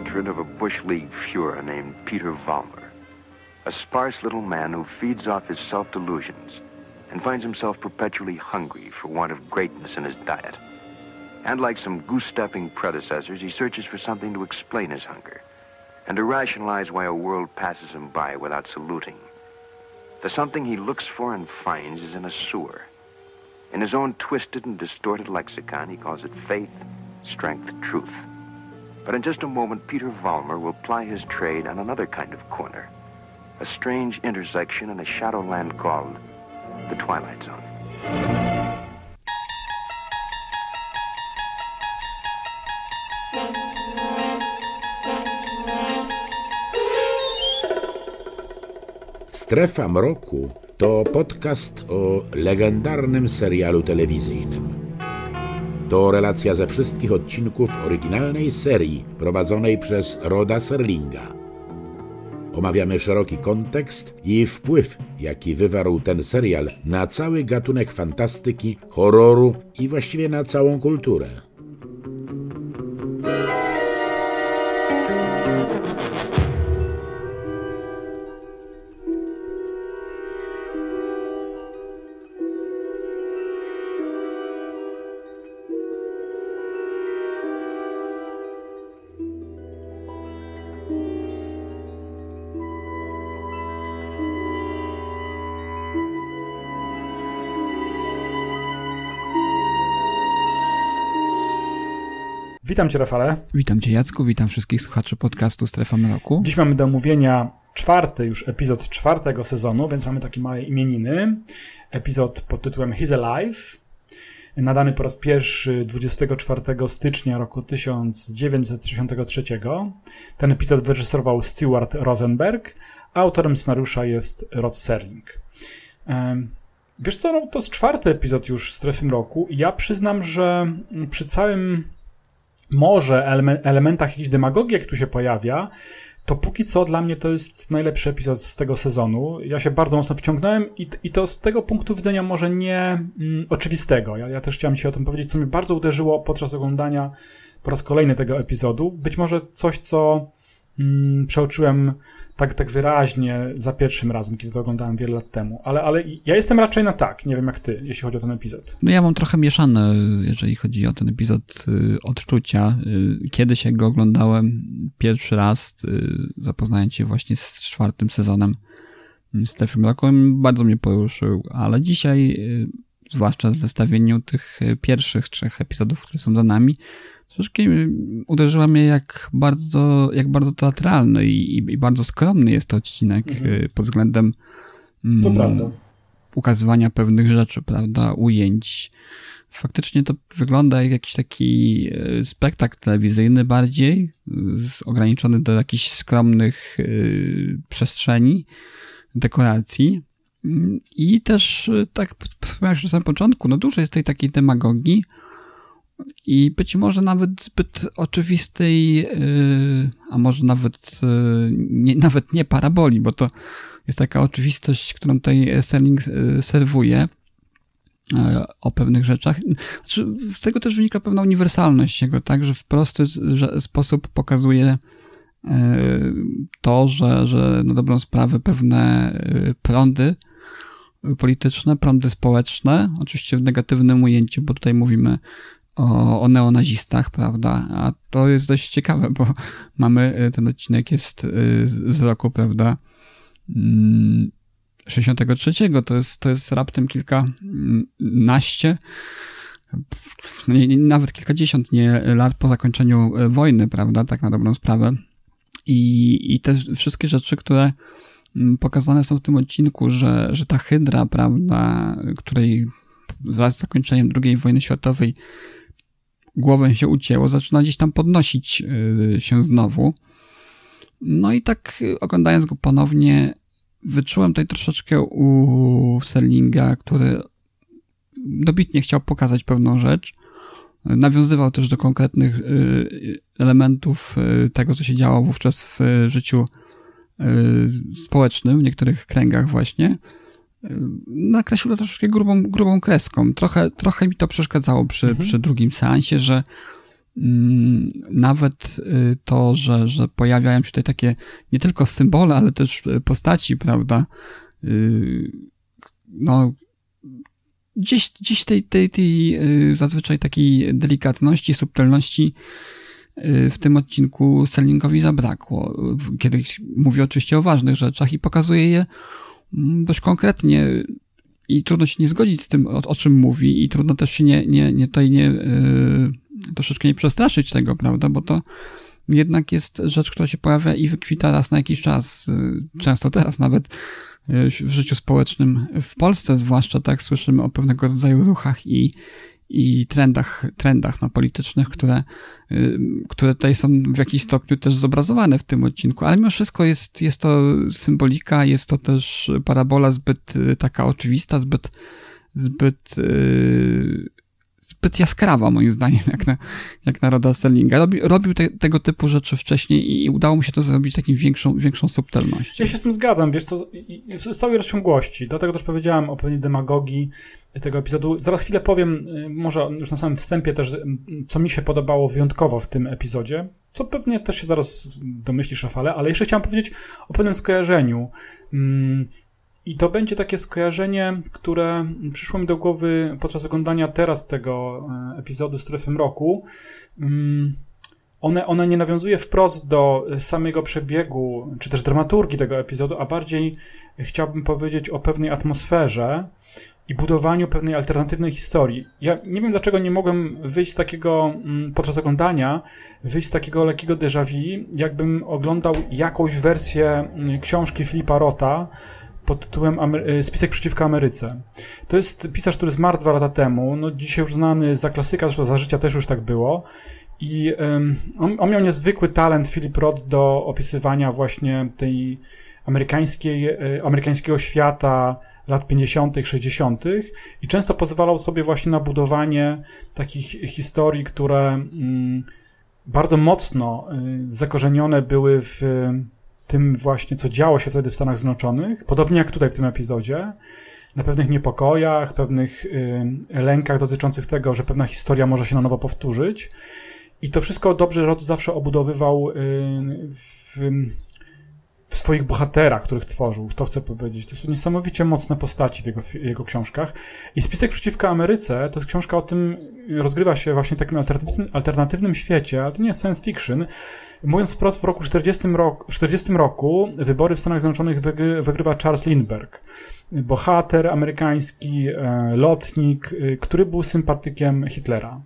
portrait of a Bush League Fuhrer named Peter Vollmer. A sparse little man who feeds off his self-delusions and finds himself perpetually hungry for want of greatness in his diet. And like some goose-stepping predecessors, he searches for something to explain his hunger and to rationalize why a world passes him by without saluting. The something he looks for and finds is in a sewer. In his own twisted and distorted lexicon, he calls it faith, strength, truth. But in just a moment, Peter Valmer will ply his trade on another kind of corner, a strange intersection in a shadowland called the Twilight Zone. Strefa Mroku to podcast o legendarnym serialu telewizyjnym. To relacja ze wszystkich odcinków oryginalnej serii prowadzonej przez Roda Serlinga. Omawiamy szeroki kontekst i wpływ, jaki wywarł ten serial na cały gatunek fantastyki, horroru i właściwie na całą kulturę. Witam Cię, Rafale. Witam Cię, Jacku, witam wszystkich słuchaczy podcastu Strefa Mroku. Dziś mamy do omówienia czwarty już epizod czwartego sezonu, więc mamy takie małe imieniny. Epizod pod tytułem He's Alive, nadany po raz pierwszy 24 stycznia roku 1963. Ten epizod wyreżyserował Stewart Rosenberg, a autorem scenariusza jest Rod Serling. Wiesz co, no, to jest czwarty epizod już Strefy Mroku i ja przyznam, że przy całym może elementach jakiejś demagogii, jak tu się pojawia, to póki co dla mnie to jest najlepszy epizod z tego sezonu. Ja się bardzo mocno wciągnąłem i, i to z tego punktu widzenia może nie mm, oczywistego. Ja, ja też chciałem Ci o tym powiedzieć, co mnie bardzo uderzyło podczas oglądania po raz kolejny tego epizodu. Być może coś, co mm, przeoczyłem tak, tak wyraźnie za pierwszym razem, kiedy to oglądałem wiele lat temu. Ale, ale ja jestem raczej na tak, nie wiem jak ty, jeśli chodzi o ten epizod. No ja mam trochę mieszane, jeżeli chodzi o ten epizod y, odczucia. Y, kiedy się go oglądałem pierwszy raz, y, zapoznając się właśnie z czwartym sezonem Stephen Blackiem, bardzo mnie poruszył, ale dzisiaj, zwłaszcza w zestawieniu tych pierwszych trzech epizodów, które są za nami, troszkę uderzyła mnie, jak bardzo, jak bardzo teatralny i, i bardzo skromny jest to odcinek mhm. Y, pod względem mm, ukazywania pewnych rzeczy, prawda, ujęć. Faktycznie to wygląda jak jakiś taki y, spektakl telewizyjny bardziej, y, ograniczony do jakichś skromnych przestrzeni, dekoracji. I też, tak wspomniałem już na samym początku, no dużo jest tej takiej demagogii, i być może nawet zbyt oczywistej, yy, a może nawet yy, nie, nawet nie paraboli, bo to jest taka oczywistość, którą tutaj Selling yy, serwuje o pewnych rzeczach. Znaczy, z tego też wynika pewna uniwersalność jego, tak, że w prosty sposób pokazuje to, że, że na dobrą sprawę pewne prądy polityczne, prądy społeczne, oczywiście w negatywnym ujęciu, bo tutaj mówimy o, o neonazistach, prawda? A to jest dość ciekawe, bo mamy, y, ten odcinek jest y, z roku, prawda? 63. Mm, to jest, to jest raptem kilkanaście, no nie, nawet kilkadziesiąt nie, lat po zakończeniu y, wojny, prawda? Tak na dobrą sprawę. I, i te wszystkie rzeczy, które mm, pokazane są w tym odcinku, że, że ta hydra, prawda, której wraz z zakończeniem II wojny światowej głowę się ucięło, zaczyna gdzieś tam podnosić y, się znowu. No i tak y, oglądając go ponownie, wyczułem tutaj troszeczkę u Serlinga, który dobitnie chciał pokazać pewną rzecz. Nawiązywał też do konkretnych y, elementów tego, co się działo wówczas w życiu społecznym, w niektórych kręgach właśnie nakreślił to troszeczkę grubą, grubą kreską. Trochę, trochę mi to przeszkadzało przy, mhm. przy drugim seansie, że mm, nawet to, że, że pojawiają się tutaj takie nie tylko symbole, ale też postaci, prawda? No, gdzieś, gdzieś tej, tej, tej zazwyczaj takiej delikatności, subtelności w tym odcinku Sterlingowi zabrakło. Kiedy mówi oczywiście o ważnych rzeczach i pokazuje je dość konkretnie i trudno się nie zgodzić z tym, o, o czym mówi i trudno też się nie, nie, nie tutaj nie, yy, troszeczkę nie przestraszyć tego, prawda, bo to jednak jest rzecz, która się pojawia i wykwita raz na jakiś czas, yy, często teraz nawet yy, w życiu społecznym w Polsce zwłaszcza, tak, słyszymy o pewnego rodzaju ruchach i, i trendach, trendach no, politycznych, które, y, które tutaj są w jakiś stopniu też zobrazowane w tym odcinku, ale mimo wszystko jest, jest to symbolika, jest to też parabola zbyt y, taka oczywista, zbyt, zbyt y, zbyt jaskrawa, moim zdaniem, jak na, jak na Roda Sterlinga. Robi, robił te, tego typu rzeczy wcześniej i udało mu się to zrobić takim większą, większą subtelnością. Ja się z tym zgadzam, wiesz co, z całej rozciągłości, dlatego też powiedziałem o pewnej demagogii tego epizodu. Zaraz chwilę powiem, y, może już na samym wstępie też, y, co mi się podobało wyjątkowo w tym epizodzie, co pewnie też się zaraz domyślisz, Rafale, ale jeszcze chciałem powiedzieć o pewnym skojarzeniu. Mm, i to będzie takie skojarzenie, które przyszło mi do głowy podczas oglądania teraz tego e, epizodu Strefy Mroku. Mm, one, one nie nawiązuje wprost do samego przebiegu, czy też dramaturgii tego epizodu, a bardziej chciałbym powiedzieć o pewnej atmosferze i budowaniu pewnej alternatywnej historii. Ja nie wiem, dlaczego nie mogłem wyjść z takiego, mm, podczas oglądania, wyjść z takiego lekkiego déjà vu, jakbym oglądał jakąś wersję mm, książki Filipa Rota, pod tytułem Amery Spisek przeciwko Ameryce. To jest pisarz, który zmarł dwa lata temu, no dzisiaj już znany za klasyka, zresztą za życia też już tak było. I um, on, on, miał niezwykły talent, Philip Roth, do opisywania właśnie tej amerykańskiej, e, amerykańskiego świata lat 50., 60. i często pozwalał sobie właśnie na budowanie takich historii, które mm, bardzo mocno y, zakorzenione były w tym właśnie, co działo się wtedy w Stanach Zjednoczonych, podobnie jak tutaj w tym epizodzie, na pewnych niepokojach, pewnych y, lękach dotyczących tego, że pewna historia może się na nowo powtórzyć. I to wszystko dobrze Rod zawsze obudowywał w, w swoich bohaterach, których tworzył. To chcę powiedzieć. To są niesamowicie mocne postaci w jego, jego książkach. I Spisek przeciwko Ameryce to jest książka o tym, rozgrywa się właśnie w takim alternatywnym, alternatywnym świecie, ale to nie jest science fiction. Mówiąc wprost, w roku 40 roku, 40 roku wybory w Stanach Zjednoczonych wygry, wygrywa Charles Lindbergh. Bohater amerykański, e, lotnik, e, który był sympatykiem Hitlera.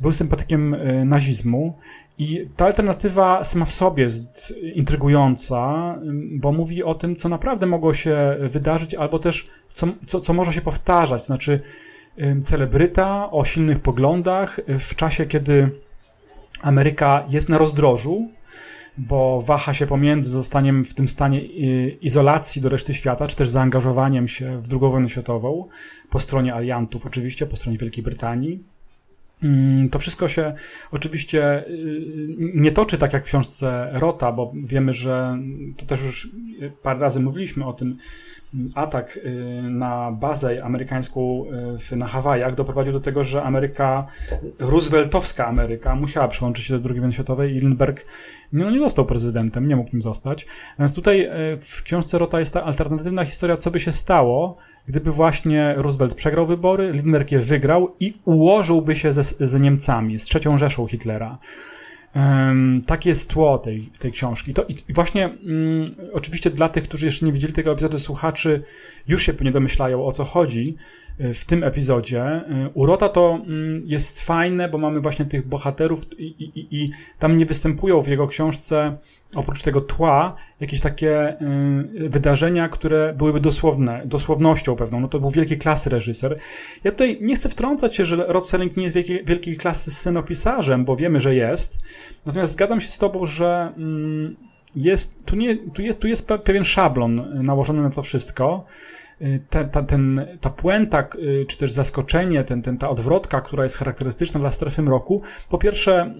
Był sympatykiem e, nazizmu i ta alternatywa sama w sobie jest intrygująca, bo mówi o tym, co naprawdę mogło się wydarzyć, albo też co, co, co może się powtarzać. Znaczy, celebryta o silnych poglądach w czasie, kiedy Ameryka jest na rozdrożu, bo waha się pomiędzy zostaniem w tym stanie izolacji do reszty świata, czy też zaangażowaniem się w II wojnę światową po stronie aliantów, oczywiście po stronie Wielkiej Brytanii, to wszystko się oczywiście y, nie toczy tak jak w książce Rota, bo wiemy, że to też już parę razy mówiliśmy o tym. Atak y, na bazę amerykańską y, na Hawajach doprowadził do tego, że Ameryka, Rooseveltowska Ameryka, musiała przyłączyć się do II wojny światowej i Lindbergh no, nie został prezydentem, nie mógł nim zostać. Natomiast tutaj w książce Rota jest ta alternatywna historia, co by się stało, gdyby właśnie Roosevelt przegrał wybory, Lindbergh je wygrał i ułożyłby się ze, z Niemcami, z trzecią Rzeszą Hitlera. Takie jest tło tej, tej książki. To, I właśnie um, oczywiście dla tych, którzy jeszcze nie widzieli tego epizodu, słuchaczy już się pewnie domyślają o co chodzi w tym epizodzie. E, Urota to um, jest fajne, bo mamy właśnie tych bohaterów i, i, i tam nie występują w jego książce oprócz tego tła, jakieś takie y, wydarzenia, które byłyby dosłowne, dosłownością pewną. No to był wielkiej klasy reżyser. Ja tutaj nie chcę wtrącać się, że Rod Serling nie jest wielkiej, wielkiej klasy scenopisarzem, bo wiemy, że jest. Natomiast zgadzam się z tobą, że mm, jest, tu, nie, tu, jest, tu jest pewien szablon nałożony na to wszystko. Y, ta, ta, ten, ta puenta, y, czy też zaskoczenie, ten, ten, ta odwrotka, która jest charakterystyczna dla strefy mroku, po pierwsze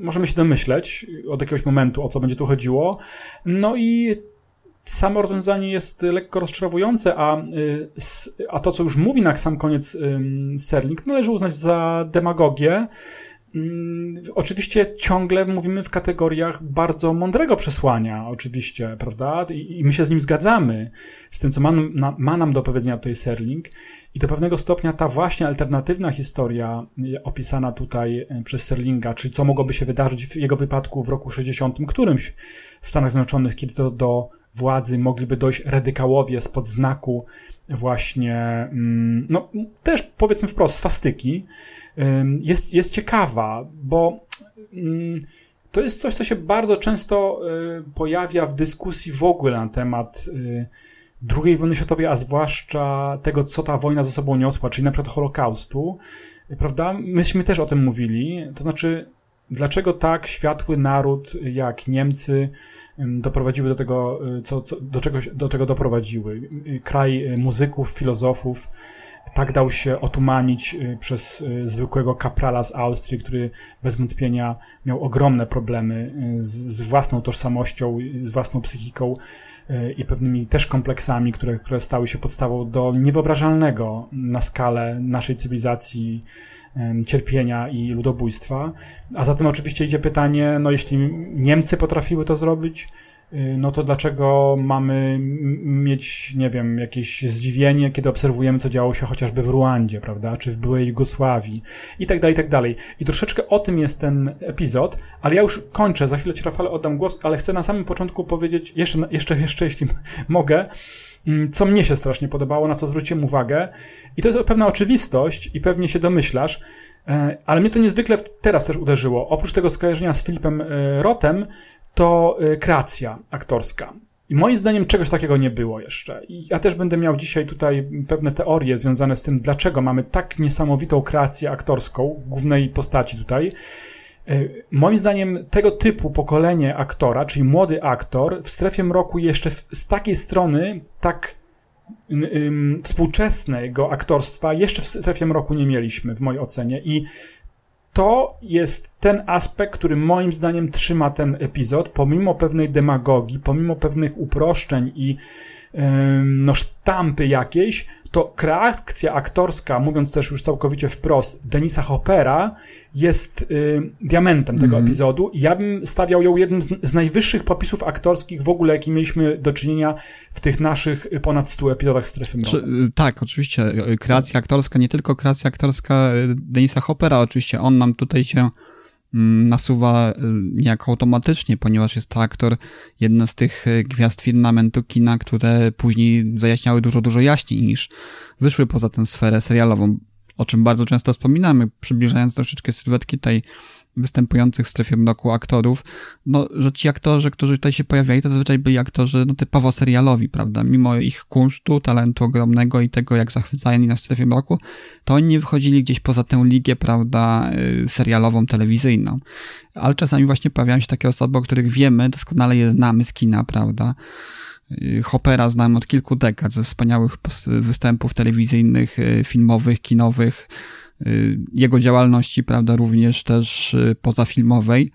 możemy się domyśleć od jakiegoś momentu, o co będzie tu chodziło. No i samo rozwiązanie jest lekko rozczarowujące, a, y, a to, co już mówi na sam koniec Serling, należy uznać za demagogię, Mm, oczywiście ciągle mówimy w kategoriach bardzo mądrego przesłania, oczywiście, prawda? I, my się z nim zgadzamy, z tym, co ma, ma nam do powiedzenia tutaj Serling. I do pewnego stopnia ta właśnie alternatywna historia e, opisana tutaj e, przez Serlinga, czyli co mogłoby się wydarzyć w jego wypadku w roku 60 którymś w Stanach Zjednoczonych, kiedy to do władzy mogliby dojść radykałowie spod znaku właśnie, mm, no też powiedzmy wprost, swastyki, jest, jest ciekawa, bo to jest coś, co się bardzo często y, pojawia w dyskusji w ogóle na temat y, II wojny światowej, a zwłaszcza tego, co ta wojna ze sobą niosła, czyli na przykład Holokaustu, prawda? Myśmy też o tym mówili, to znaczy, dlaczego tak światły naród jak Niemcy doprowadziły do tego, y, co, co, do, czego, do czego doprowadziły. Kraj muzyków, filozofów, tak dał się otumanić przez zwykłego kaprala z Austrii, który bez wątpienia miał ogromne problemy z, z własną tożsamością, z własną psychiką i pewnymi też kompleksami, które, które stały się podstawą do niewyobrażalnego na skalę naszej cywilizacji cierpienia i ludobójstwa. A zatem oczywiście idzie pytanie, no jeśli Niemcy potrafiły to zrobić, no to dlaczego mamy mieć, nie wiem, jakieś zdziwienie, kiedy obserwujemy, co działo się chociażby w Ruandzie, prawda, czy w byłej Jugosławii i tak dalej, i tak dalej. I troszeczkę o tym jest ten epizod, ale ja już kończę, za chwilę Ci, Rafale, oddam głos, ale chcę na samym początku powiedzieć, jeszcze, jeszcze, jeszcze jeśli mogę, mm, co mnie się strasznie podobało, na co zwróciłem uwagę. I to jest pewna oczywistość i pewnie się domyślasz, e, ale mnie to niezwykle teraz też uderzyło. Oprócz tego skojarzenia z Filipem e, Rotem, to y, kreacja aktorska. I moim zdaniem czegoś takiego nie było jeszcze. I ja też będę miał dzisiaj tutaj pewne teorie związane z tym, dlaczego mamy tak niesamowitą kreację aktorską głównej postaci tutaj. Y, moim zdaniem tego typu pokolenie aktora, czyli młody aktor, w strefie mroku jeszcze z takiej strony, tak współczesnego aktorstwa jeszcze w strefie mroku nie mieliśmy, w mojej ocenie. I to jest ten aspekt, który moim zdaniem trzyma ten epizod, pomimo pewnej demagogii, pomimo pewnych uproszczeń i no, sztampy jakiejś, to kreacja aktorska, mówiąc też już całkowicie wprost, Denisa Hoppera jest y, diamentem tego mm. epizodu ja bym stawiał ją jednym z, z, najwyższych popisów aktorskich w ogóle, jakie mieliśmy do czynienia w tych naszych ponad 100 epizodach Strefy Mroku. Y, tak, oczywiście. Kreacja aktorska, nie tylko kreacja aktorska y, Denisa Hoppera, oczywiście on nam tutaj się nasuwa y, niejako automatycznie, ponieważ jest to aktor, jedna z tych y, gwiazd firmamentu kina, które później zajaśniały dużo, dużo jaśniej niż wyszły poza tę sferę serialową, o czym bardzo często wspominamy, przybliżając troszeczkę sylwetki tej występujących w strefie mroku aktorów, no, że ci aktorzy, którzy tutaj się pojawiali, to zazwyczaj byli aktorzy no, typowo serialowi, prawda? Mimo ich kunsztu, talentu ogromnego i tego, jak zachwycali nas w strefie mroku, to oni nie wychodzili gdzieś poza tę ligę, prawda, y, serialową, telewizyjną. Ale czasami właśnie pojawiają się takie osoby, o których wiemy, doskonale je znamy z kina, prawda? Y, Hoppera znam od kilku dekad ze wspaniałych występów telewizyjnych, y, filmowych, kinowych, jego działalności, prawda, również też y, pozafilmowej.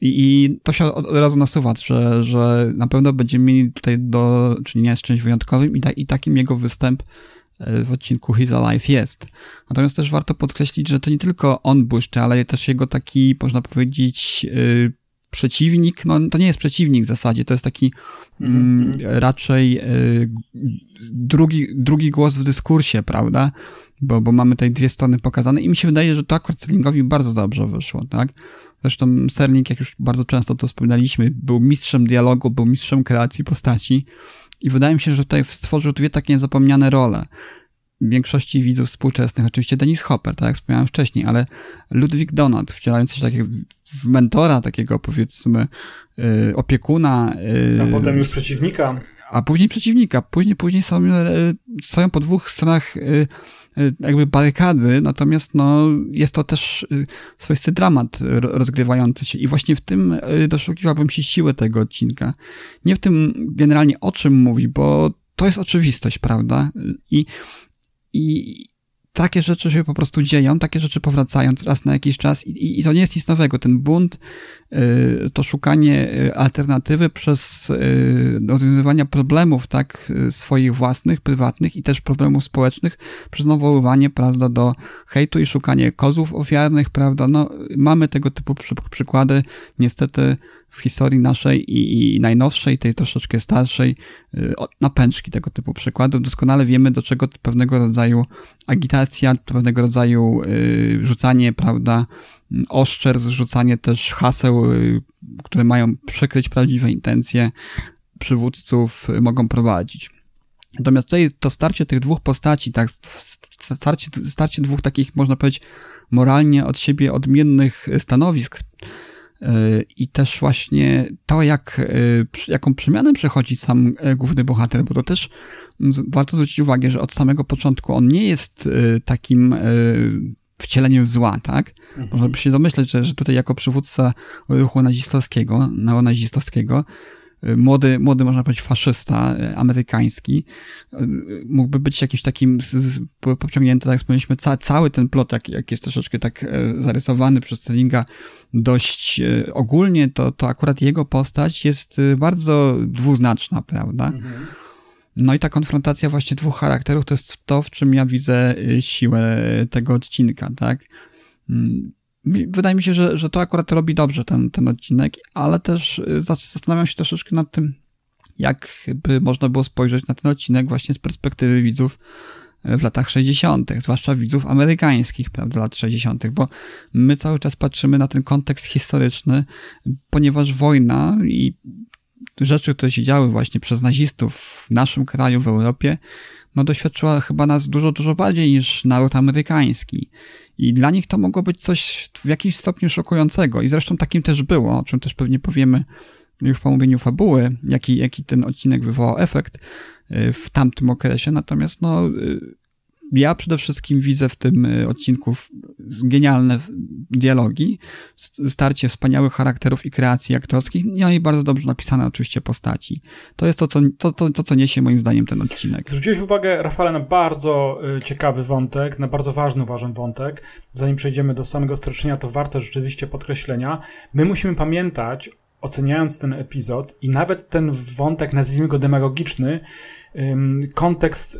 I, to się od, razu nasuwa, że, że na pewno będziemy mieli tutaj do czynienia z czymś wyjątkowym i, ta, i takim jego występ y, w odcinku His Alive jest. Natomiast też warto podkreślić, że to nie tylko on błyszczy, ale też jego taki, można powiedzieć, yy, przeciwnik, no to nie jest przeciwnik w zasadzie, to jest taki mm, mm-hmm. raczej drugi, drugi głos w dyskursie, prawda? Bo, bo mamy tutaj dwie strony pokazane i mi się wydaje, że to akurat Sterlingowi bardzo dobrze wyszło, tak? Zresztą Sterling, jak już bardzo często to wspominaliśmy, był mistrzem dialogu, był mistrzem kreacji postaci i wydaje mi się, że tutaj stworzył dwie takie niezapomniane role. W większości widzów współczesnych, oczywiście Dennis Hopper, tak jak wspomniałem wcześniej, ale Ludwig Donat, wcielający się takiego w mentora, takiego powiedzmy yy, opiekuna. Yy, a potem już przeciwnika. A później przeciwnika. Później, później są, yy, stoją po dwóch stronach Y, jakby barykady, natomiast no, jest to też y, swoisty dramat rozgrywający się i właśnie w tym y, doszukiwałbym się siły tego odcinka. Nie w tym generalnie o czym mówi, bo to jest oczywistość, prawda? I, i takie rzeczy się po prostu dzieją, takie rzeczy powracają raz na jakiś czas i, i, to nie jest nic nowego. Ten bunt to szukanie alternatywy przez rozwiązywania problemów, tak, swoich własnych, prywatnych i też problemów społecznych, przez nawoływanie, prawda, do hejtu i szukanie kozłów ofiarnych, prawda, no, mamy tego typu przykłady, niestety w historii naszej i, i najnowszej, tej troszeczkę starszej, y, napęczki tego typu przykładów. Doskonale wiemy, do czego pewnego rodzaju agitacja, pewnego rodzaju y, rzucanie, prawda, oszczer, rzucanie też haseł, y, które mają przykryć prawdziwe intencje przywódców, mogą prowadzić. Natomiast tutaj to starcie tych dwóch postaci, tak, starcie, starcie dwóch takich, można powiedzieć, moralnie od siebie odmiennych stanowisk, i też właśnie to, jak, jaką przemianę przechodzi sam główny bohater, bo to też warto zwrócić uwagę, że od samego początku on nie jest takim wcieleniem zła, tak? Mhm. Można by się domyśleć, że, że tutaj jako przywódca ruchu nazistowskiego, neonazistowskiego, młody, młody, można powiedzieć, faszysta amerykański, mógłby być jakimś takim pociągnięty, tak jak wspomnieliśmy, ca, cały ten plot, jak, jak jest troszeczkę tak zarysowany przez Sterlinga dość e, ogólnie, to, to akurat jego postać jest e, bardzo dwuznaczna, prawda? Mhm. No i ta konfrontacja właśnie dwóch charakterów to jest to, w czym ja widzę e, siłę tego odcinka, tak? Mm, wydaje mi się, że, że to akurat robi dobrze ten, ten odcinek, ale też zastanawiam się troszeczkę nad tym, jak by można było spojrzeć na ten odcinek właśnie z perspektywy widzów w latach 60., zwłaszcza widzów amerykańskich, prawda, lat 60., bo my cały czas patrzymy na ten kontekst historyczny, ponieważ wojna i rzeczy, które się działy właśnie przez nazistów w naszym kraju, w Europie, no doświadczyła chyba nas dużo, dużo bardziej niż naród amerykański. I dla nich to mogło być coś w jakimś stopniu szokującego. I zresztą takim też było, o czym też pewnie powiemy już po omówieniu fabuły, jaki, jaki ten odcinek wywołał efekt y, w tamtym okresie. Natomiast no, y, ja przede wszystkim widzę w tym y, odcinku genialne dialogi, starcie wspaniałych charakterów i kreacji aktorskich, no i bardzo dobrze napisane oczywiście postaci. To jest to, co, to, to, to, co niesie moim zdaniem ten odcinek. Zwróciłeś uwagę, Rafale, na bardzo ciekawy wątek, na bardzo ważny uważam wątek. Zanim przejdziemy do samego streszczenia, to warto rzeczywiście podkreślenia. My musimy pamiętać oceniając ten epizod i nawet ten wątek, nazwijmy go demagogiczny, kontekst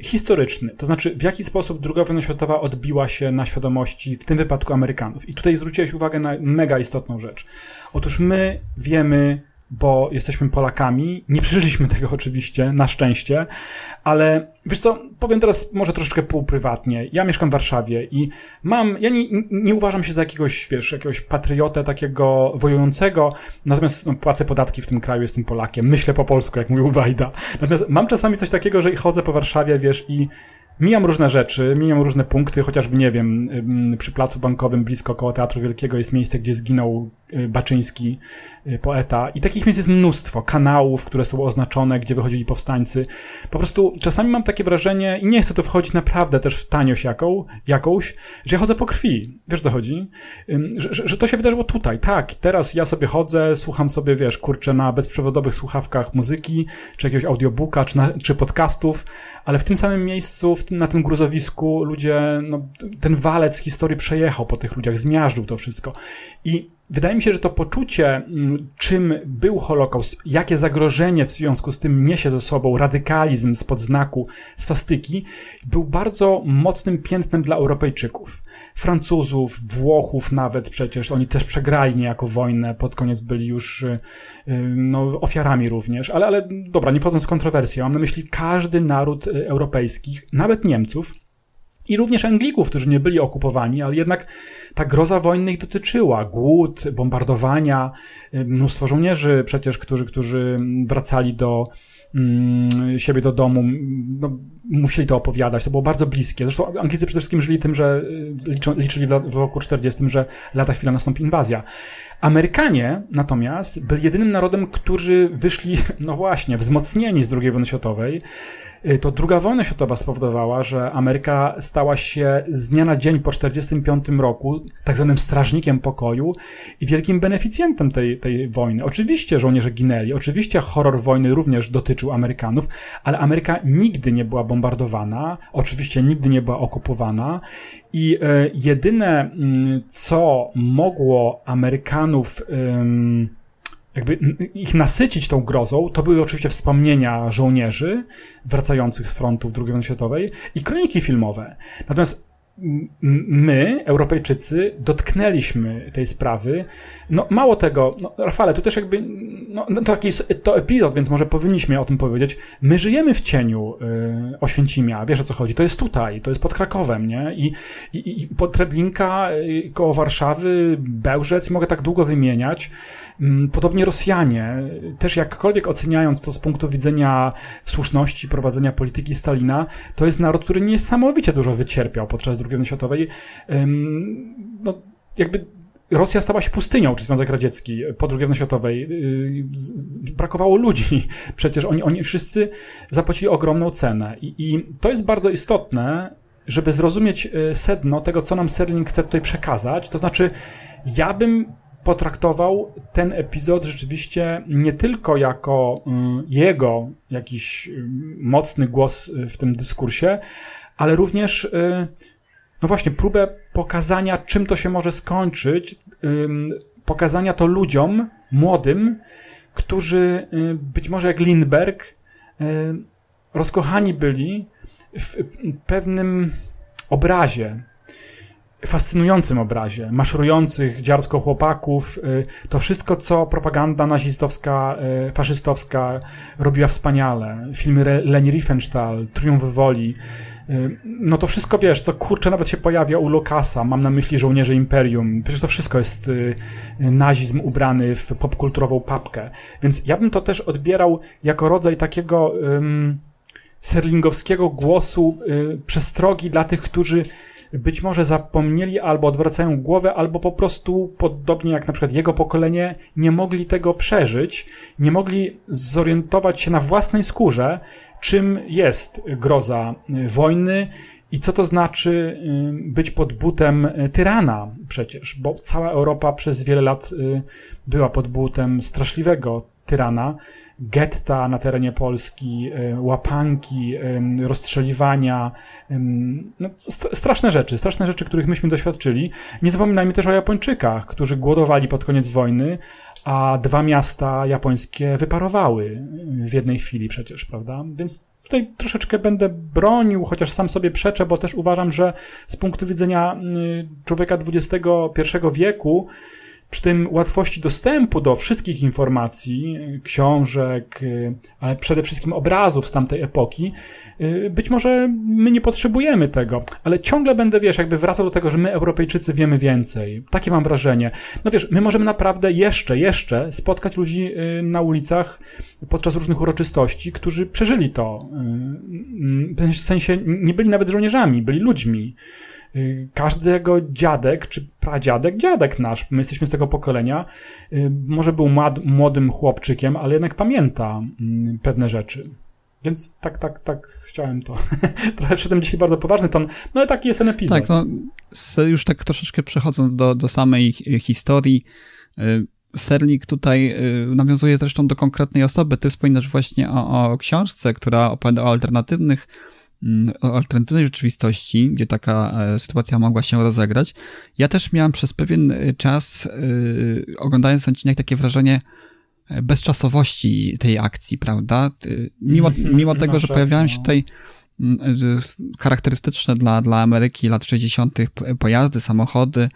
historyczny. To znaczy, w jaki sposób II wojna światowa odbiła się na świadomości, w tym wypadku Amerykanów. I tutaj zwróciłeś uwagę na mega istotną rzecz. Otóż my wiemy, bo jesteśmy Polakami. Nie przeżyliśmy tego oczywiście, na szczęście, ale wiesz co, powiem teraz może troszeczkę półprywatnie. Ja mieszkam w Warszawie i mam, ja nie, nie uważam się za jakiegoś, wiesz, jakiegoś patriotę takiego wojującego, natomiast no, płacę podatki w tym kraju, jestem Polakiem, myślę po polsku, jak mówił Wajda. Natomiast mam czasami coś takiego, że chodzę po Warszawie, wiesz, i Mijam różne rzeczy, mijam różne punkty, chociażby, nie wiem, przy placu bankowym blisko koło Teatru Wielkiego jest miejsce, gdzie zginął Baczyński, y, poeta. I takich miejsc jest mnóstwo. Kanałów, które są oznaczone, gdzie wychodzili powstańcy. Po prostu czasami mam takie wrażenie, i nie chcę to wchodzić naprawdę też w taniość jaką, jakąś, że ja chodzę po krwi. Wiesz co chodzi? Że, że, że to się wydarzyło tutaj. Tak, teraz ja sobie chodzę, słucham sobie, wiesz, kurczę, na bezprzewodowych słuchawkach muzyki, czy jakiegoś audiobooka, czy, na, czy podcastów, ale w tym samym miejscu, tym, na tym gruzowisku ludzie, no, ten walec historii przejechał po tych ludziach, zmiażdżył to wszystko. I Wydaje mi się, że to poczucie, mm, czym był Holokaust, jakie zagrożenie w związku z tym niesie ze sobą radykalizm spod znaku swastyki, był bardzo mocnym piętnem dla Europejczyków. Francuzów, Włochów nawet przecież, oni też przegrali niejako wojnę, pod koniec byli już y, y, no, ofiarami również, ale, ale dobra, nie wchodząc w kontrowersję, mam na myśli każdy naród y, europejski, nawet Niemców, i również Anglików, którzy nie byli okupowani, ale jednak ta groza wojny ich dotyczyła. Głód, bombardowania, y, mnóstwo żołnierzy przecież, którzy, którzy wracali do mm, siebie do domu, no, musieli to opowiadać. To było bardzo bliskie. Zresztą Anglicy przede wszystkim żyli tym, że y, liczyli w roku 40, że lata chwila nastąpi inwazja. Amerykanie natomiast byli jedynym narodem, którzy wyszli, no właśnie, wzmocnieni z II wojny światowej. Y, to druga wojna światowa spowodowała, że Ameryka stała się z dnia na dzień po 1945 roku tak zwanym strażnikiem pokoju i wielkim beneficjentem tej, tej wojny. Oczywiście żołnierze ginęli, oczywiście horror wojny również dotyczył Amerykanów, ale Ameryka nigdy nie była bombardowana, oczywiście nigdy nie była okupowana I e, jedyne, mm, co mogło Amerykanów jakby ich nasycić tą grozą, to były oczywiście wspomnienia żołnierzy wracających z frontów II wojny światowej i kroniki filmowe. Natomiast my, Europejczycy, dotknęliśmy tej sprawy. No, mało tego, no, Rafale, tu też jakby, no, no, to taki jest to epizod, więc może powinniśmy o tym powiedzieć. My żyjemy w cieniu y, Oświęcimia, wiesz o co chodzi, to jest tutaj, to jest pod Krakowem, nie? I, i, i pod Treblinka, y, koło Warszawy, Bełżec, mogę tak długo wymieniać. Mm, podobnie Rosjanie, też jakkolwiek oceniając to z punktu widzenia słuszności prowadzenia polityki Stalina, to jest naród, który niesamowicie dużo wycierpiał podczas II wojny światowej. No, jakby Rosja stała się pustynią, czy Związek Radziecki po II wojnie światowej. Y, brakowało ludzi. Przecież oni, oni wszyscy zapłacili ogromną cenę. I, I to jest bardzo istotne, żeby zrozumieć y, sedno tego, co nam Serling chce tutaj przekazać. To znaczy, ja bym potraktował ten epizod rzeczywiście nie tylko jako y, jego jakiś mocny głos w tym dyskursie, ale również, no właśnie, próbę pokazania, czym to się może skończyć, pokazania to ludziom młodym, którzy być może jak Lindbergh rozkochani byli w pewnym obrazie, fascynującym obrazie, maszerujących dziarsko chłopaków, y, to wszystko, co propaganda nazistowska, y, faszystowska robiła wspaniale. Filmy Leni Riefenstahl, Triumf Woli, y, no to wszystko, wiesz, co kurczę nawet się pojawia u Lokasa, mam na myśli żołnierze Imperium, przecież to wszystko jest nazizm ubrany w popkulturową papkę. Więc ja bym to też odbierał jako rodzaj takiego um, serlingowskiego głosu przestrogi dla tych, którzy być może zapomnieli albo odwracają głowę, albo po prostu, podobnie jak na przykład jego pokolenie, nie mogli tego przeżyć, nie mogli zorientować się na własnej skórze, czym jest groza wojny i co to znaczy y, być pod butem tyrana przecież, bo cała Europa przez wiele lat y, była pod butem straszliwego tyrana getta na terenie Polski, e, łapanki, e, rozstrzeliwania, e, no, straszne rzeczy, straszne rzeczy, których myśmy doświadczyli. Nie zapominajmy też o Japończykach, którzy głodowali pod koniec wojny, a dwa miasta japońskie wyparowały w jednej chwili przecież, prawda? Więc tutaj troszeczkę będę bronił, chociaż sam sobie przeczę, bo też uważam, że z punktu widzenia człowieka XXI wieku, przy tym łatwości dostępu do wszystkich informacji, książek, ale przede wszystkim obrazów z tamtej epoki, być może my nie potrzebujemy tego, ale ciągle będę, wiesz, jakby wracał do tego, że my, Europejczycy, wiemy więcej. Takie mam wrażenie. No wiesz, my możemy naprawdę jeszcze, jeszcze spotkać ludzi y, na ulicach podczas różnych uroczystości, którzy przeżyli to. Y, w sensie nie byli nawet żołnierzami, byli ludźmi. Y, każdego dziadek, czy pradziadek, dziadek nasz, my jesteśmy z tego pokolenia, y, może był młodym chłopczykiem, ale jednak pamięta mm, pewne rzeczy. Więc tak, tak, tak chciałem to. Trochę wszedłem dzisiaj bardzo poważny ton, no ale taki jest ten epizod. Tak, no już tak troszeczkę przechodząc do, do samej historii, y, Serlik tutaj nawiązuje zresztą do konkretnej osoby. Ty wspominasz właśnie o, o książce, która opowiada o alternatywnych alternatywnej rzeczywistości, gdzie taka e, sytuacja mogła się rozegrać. Ja też miałem przez pewien e, czas, yy, oglądając ten odcinek, takie wrażenie bezczasowości tej akcji, prawda? Mimo, mhm, mimo tego, że pojawiają się no. tutaj mm, charakterystyczne dla, dla Ameryki lat 60. pojazdy, samochody,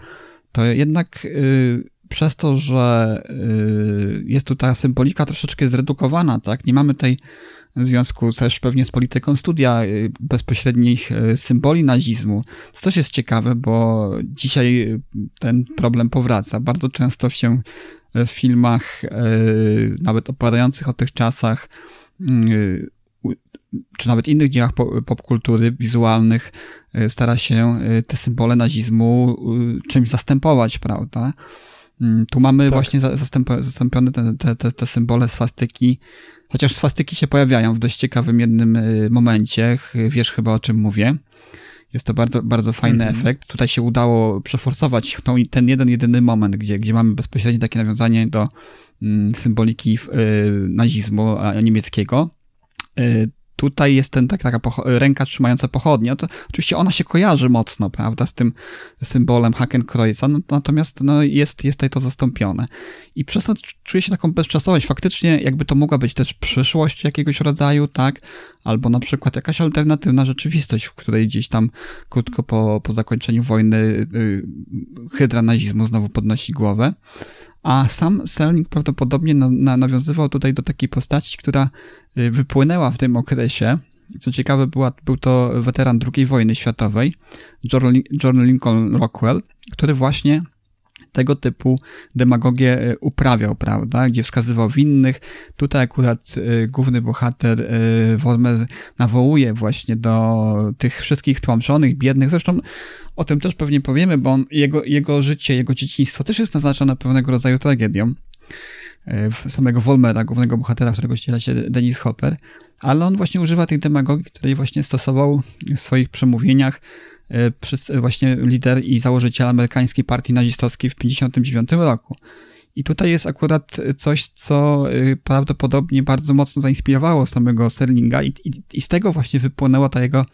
to jednak przez to, że jest tu ta symbolika troszeczkę zredukowana, tak? Nie mamy tej w związku też pewnie z polityką studia y, bezpośrednich y, symboli nazizmu. To też jest ciekawe, bo dzisiaj ten problem powraca. Bardzo często się w filmach, y, nawet opowiadających o tych czasach, czy nawet innych dziełach popkultury wizualnych, stara się te symbole nazizmu czymś zastępować, prawda? Mm, tu mamy tak. właśnie zastąpione te, te, te symbole swastyki Chociaż swastyki się pojawiają w dość ciekawym jednym y, momencie, wiesz chyba o czym mówię. Jest to bardzo, bardzo fajny mm -hmm. efekt. Tutaj się udało przeforsować tą, ten jeden, jedyny moment, gdzie, gdzie mamy bezpośrednie takie nawiązanie do mm, symboliki y, nazizmu a, niemieckiego. Y, tutaj jest ten, tak, taka ręka trzymająca pochodnie. To, oczywiście ona się kojarzy mocno, prawda, z tym symbolem Hakenkreuza, no, natomiast no, jest, jest tutaj to zastąpione. I przez to czuję się taką bezczasowość. Faktycznie jakby to mogła być też przyszłość jakiegoś rodzaju, tak, albo na przykład jakaś alternatywna rzeczywistość, w której gdzieś tam krótko po, po zakończeniu wojny y, hydra nazizmu znowu podnosi głowę. A sam Sterling prawdopodobnie na, na, nawiązywał tutaj do takiej postaci, która y, wypłynęła w tym okresie. Co ciekawe, była, był to weteran II wojny światowej, John Lincoln Rockwell, który właśnie tego typu demagogię e, uprawiał, prawda, gdzie wskazywał winnych. Tutaj akurat y, główny bohater y, Wolmer nawołuje właśnie do tych wszystkich tłamszonych, biednych. Zresztą o tym też pewnie powiemy, bo on, jego, jego życie, jego dzieciństwo też jest naznaczone pewnego rodzaju tragedią samego Wolmera, głównego bohatera, którego ściela się Dennis Hopper, ale on właśnie używa tych demagogii, której właśnie stosował w swoich przemówieniach E, e, właśnie lider i założyciel amerykańskiej partii nazistowskiej w 1959 roku. I tutaj jest akurat coś, co e, prawdopodobnie bardzo mocno zainspirowało samego Sterlinga i, i, i z tego właśnie wypłynęła ta jego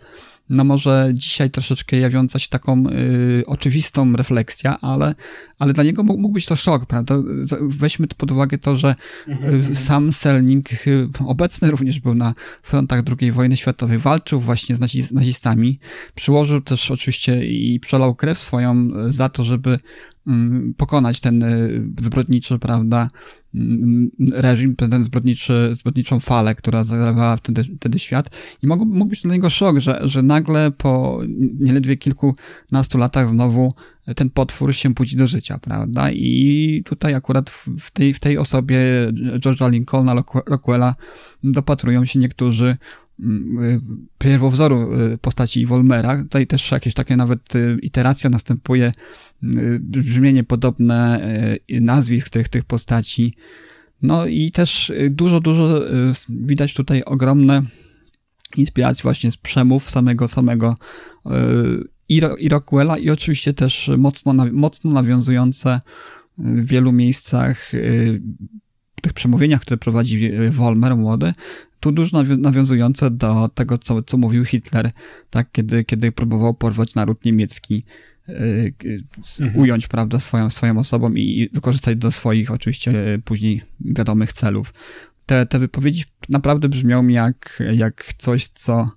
no może dzisiaj troszeczkę jawiąca się taką y, oczywistą refleksja, ale, ale dla niego mógł, mógł być to szok, prawda? Weźmy pod uwagę to, że mhm, mhm. sam Selnik, y, obecny również był na frontach II wojny światowej, walczył właśnie z nazistami, przyłożył też oczywiście i przelał krew swoją za to, żeby Mm, pokonać ten e, zbrodniczy, prawda, reżim, ten zbrodniczy, zbrodniczą falę, która zalewała wtedy, wtedy świat. I mógł, mógł być dla niego szok, że, że nagle po nieledwie kilkunastu latach znowu ten potwór się budzi do życia, prawda? I tutaj akurat w tej, w tej osobie George'a Lincolna, Rockwella dopatrują się niektórzy pierwowzoru e, postaci Wolmera. Tutaj też jakieś takie nawet e, iteracja następuje brzmienie podobne nazwisk tych, tych postaci. No i też dużo, dużo widać tutaj ogromne inspiracje właśnie z przemów samego, samego e, i oczywiście też mocno, mocno nawiązujące w wielu miejscach tych przemówieniach, które prowadzi Wolmer młody, tu dużo nawiązujące do tego, co, co mówił Hitler, tak, kiedy, kiedy próbował porwać naród niemiecki mhm. ująć, prawda, swoją, swoją osobą i wykorzystać do swoich oczywiście później wiadomych celów. Te, te wypowiedzi naprawdę brzmią jak, jak coś, co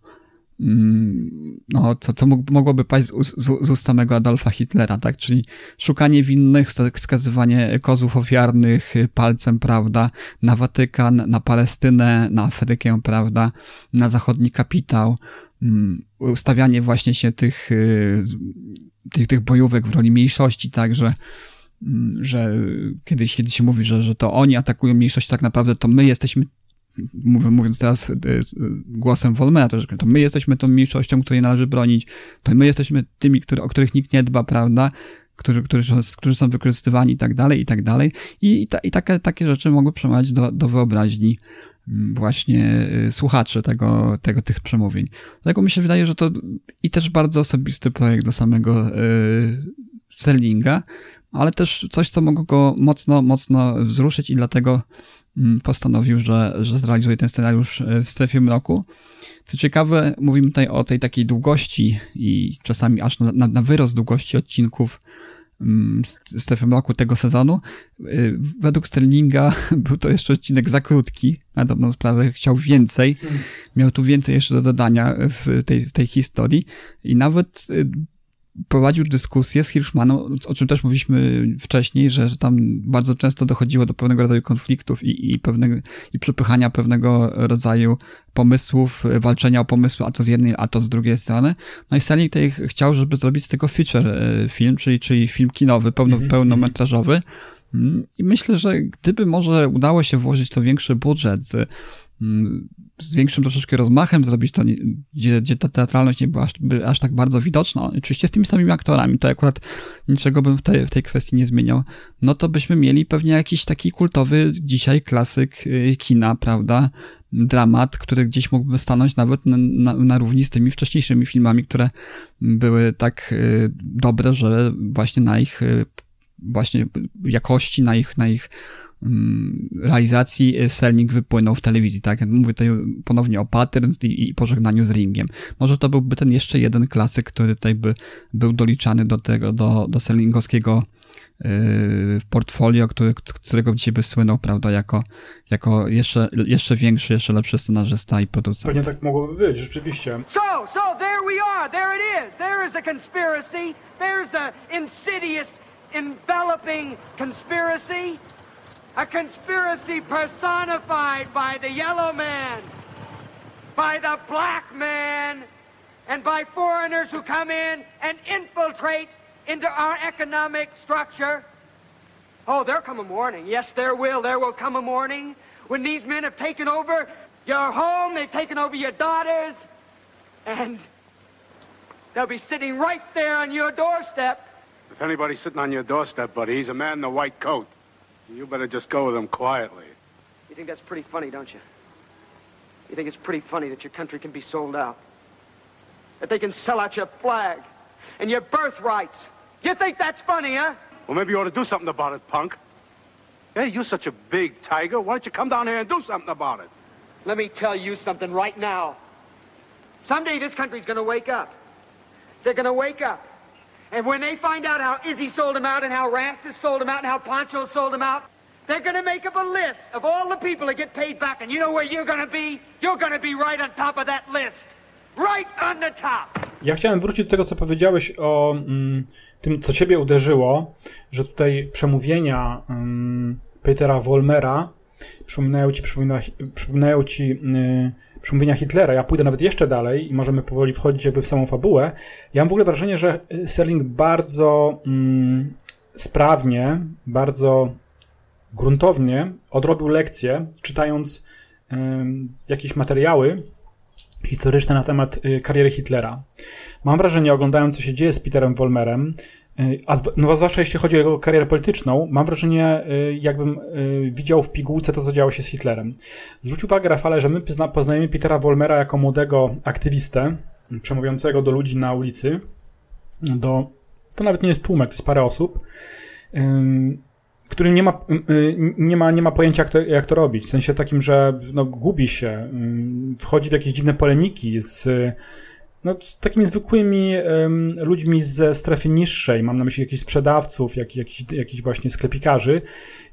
no, co, co mogłoby paść z, z, z ust samego Adolfa Hitlera, tak? Czyli szukanie winnych, wskazywanie kozłów ofiarnych palcem, prawda? Na Watykan, na Palestynę, na Afrykę, prawda? Na zachodni kapitał. Mm, ustawianie właśnie się tych y, tych, tych bojówek w roli mniejszości, tak, że, mm, że kiedyś, kiedy się mówi, że, że to oni atakują mniejszość, tak naprawdę to my jesteśmy mówiąc teraz y, y, głosem Wolmera, że to my jesteśmy tą mniejszością, której należy bronić, to my jesteśmy tymi, który, o których nikt nie dba, prawda, którzy, którzy, którzy są wykorzystywani i tak dalej, i tak dalej. I, i, ta, i takie, takie rzeczy mogły przemawiać do, do wyobraźni właśnie y, słuchaczy tego, tego, tych przemówień. Dlatego mi się wydaje, że to i też bardzo osobisty projekt dla samego Sterlinga, ale też coś, co mogło go mocno, mocno wzruszyć i dlatego mm, postanowił, że, że zrealizuje ten scenariusz y, w strefie mroku. Co ciekawe, mówimy tutaj o tej takiej długości i czasami aż na, na wyrost długości odcinków Mm, strefy mroku tego sezonu. Y, według Sterlinga był to jeszcze odcinek za krótki, na dobrą sprawę chciał więcej, miał tu więcej jeszcze do dodania w tej, tej historii i nawet y, prowadził dyskusję z Hirschmanem, o czym też mówiliśmy wcześniej, że, że tam bardzo często dochodziło do pewnego rodzaju konfliktów i, i, pewnego, i przepychania pewnego rodzaju pomysłów, walczenia o pomysły, a to z jednej, a to z drugiej strony. No i Stanley tutaj chciał, żeby zrobić z tego feature e, film, czyli, czyli film kinowy, pełno, mm -hmm. pełnometrażowy. I myślę, że gdyby może udało się włożyć to większy budżet, z większym troszeczkę rozmachem zrobić to, gdzie, gdzie ta teatralność nie była aż, by, aż tak bardzo widoczna, oczywiście z tymi samymi aktorami, to akurat niczego bym w tej, w tej kwestii nie zmieniał, no to byśmy mieli pewnie jakiś taki kultowy dzisiaj klasyk y, kina, prawda, dramat, który gdzieś mógłby stanąć nawet na, na, na równi z tymi wcześniejszymi filmami, które były tak y, dobre, że właśnie na ich y, właśnie jakości, na ich, na ich mm, realizacji y, Selnik wypłynął w telewizji, tak? Mówię tutaj ponownie o Patterns i, i pożegnaniu z ringiem. Może to byłby ten jeszcze jeden klasyk, który tutaj by był doliczany do tego, do, do Selingowskiego w portfolio, który, którego dzisiaj by słynął, prawda, jako, jako jeszcze, jeszcze większy, jeszcze lepszy scenarzysta i producent. Pewnie tak mogłoby być, rzeczywiście. So, so, there we are, there it is. There is a conspiracy. There's a insidious, enveloping conspiracy. A conspiracy personified by the yellow man, by the black man, and by foreigners who come in and infiltrate into our economic structure. Oh, there'll come a morning. Yes, there will. There will come a morning when these men have taken over your home, they've taken over your daughters, and they'll be sitting right there on your doorstep. If anybody's sitting on your doorstep, buddy, he's a man in a white coat. You better just go with him quietly. You think that's pretty funny, don't you? You think it's pretty funny that your country can be sold out? That they can sell out your flag and your birthrights you think that's funny, huh? Well, maybe you ought to do something about it, punk. Hey, you're such a big tiger. Why don't you come down here and do something about it? Let me tell you something right now. Someday this country's going to wake up. They're going to wake up. And when they find out how Izzy sold him out and how Rastus sold him out and how Poncho sold him out, they're to make up a list of all the people that get paid back. And you know where you're be? You're be right on top of that list. Right on the top. Ja chciałem wrócić do tego, co powiedziałeś o mm, tym, co ciebie uderzyło, że tutaj przemówienia mm, Petera Wolmera przypominają ci, przypomina, przypominają ci y, przemówienia Hitlera. Ja pójdę nawet jeszcze dalej i możemy powoli wchodzić jakby w samą fabułę. Ja mam w ogóle wrażenie, że Serling bardzo mm, sprawnie, bardzo gruntownie odrobił lekcję, czytając y, jakieś materiały historyczne na temat y, kariery Hitlera. Mam wrażenie, oglądając co się dzieje z Peterem Wolmerem, a no, zwłaszcza jeśli chodzi o jego karierę polityczną, mam wrażenie, y, jakbym widział w pigułce to, co działo się z Hitlerem. Zwróć uwagę, Rafale, że my poznajemy Petera Wolmera jako młodego aktywistę, przemawiającego do ludzi na ulicy, do, to nawet nie jest tłumek, to jest parę osób, który nie ma, y, y, nie ma, nie ma pojęcia, jak to, jak to robić. W sensie takim, że no, gubi się, wchodzi w jakieś dziwne polemiki z no, z takimi zwykłymi um, ludźmi ze strefy niższej, mam na myśli jakichś sprzedawców, jak, jakichś, jakichś właśnie sklepikarzy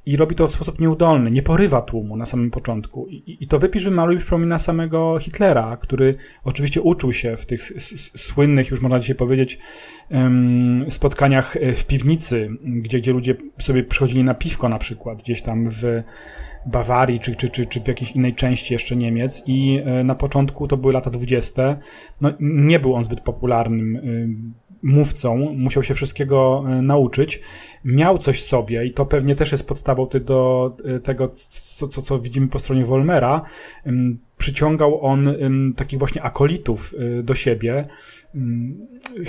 i robi to w sposób nieudolny, nie porywa tłumu na samym początku. I, i to wypisz wymaluj przypomina samego Hitlera, który oczywiście uczył się w tych słynnych, już można dzisiaj powiedzieć, um, spotkaniach e, w piwnicy, gdzie, gdzie ludzie sobie przychodzili na piwko na przykład, gdzieś tam w Bawarii, czy, czy, czy, czy w jakiejś innej części jeszcze Niemiec i e, na początku to były lata dwudzieste. No, nie był on zbyt popularnym e, mówcą, musiał się wszystkiego e, nauczyć. Miał coś w sobie i to pewnie też jest podstawą do tego, co, co, co widzimy po stronie Wolmera. Przyciągał on takich właśnie akolitów do siebie,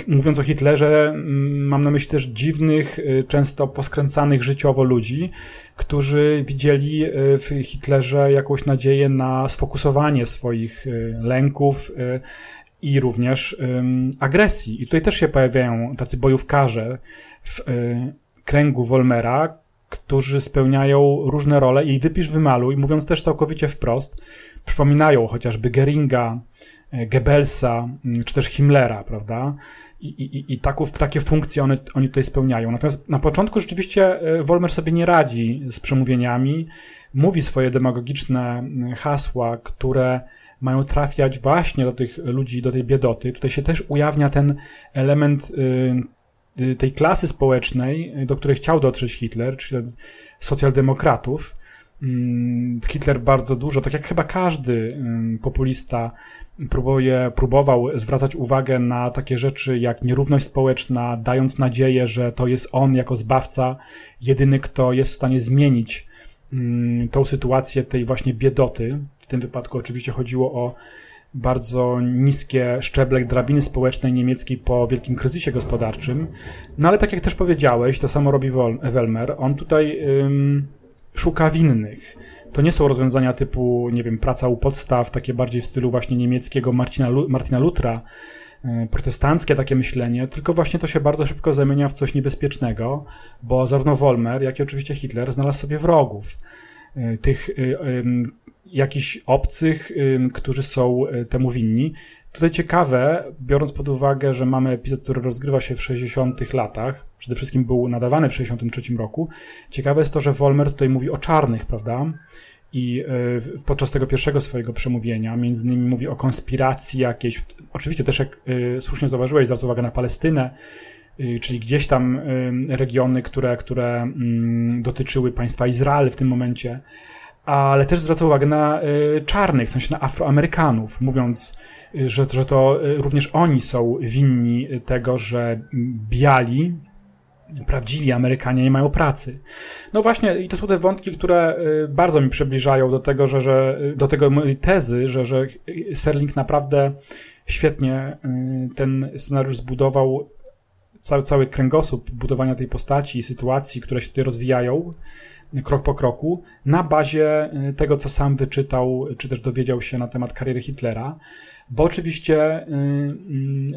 mówiąc o Hitlerze, mm, mam na myśli też dziwnych, y, często poskręcanych życiowo ludzi, którzy widzieli y, w Hitlerze jakąś nadzieję na sfokusowanie swoich y, lęków i również agresji. I tutaj też się pojawiają tacy bojówkarze w kręgu Wolmera, którzy spełniają różne role i wypisz, wymaluj, mówiąc też całkowicie wprost, przypominają chociażby Geringa, Goebbelsa mm, czy też Himmlera, prawda? I, i, i takie funkcje one, oni tutaj spełniają. Natomiast na początku rzeczywiście e, Wolmer sobie nie radzi z przemówieniami, mówi swoje demagogiczne mm, hasła, które mają trafiać właśnie do tych ludzi, do tej biedoty. Tutaj się też ujawnia ten element y, y, tej klasy społecznej, do której chciał dotrzeć Hitler, czyli socjaldemokratów. Mm, Hitler bardzo dużo, tak jak chyba każdy populista, próbuje, próbował zwracać uwagę na takie rzeczy jak nierówność społeczna, dając nadzieję, że to jest on jako zbawca jedyny, kto jest w stanie zmienić mm, tą sytuację tej właśnie biedoty. W tym wypadku oczywiście chodziło o bardzo niskie szczeble drabiny społecznej niemieckiej po wielkim kryzysie gospodarczym. No ale tak jak też powiedziałeś, to samo robi Welmer. On tutaj szuka winnych to nie są rozwiązania typu, nie wiem, praca u podstaw, takie bardziej w stylu właśnie niemieckiego Marcina, Martina Lutra, e, protestanckie takie myślenie, tylko właśnie to się bardzo szybko zamienia w coś niebezpiecznego, bo zarówno Wolmer, jak i oczywiście Hitler znalazł sobie wrogów. E, tych jakichś obcych, którzy są temu winni. Tutaj ciekawe, biorąc pod uwagę, że mamy epizod, który rozgrywa się w 60 latach, przede wszystkim był nadawany w 63 roku, ciekawe jest to, że Wolmer tutaj mówi o czarnych, prawda? I e, podczas tego pierwszego swojego przemówienia, między innymi mówi o konspiracji jakiejś, oczywiście też jak e, słusznie zauważyłeś, zwraca uwagę na Palestynę, e, czyli gdzieś tam regiony, które, które mm, dotyczyły państwa Izrael w tym momencie, ale też zwraca uwagę na czarnych, w sensie na Afroamerykanów, mówiąc, że, że to również oni są winni tego, że biali prawdziwi Amerykanie nie mają pracy. No właśnie, i to są te wątki, które y, bardzo mi przybliżają do tego, że, że do tego mojej tezy, że, że Serling naprawdę świetnie y, ten scenariusz zbudował cały, cały kręgosłup budowania tej postaci i sytuacji, które się tutaj rozwijają krok po kroku, na bazie y, tego, co sam wyczytał, czy też dowiedział się na temat kariery Hitlera bo oczywiście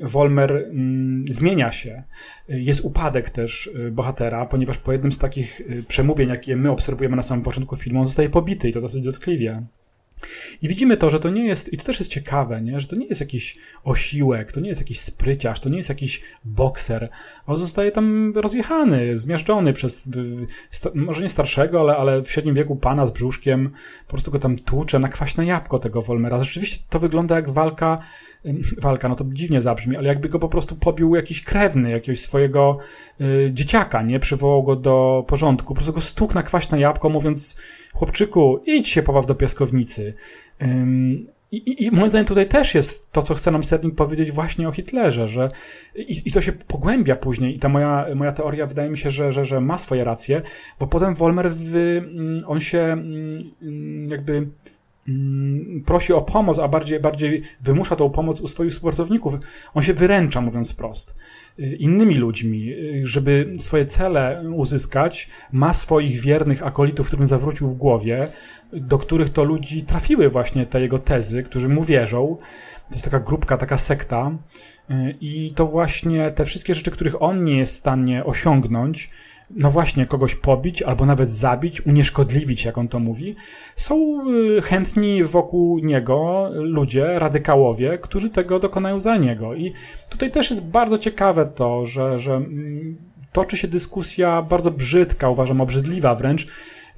Wolmer zmienia się. Jest upadek też y, bohatera, ponieważ po jednym z takich y, przemówień, jakie my obserwujemy na samym początku filmu, on zostaje pobity i to dosyć dotkliwie. I widzimy to, że to nie jest, i to też jest ciekawe, nie? że to nie jest jakiś osiłek, to nie jest jakiś spryciarz, to nie jest jakiś bokser. On zostaje tam rozjechany, zmiażdżony przez, może nie starszego, ale, ale w średnim wieku pana z brzuszkiem, po prostu go tam tłucze na kwaśne jabłko tego Wolmera. Rzeczywiście to wygląda jak walka walka, no to dziwnie zabrzmi, ale jakby go po prostu pobił jakiś krewny, jakiegoś swojego y, dzieciaka, nie? Przywołał go do porządku, po prostu go stukł na kwaśne jabłko, mówiąc chłopczyku, idź się pobaw do piaskownicy. Ym, i, I moim zdaniem tutaj też jest to, co chce nam Serling powiedzieć właśnie o Hitlerze, że i, i, to się pogłębia później i ta moja, moja teoria wydaje mi się, że, że, że ma swoje racje, bo potem Wolmer, on się jakby Mm, prosi o pomoc, a bardziej, bardziej wymusza tą pomoc u swoich współpracowników. On się wyręcza, mówiąc wprost, y, innymi ludźmi, y, żeby swoje cele uzyskać, ma swoich wiernych akolitów, którym zawrócił w głowie, do których to ludzi trafiły właśnie te jego tezy, którzy mu wierzą. To jest taka grupka, taka sekta. Y, I to właśnie te wszystkie rzeczy, których on nie jest w stanie osiągnąć, no właśnie, kogoś pobić albo nawet zabić, unieszkodliwić, jak on to mówi, są y, chętni wokół niego ludzie, radykałowie, którzy tego dokonają za niego. I tutaj też jest bardzo ciekawe to, że, że mm, toczy się dyskusja bardzo brzydka, uważam obrzydliwa wręcz,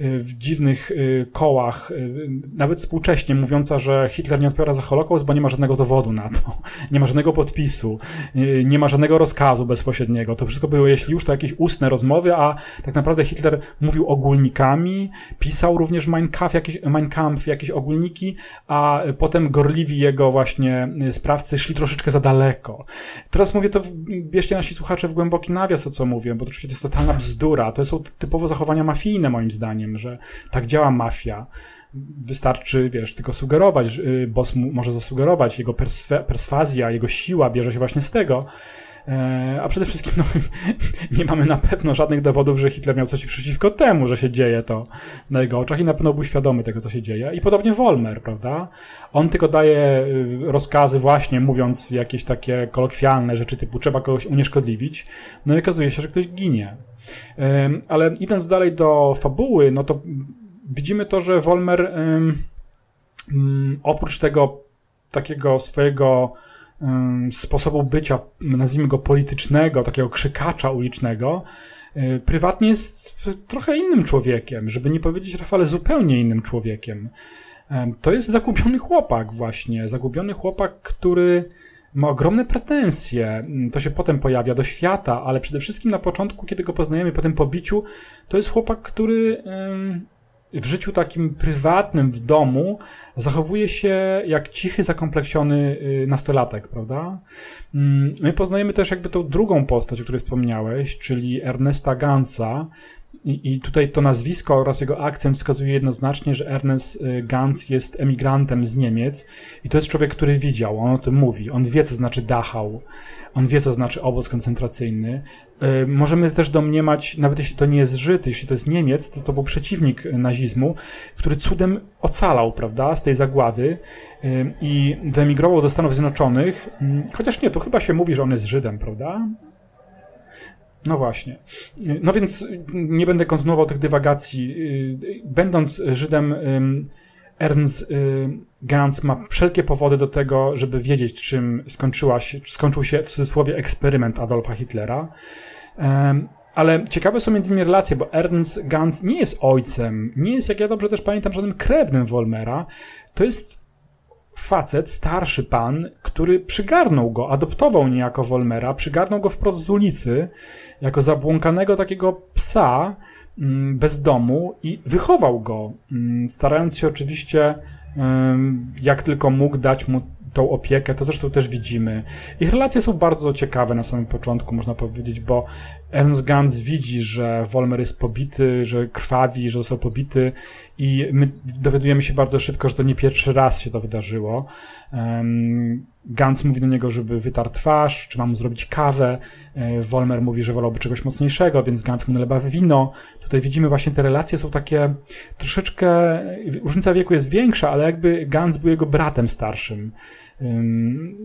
w dziwnych y, kołach, y, nawet współcześnie mówiąca, że Hitler nie odpowiada za Holokaust, bo nie ma żadnego dowodu na to, nie ma żadnego podpisu, y, nie ma żadnego rozkazu bezpośredniego. To wszystko były, jeśli już, to jakieś ustne rozmowy, a tak naprawdę Hitler mówił ogólnikami, pisał również Mein Kampf jakieś, Mein Kampf, jakieś ogólniki, a potem gorliwi jego właśnie sprawcy szli troszeczkę za daleko. Teraz mówię to, bierzcie nasi słuchacze w głęboki nawias, o co mówię, bo to oczywiście to jest totalna bzdura. To są typowo zachowania mafijne, moim zdaniem że tak działa mafia. Wystarczy, wiesz, tylko sugerować, y, boss może zasugerować, jego perswazja, jego siła bierze się właśnie z tego. E, a przede wszystkim no, nie mamy na pewno żadnych dowodów, że Hitler miał coś przeciwko temu, że się dzieje to na jego oczach i na pewno był świadomy tego, co się dzieje. I podobnie Wolmer, prawda? On tylko daje y, rozkazy właśnie, mówiąc jakieś takie kolokwialne rzeczy typu trzeba kogoś unieszkodliwić, no i okazuje się, że ktoś ginie. Ale idąc dalej do fabuły, no to widzimy to, że Wolmer oprócz tego takiego swojego sposobu bycia, nazwijmy go politycznego, takiego krzykacza ulicznego, y, prywatnie jest trochę innym człowiekiem, żeby nie powiedzieć Rafale, zupełnie innym człowiekiem. To jest zagubiony chłopak właśnie, zagubiony chłopak, który ma ogromne pretensje. Mm, to się potem pojawia do świata, ale przede wszystkim na początku, kiedy go poznajemy po tym pobiciu, to jest chłopak, który w życiu takim prywatnym, w domu, zachowuje się jak cichy, zakompleksiony y, nastolatek, prawda? Mm, my poznajemy też jakby tą drugą postać, o której wspomniałeś, czyli Ernesta Gansa, I, tutaj to nazwisko oraz jego akcent wskazuje jednoznacznie, że Ernest y, Gans jest emigrantem z Niemiec i to jest człowiek, który widział, on o tym mówi, on wie, co znaczy Dachau, on wie, co znaczy obóz koncentracyjny. Y, możemy też domniemać, nawet jeśli to nie jest Żyd, jeśli to jest Niemiec, to to był przeciwnik nazizmu, który cudem ocalał, prawda, z tej zagłady y, i wyemigrował do Stanów Zjednoczonych, mm, chociaż nie, to chyba się mówi, że on jest Żydem, prawda? No właśnie. No więc nie będę kontynuował tych dywagacji. Będąc Żydem, Ernst Gans ma wszelkie powody do tego, żeby wiedzieć, czym skończyła się, skończył się w cudzysłowie eksperyment Adolfa Hitlera. Ale ciekawe są między innymi relacje, bo Ernst Gans nie jest ojcem, nie jest, jak ja dobrze też pamiętam, żadnym krewnym Wolmera. To jest facet, starszy pan, który przygarnął go, adoptował niejako Wolmera, przygarnął go wprost z ulicy, jako zabłąkanego takiego psa mm, bez domu i wychował go, mm, starając się oczywiście jak tylko mógł dać mu tą opiekę, to zresztą też widzimy. Ich relacje są bardzo ciekawe na samym początku, można powiedzieć, bo Ernst Gans widzi, że Wolmer jest pobity, że krwawi, że został pobity i my dowiadujemy się bardzo szybko, że to nie pierwszy raz się to wydarzyło. Gans mówi do niego, żeby wytarł twarz, czy ma mu zrobić kawę. E, Wolmer mówi, że wolałby czegoś mocniejszego, więc Gans mu nalewa wino. Tutaj widzimy właśnie te relacje są takie troszeczkę, różnica wieku jest większa, ale jakby Gans był jego bratem starszym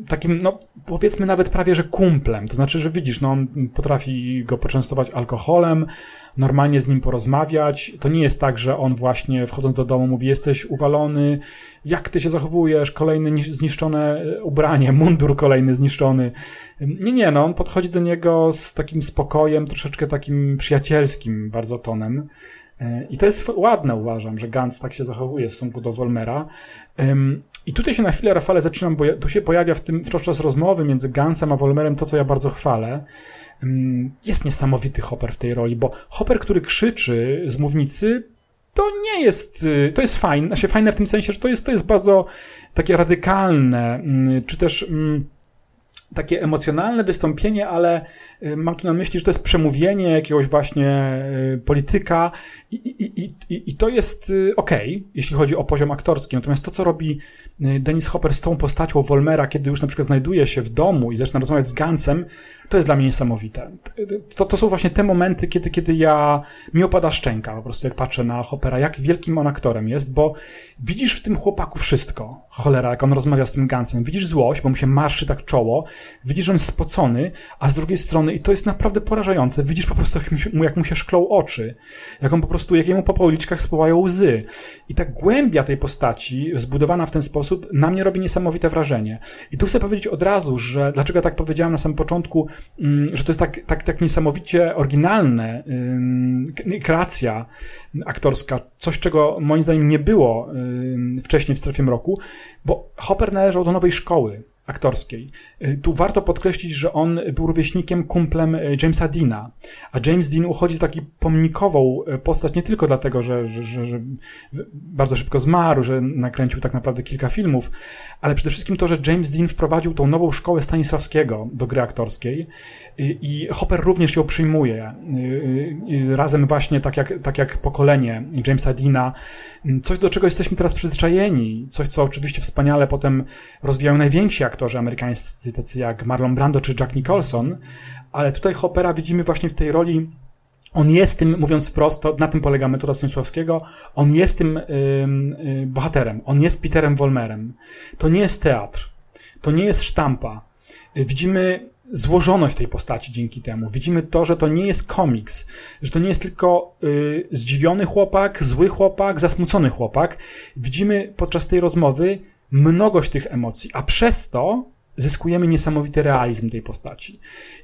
takim, no powiedzmy nawet prawie, że kumplem. To znaczy, że widzisz, no on potrafi go poczęstować alkoholem, normalnie z nim porozmawiać. To nie jest tak, że on właśnie wchodząc do domu mówi, jesteś uwalony, jak ty się zachowujesz, kolejne zniszczone e, ubranie, mundur kolejny zniszczony. Nie, nie, no on podchodzi do niego z takim spokojem, troszeczkę takim przyjacielskim bardzo tonem. E, I to jest ładne, uważam, że Gans tak się zachowuje w stosunku do Wolmera. I tutaj się na chwilę, Rafale, zaczynam, bo tu się pojawia w tym podczas rozmowy między Gansem a Wolmerem to, co ja bardzo chwalę. Jest niesamowity Hopper w tej roli, bo Hopper, który krzyczy z mównicy, to nie jest, y, to jest fajne, znaczy fajne w tym sensie, że to jest, to jest bardzo takie radykalne, czy też takie emocjonalne wystąpienie, ale y, mam tu na myśli, że to jest przemówienie jakiegoś właśnie y, polityka i, i, i, i to jest ok, jeśli chodzi o poziom aktorski. Natomiast to, co robi Dennis Hopper z tą postacią Wolmera, kiedy już na przykład znajduje się w domu i zaczyna rozmawiać z Gansem, to jest dla mnie niesamowite. To, to są właśnie te momenty, kiedy, kiedy ja, mi opada szczęka po prostu, jak patrzę na Hoppera, jak wielkim on aktorem jest, bo widzisz w tym chłopaku wszystko. Cholera, jak on rozmawia z tym Gansem. Widzisz złość, bo mu się marszczy tak czoło, widzisz, że on jest spocony, a z drugiej strony, i to jest naprawdę porażające, widzisz po prostu, jak mu, jak mu się szklą oczy, jak on po prostu, jak jemu po policzkach spływają łzy. I ta głębia tej postaci, zbudowana w ten sposób, na mnie robi niesamowite wrażenie. I tu chcę powiedzieć od razu, że dlaczego tak powiedziałem na samym początku, Mm, że to jest tak, tak, tak niesamowicie oryginalne, kreacja aktorska, coś czego moim zdaniem nie było wcześniej w strefie mroku, bo Hopper należał do nowej szkoły aktorskiej. Y, tu warto podkreślić, że on był rówieśnikiem, kumplem y, Jamesa Deana, a James Dean uchodzi za taki pomnikową y, postać nie tylko dlatego, że, że, że, że, bardzo szybko zmarł, że nakręcił tak naprawdę kilka filmów, ale przede wszystkim to, że James Dean wprowadził tą nową szkołę Stanisławskiego do gry aktorskiej i Hopper również ją przyjmuje. Razem właśnie tak jak, tak jak pokolenie Jamesa Deana, coś do czego jesteśmy teraz przyzwyczajeni, coś co oczywiście wspaniale potem rozwijają najwięksi aktorzy, aktorzy amerykańscy, tacy jak Marlon Brando czy Jack Nicholson, ale tutaj Hoppera widzimy właśnie w tej roli on jest tym, mówiąc wprost, to na tym polega metoda Stanisławskiego, on jest tym yy, bohaterem, on jest Peterem Wolmerem. To nie jest teatr, to nie jest sztampa. Widzimy złożoność tej postaci dzięki temu. Widzimy to, że to nie jest komiks, że to nie jest tylko y, zdziwiony chłopak, zły chłopak, zasmucony chłopak. Widzimy podczas tej rozmowy mnogość tych emocji, a przez to zyskujemy niesamowity realizm tej postaci.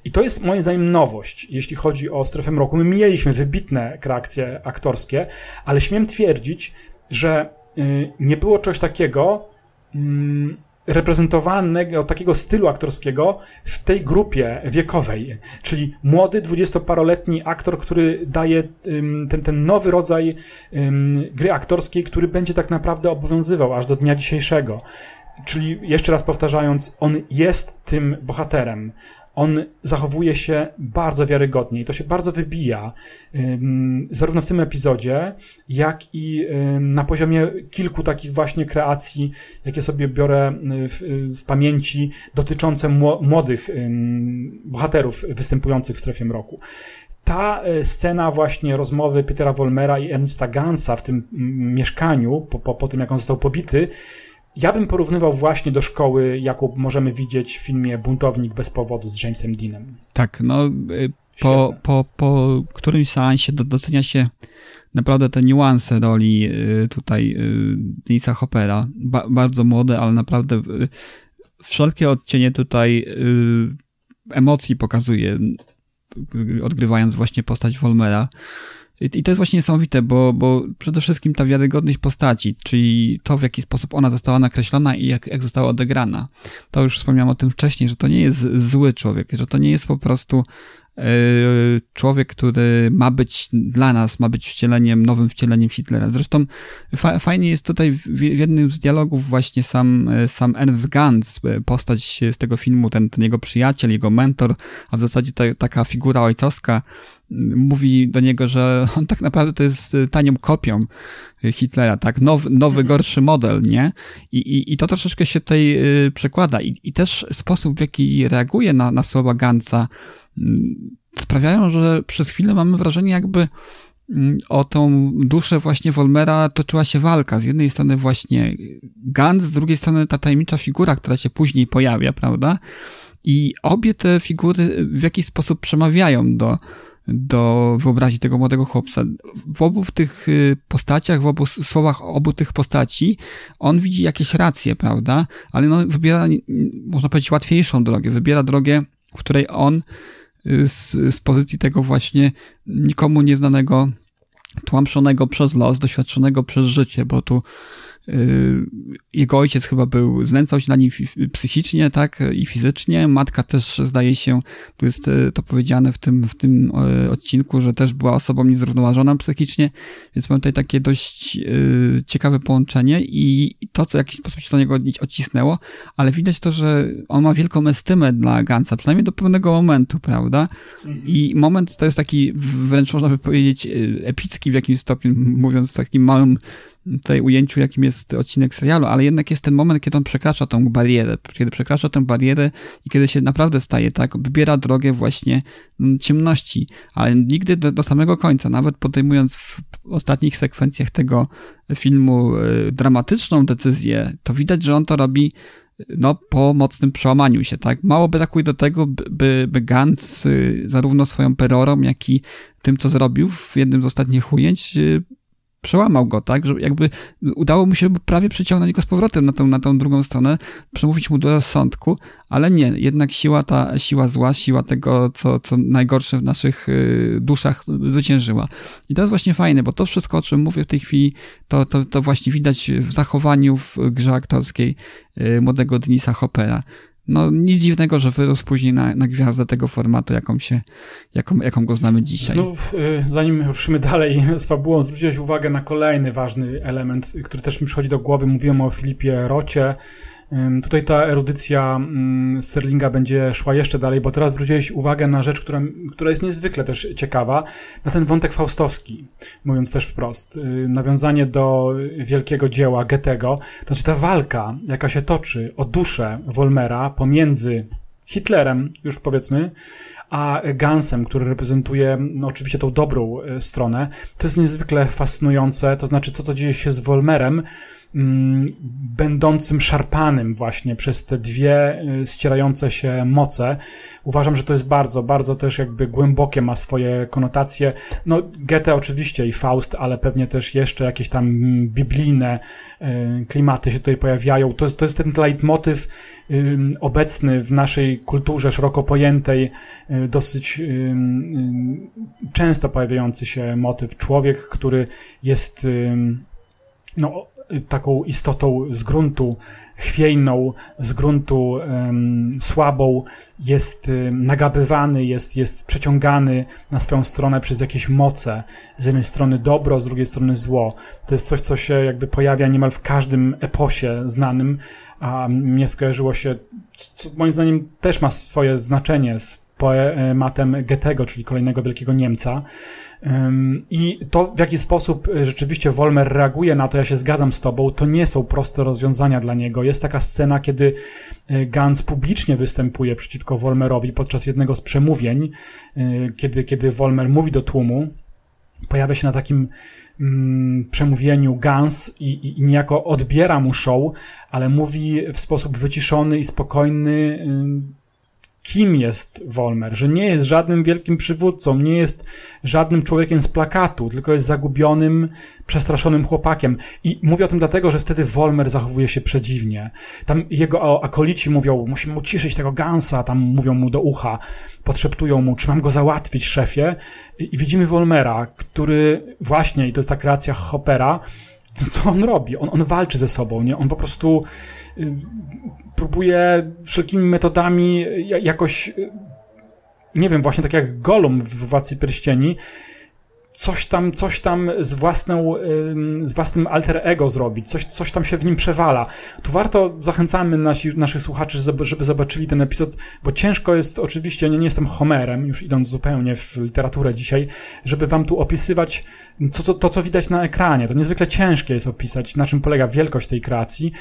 I to jest moim zdaniem nowość, jeśli chodzi o strefę mroku. My mieliśmy wybitne kreacje aktorskie, ale śmiem twierdzić, że y, nie było czegoś takiego, mm, reprezentowanego takiego stylu aktorskiego w tej grupie wiekowej, czyli młody, dwudziestoparoletni aktor, który daje ten, ten nowy rodzaj gry aktorskiej, który będzie tak naprawdę obowiązywał aż do dnia dzisiejszego. Czyli jeszcze raz powtarzając, on jest tym bohaterem. On zachowuje się bardzo wiarygodnie i to się bardzo wybija, zarówno w tym epizodzie, jak i na poziomie kilku takich właśnie kreacji, jakie sobie biorę z pamięci, dotyczące młodych bohaterów występujących w strefie mroku. Ta e, scena właśnie rozmowy Petera Wolmera i Ernsta Gansa w tym mieszkaniu, po, po, po tym jak on został pobity, ja bym porównywał właśnie do szkoły, jaką możemy widzieć w filmie Buntownik bez powodu z Jamesem Deanem. Tak, no y, po, po, po którymś seansie docenia się naprawdę te niuanse roli y, tutaj y, Denisa Hoppera. Ba bardzo młode, ale naprawdę wszelkie odcienie tutaj emocji pokazuje, odgrywając właśnie postać Wolmera. I to jest właśnie niesamowite, bo, bo przede wszystkim ta wiarygodność postaci, czyli to, w jaki sposób ona została nakreślona i jak, jak została odegrana. To już wspomniałem o tym wcześniej, że to nie jest zły człowiek, że to nie jest po prostu e, człowiek, który ma być dla nas, ma być wcieleniem, nowym wcieleniem Hitlera. Zresztą fa fajnie jest tutaj w, w, jednym z dialogów właśnie sam, e, sam Ernst Gans, e, postać z tego filmu, ten, ten jego przyjaciel, jego mentor, a w zasadzie ta, taka figura ojcowska, mówi do niego, że on tak naprawdę to jest tanią kopią Hitlera, tak? Nowy, nowy mhm. gorszy model, nie? I, i, I to troszeczkę się tutaj y, przekłada. I, I też sposób, w jaki reaguje na, na słowa Gansa, mm, sprawiają, że przez chwilę mamy wrażenie, jakby mm, o tą duszę właśnie Wolmera toczyła się walka. Z jednej strony właśnie Gans, z drugiej strony ta tajemnicza figura, która się później pojawia, prawda? I obie te figury w jakiś sposób przemawiają do, do wyobraźni tego młodego chłopca. W obu tych y, postaciach, w obu słowach obu tych postaci, on widzi jakieś racje, prawda? Ale no, wybiera, można powiedzieć, łatwiejszą drogę. Wybiera drogę, w której on y, z, z pozycji tego właśnie nikomu nieznanego, tłamszonego przez los, doświadczonego przez życie, bo tu jego ojciec chyba był, znęcał się na nim psychicznie, tak, i fizycznie. Matka też, zdaje się, tu jest y, to powiedziane w tym, w tym y, odcinku, że też była osobą niezrównoważoną psychicznie, więc mam tutaj takie dość ciekawe połączenie i to, co w jakiś sposób się do niego odcisnęło, ale widać to, że on ma wielką estymę dla Gansa, przynajmniej do pewnego momentu, prawda? I moment to jest taki wręcz można by powiedzieć epicki w jakimś stopniu, mówiąc takim małym tutaj ujęciu, jakim jest odcinek serialu, ale jednak jest ten moment, kiedy on przekracza tą barierę, kiedy przekracza tę barierę i kiedy się naprawdę staje, tak, wybiera drogę właśnie mm, ciemności, ale nigdy do, do samego końca, nawet podejmując w ostatnich sekwencjach tego filmu y, dramatyczną decyzję, to widać, że on to robi no, po mocnym przełamaniu się, tak? Mało brakuje do tego, by, by Gantz y, zarówno swoją perorą, jak i tym, co zrobił w jednym z ostatnich ujęć, przełamał go, tak, że jakby udało mu się prawie przyciągnąć go z powrotem na tą, na tą drugą stronę, przemówić mu do rozsądku, ale nie, jednak siła ta, siła zła, siła tego, co, co najgorsze w naszych y, duszach zwyciężyła. I to jest właśnie fajne, bo to wszystko, o czym mówię w tej chwili, to, to, to właśnie widać w zachowaniu w grze aktorskiej y, młodego Denisa Hoppera no nic dziwnego, że wyrósł później na, na gwiazdę tego formatu, jaką, się, jaką, jaką go znamy dzisiaj. Znów, y, zanim ruszymy dalej z fabułą, zwróciłeś uwagę na kolejny ważny element, który też mi przychodzi do głowy. Mówiłem o Filipie Rocie, Tutaj ta erudycja mm, Sterlinga będzie szła jeszcze dalej, bo teraz zwróciłeś uwagę na rzecz, która, która jest niezwykle też ciekawa, na ten wątek faustowski, mówiąc też wprost. Y, nawiązanie do wielkiego dzieła Goethego, znaczy ta walka, jaka się toczy o duszę Wolmera pomiędzy Hitlerem, już powiedzmy, a Gansem, który reprezentuje no, oczywiście tą dobrą y, stronę, to jest niezwykle fascynujące. To znaczy, to, co dzieje się z Wolmerem, będącym szarpanym właśnie przez te dwie y, ścierające się moce. Uważam, że to jest bardzo, bardzo też jakby głębokie ma swoje konotacje. No, Goethe oczywiście i Faust, ale pewnie też jeszcze jakieś tam biblijne y, klimaty się tutaj pojawiają. To jest, to jest ten leitmotyw y, obecny w naszej kulturze szeroko pojętej, dosyć często pojawiający się motyw. Człowiek, który jest no, taką istotą z gruntu chwiejną, z gruntu um, słabą, jest um, nagabywany, jest, jest przeciągany na swoją stronę przez jakieś moce. Z jednej strony dobro, z drugiej strony zło. To jest coś, co się jakby pojawia niemal w każdym eposie znanym, a mnie skojarzyło się, co moim zdaniem też ma swoje znaczenie z poematem Goethego, czyli kolejnego wielkiego Niemca. I to, w jaki sposób e, rzeczywiście Wolmer reaguje na to, ja się zgadzam z tobą, to nie są proste rozwiązania dla niego. Jest taka scena, kiedy e, Gans publicznie występuje przeciwko Wolmerowi podczas jednego z przemówień, e, kiedy, kiedy Wolmer mówi do tłumu, pojawia się na takim mm, przemówieniu Gans i, i niejako odbiera mu show, ale mówi w sposób wyciszony i spokojny, kim jest Wolmer, że nie jest żadnym wielkim przywódcą, nie jest żadnym człowiekiem z plakatu, tylko jest zagubionym, przestraszonym chłopakiem. I mówię o tym dlatego, że wtedy Wolmer zachowuje się przedziwnie. Tam jego akolici mówią, musimy uciszyć tego Gansa, tam mówią mu do ucha, podszeptują mu, czy mam go załatwić, szefie. I widzimy Wolmera, który właśnie, i to jest ta kreacja Hoppera, co on robi? On, on walczy ze sobą, nie? On po prostu y, próbuje wszelkimi metodami jakoś, y, nie wiem, właśnie tak jak Gollum w Władcy Pierścieni, coś tam, coś tam z, własną, z własnym alter ego zrobić, coś, coś tam się w nim przewala. Tu warto, zachęcamy nasi, naszych słuchaczy, żeby zobaczyli ten epizod, bo ciężko jest, oczywiście, nie, nie jestem Homerem, już idąc zupełnie w literaturę dzisiaj, żeby wam tu opisywać to, co, to, co widać na ekranie. To niezwykle ciężkie jest opisać, na czym polega wielkość tej kreacji.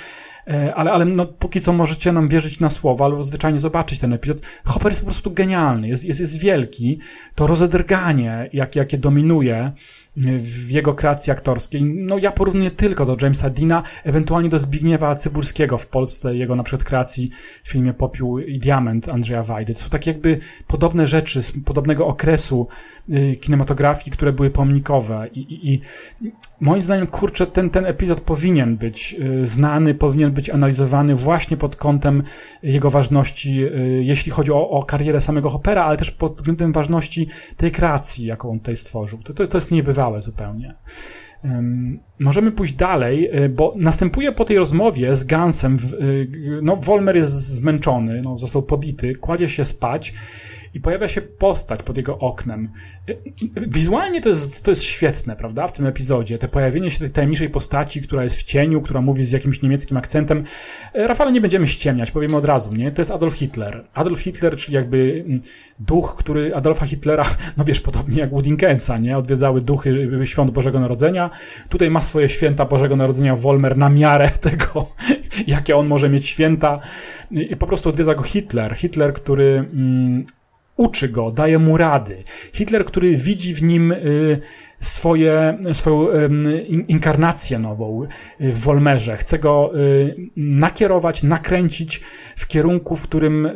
E, ale, ale no, póki co możecie nam wierzyć na słowa albo zwyczajnie zobaczyć ten epizod. Hopper jest po prostu genialny, jest, jest, jest wielki. To rozedrganie, jak, jakie dominuje w jego kreacji aktorskiej. No ja porównuję tylko do Jamesa Dina, ewentualnie do Zbigniewa Cybulskiego w Polsce, jego na przykład kreacji w filmie Popiół i Diament Andrzeja Wajdy. To są takie jakby podobne rzeczy z podobnego okresu y, kinematografii, które były pomnikowe i, i, i moim zdaniem, kurczę, ten, ten epizod powinien być y, znany, powinien być analizowany właśnie pod kątem jego ważności, y, jeśli chodzi o, o karierę samego Hoppera, ale też pod względem ważności tej kreacji, jaką on tutaj stworzył. To, to, to jest niebywałe zupełnie. Możemy pójść dalej, y, bo następuje po tej rozmowie z Gansem, no Wolmer jest zmęczony, no, został pobity, kładzie się spać i pojawia się postać pod jego oknem. Wizualnie to jest, to jest świetne, prawda, w tym epizodzie. Te pojawienie się tej tajemniczej postaci, która jest w cieniu, która mówi z jakimś niemieckim akcentem. Rafale, nie będziemy ściemniać, powiemy od razu, nie? To jest Adolf Hitler. Adolf Hitler, czyli jakby mm, duch, który Adolfa Hitlera, no wiesz, podobnie jak Woodinkensa, nie? Odwiedzały duchy świąt Bożego Narodzenia. Tutaj ma swoje święta Bożego Narodzenia Wolmer na miarę tego, jakie on może mieć święta. I po prostu odwiedza go Hitler. Hitler, który mm, uczy go, daje mu rady. Hitler, który widzi w nim y, swoje, swoją inkarnację nową w Wolmerze. Chce go y, nakierować, nakręcić w kierunku, w którym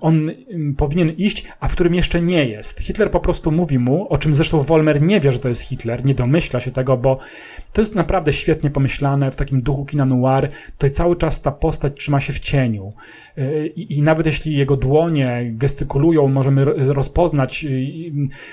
on powinien iść, a w którym jeszcze nie jest. Hitler po prostu mówi mu, o czym zresztą Wolmer nie wie, że to jest Hitler, nie domyśla się tego, bo to jest naprawdę świetnie pomyślane w takim duchu kina noir. Tutaj cały czas ta postać trzyma się w cieniu. Y, I, i nawet jeśli jego dłonie gestykulują, możemy rozpoznać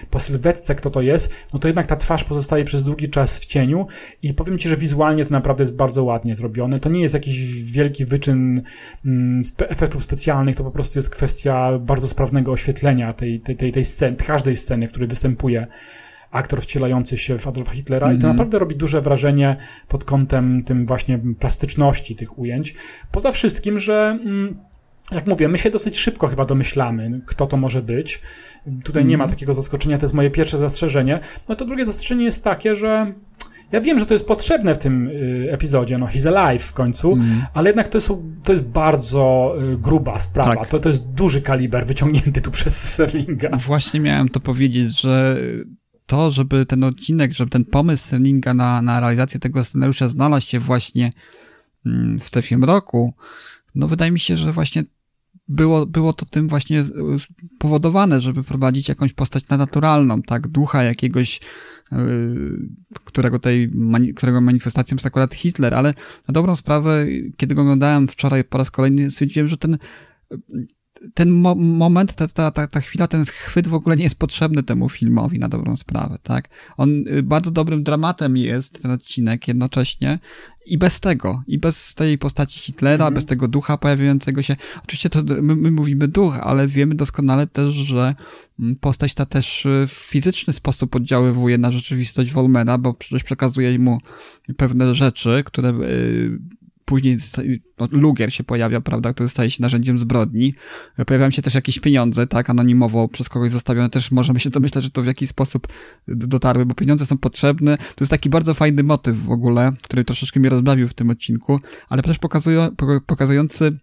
po sylwetce, kto to jest, no to jednak ta twarz pozostaje przez długi czas w cieniu i powiem Ci, że wizualnie to naprawdę jest bardzo ładnie zrobione. To nie jest jakiś wielki wyczyn mm, efektów specjalnych, to po prostu jest kwestia bardzo sprawnego oświetlenia tej, tej, tej, tej sceny, każdej sceny, w której występuje aktor wcielający się w Adolfa Hitlera mm -hmm. i to mhm. naprawdę robi duże wrażenie pod kątem tym właśnie plastyczności tych ujęć. Poza wszystkim, że mm, jak mówię, my się dosyć szybko chyba domyślamy, kto to może być. Tutaj mm. nie ma mhm. takiego zaskoczenia, to jest moje pierwsze zastrzeżenie. No to drugie zastrzeżenie jest takie, że ja wiem, że to jest potrzebne w tym y, epizodzie, no he's alive w końcu, mm. ale jednak to jest, to jest bardzo y, gruba sprawa. Tak. To, to jest duży kaliber wyciągnięty tu przez Serlinga. Właśnie miałem to powiedzieć, że to, żeby ten odcinek, żeby ten pomysł Serlinga na, na realizację tego scenariusza znalazł się właśnie mm, w Stefim roku, no wydaje mi się, że właśnie było, było to tym właśnie powodowane, żeby wprowadzić jakąś postać naturalną, tak, ducha jakiegoś, yy, którego tej, którego manifestacją jest akurat Hitler, ale na dobrą sprawę, kiedy go oglądałem wczoraj po raz kolejny, stwierdziłem, że ten ten mo moment, ta, ta, ta, ta chwila, ten chwyt w ogóle nie jest potrzebny temu filmowi na dobrą sprawę, tak? On y, bardzo dobrym dramatem jest ten odcinek jednocześnie i bez tego, i bez tej postaci Hitlera, mm. bez tego ducha pojawiającego się. Oczywiście to my, my, mówimy duch, ale wiemy doskonale też, że mm, postać ta też y, w fizyczny sposób oddziaływuje na rzeczywistość Wolmera, bo przecież przekazuje mu pewne rzeczy, które y, później no, Lugier się pojawia, prawda, który staje się narzędziem zbrodni. Pojawiają się też jakieś pieniądze, tak, anonimowo przez kogoś zostawione. Też możemy się domyślać, że to w jakiś sposób dotarły, bo pieniądze są potrzebne. To jest taki bardzo fajny motyw w ogóle, który troszeczkę mnie rozbawił w tym odcinku, ale też pokazują, pokazujący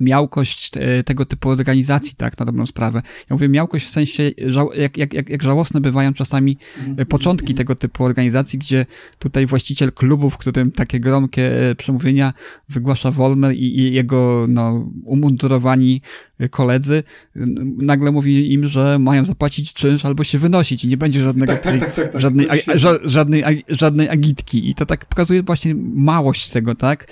miałkość e, tego typu organizacji, tak, na dobrą sprawę. Ja mówię miałkość w sensie, jak, jak, jak, jak żałosne bywają czasami e, początki tego typu organizacji, gdzie tutaj właściciel klubu, w którym takie gromkie e, przemówienia wygłasza Wolmer i, i jego no, umundurowani koledzy, nagle mówi im, że mają zapłacić czynsz albo się wynosić i nie będzie żadnego, tak, tak, tak, tak, żadnej, żadnej, żadnej agitki. I to tak pokazuje właśnie małość tego, tak?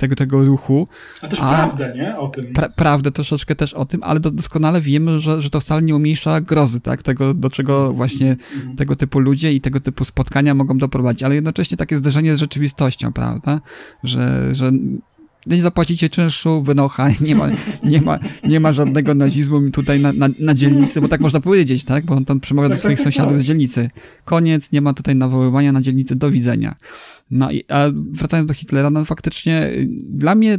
Tego, tego ruchu. A też a, prawdę, nie? O tym. Pra, prawdę troszeczkę też o tym, ale doskonale wiemy, że, że to wcale nie umniejsza grozy, tak? Tego, do czego właśnie mhm. tego typu ludzie i tego typu spotkania mogą doprowadzić, ale jednocześnie takie zderzenie z rzeczywistością, prawda? Że, że nie zapłacicie czynszu, wynocha, nie ma, nie ma, nie ma żadnego nazizmu tutaj na, na, na dzielnicy, bo tak można powiedzieć, tak? Bo on tam przemawia do tak, swoich tak, tak, sąsiadów z dzielnicy. Koniec, nie ma tutaj nawoływania na dzielnicy, do widzenia. No i a wracając do Hitlera, no faktycznie y, dla mnie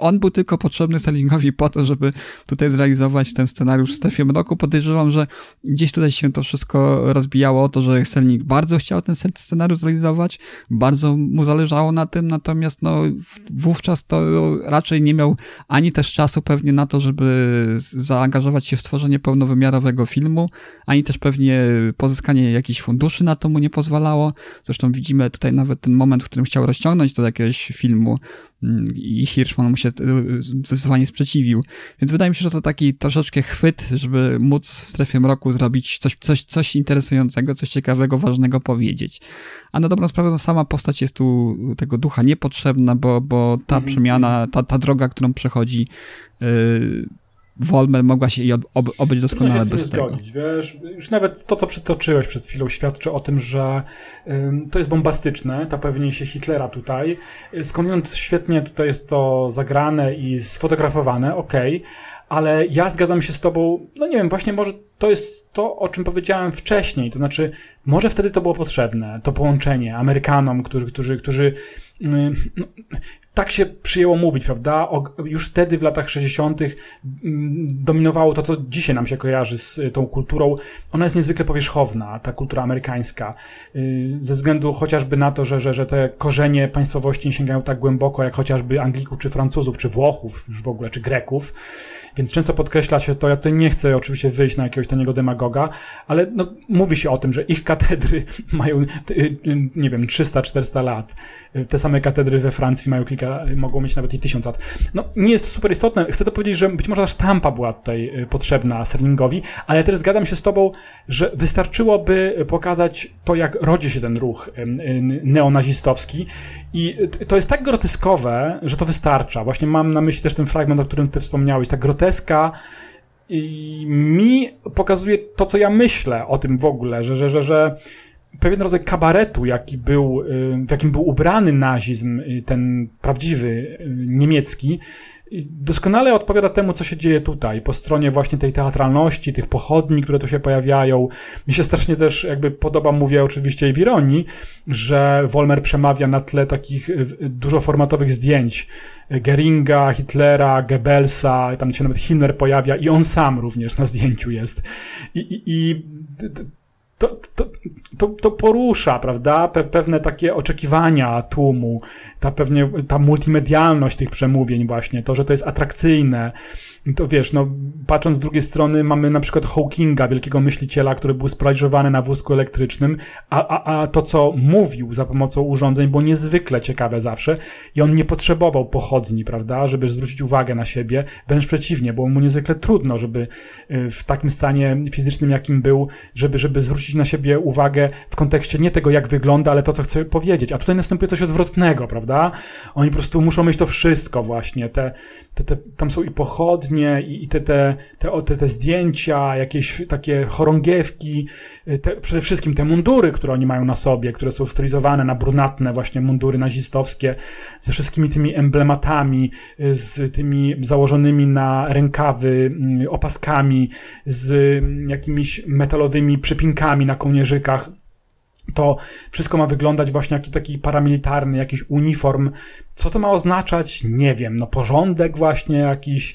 on był tylko potrzebny Selingowi po to, żeby tutaj zrealizować ten scenariusz w strefie mroku. Podejrzewam, że gdzieś tutaj się to wszystko rozbijało o to, że Selling bardzo chciał ten scenariusz zrealizować, bardzo mu zależało na tym, natomiast no wówczas to raczej nie miał ani też czasu pewnie na to, żeby zaangażować się w stworzenie pełnowymiarowego filmu, ani też pewnie pozyskanie jakichś funduszy na to mu nie pozwalało. Zresztą widzimy tutaj nawet ten moment, w którym chciał rozciągnąć do jakiegoś filmu, i Hirschman mu się y, zdecydowanie sprzeciwił. Więc wydaje mi się, że to taki troszeczkę chwyt, żeby móc w strefie mroku zrobić coś, coś, coś interesującego, coś ciekawego, ważnego powiedzieć. A na dobrą sprawę, to sama postać jest tu tego ducha niepotrzebna, bo, bo ta mhm. przemiana, ta, ta droga, którą przechodzi, yy, Wolmer mogła się jej ob, ob, obyć doskonale bez się tego. zgodzić, wiesz, już nawet to, co przytoczyłeś przed chwilą świadczy o tym, że to jest bombastyczne, ta pewnie się Hitlera tutaj, skądinąd świetnie tutaj jest to zagrane i sfotografowane, okej, okay, ale ja zgadzam się z tobą, no nie wiem, właśnie może to jest to, o czym powiedziałem wcześniej, to znaczy, może wtedy to było potrzebne, to połączenie Amerykanom, którzy, którzy, którzy no, tak się przyjęło mówić, prawda? O, już wtedy w latach 60. Mm, dominowało to, co dzisiaj nam się kojarzy z y, tą kulturą. Ona jest niezwykle powierzchowna, ta kultura amerykańska. Y, ze względu chociażby na to, że, że, że te korzenie państwowości nie sięgają tak głęboko, jak chociażby Anglików, czy Francuzów, czy Włochów już w ogóle, czy Greków. Więc często podkreśla się to, ja tutaj nie chcę oczywiście wyjść na jakiegoś taniego demagoga, ale no, mówi się o tym, że ich katedry mają, y, nie wiem, 300-400 lat. Te same katedry we Francji mają kilka, mogą mieć nawet i tysiąc lat. No, nie jest to super istotne. Chcę to powiedzieć, że być może ta sztampa była tutaj y, potrzebna Serlingowi, ale też zgadzam się z tobą, że wystarczyłoby pokazać to, jak rodzi się ten ruch y, neonazistowski i to jest tak groteskowe, że to wystarcza. Właśnie mam na myśli też ten fragment, o którym ty wspomniałeś, ta groteska i mi pokazuje to, co ja myślę o tym w ogóle, że, że, że, że pewien rodzaj kabaretu, jaki był, y, w jakim był ubrany nazizm, y, ten prawdziwy y, doskonale odpowiada temu, co się dzieje tutaj, po stronie właśnie tej teatralności, tych pochodni, które tu się pojawiają. Mi się strasznie też jakby podoba, mówię oczywiście i w ironii, że Wolmer przemawia na tle takich dużoformatowych zdjęć Geringa, Hitlera, Goebbelsa, tam się nawet Himmler pojawia i on sam również na zdjęciu jest. I, i, i to, to, to, to porusza, prawda, Pe pewne takie oczekiwania tłumu, ta pewnie, ta multimedialność tych przemówień właśnie, to, że to jest atrakcyjne, to wiesz, no, patrząc z drugiej strony mamy na przykład Hawkinga, wielkiego myśliciela, który był sparaliżowany na wózku elektrycznym, a, a, a to, co mówił za pomocą urządzeń, było niezwykle ciekawe zawsze i on nie potrzebował pochodni, prawda, żeby zwrócić uwagę na siebie, wręcz przeciwnie, było mu niezwykle trudno, żeby y, w takim stanie fizycznym, jakim był, żeby, żeby zwrócić na siebie uwagę w kontekście nie tego, jak wygląda, ale to, co chce powiedzieć. A tutaj następuje coś odwrotnego, prawda? Oni po prostu muszą mieć to wszystko właśnie. Te, te, te, tam są i pochodnie, i, i te, te, te, te, te zdjęcia, jakieś takie chorągiewki, te, przede wszystkim te mundury, które oni mają na sobie, które są stylizowane na brunatne właśnie mundury nazistowskie, ze wszystkimi tymi emblematami, z tymi założonymi na rękawy mm, opaskami, z jakimiś metalowymi przypinkami na kołnierzykach. To wszystko ma wyglądać właśnie jak taki paramilitarny, jakiś uniform. Co to ma oznaczać? Nie wiem. No porządek właśnie jakiś,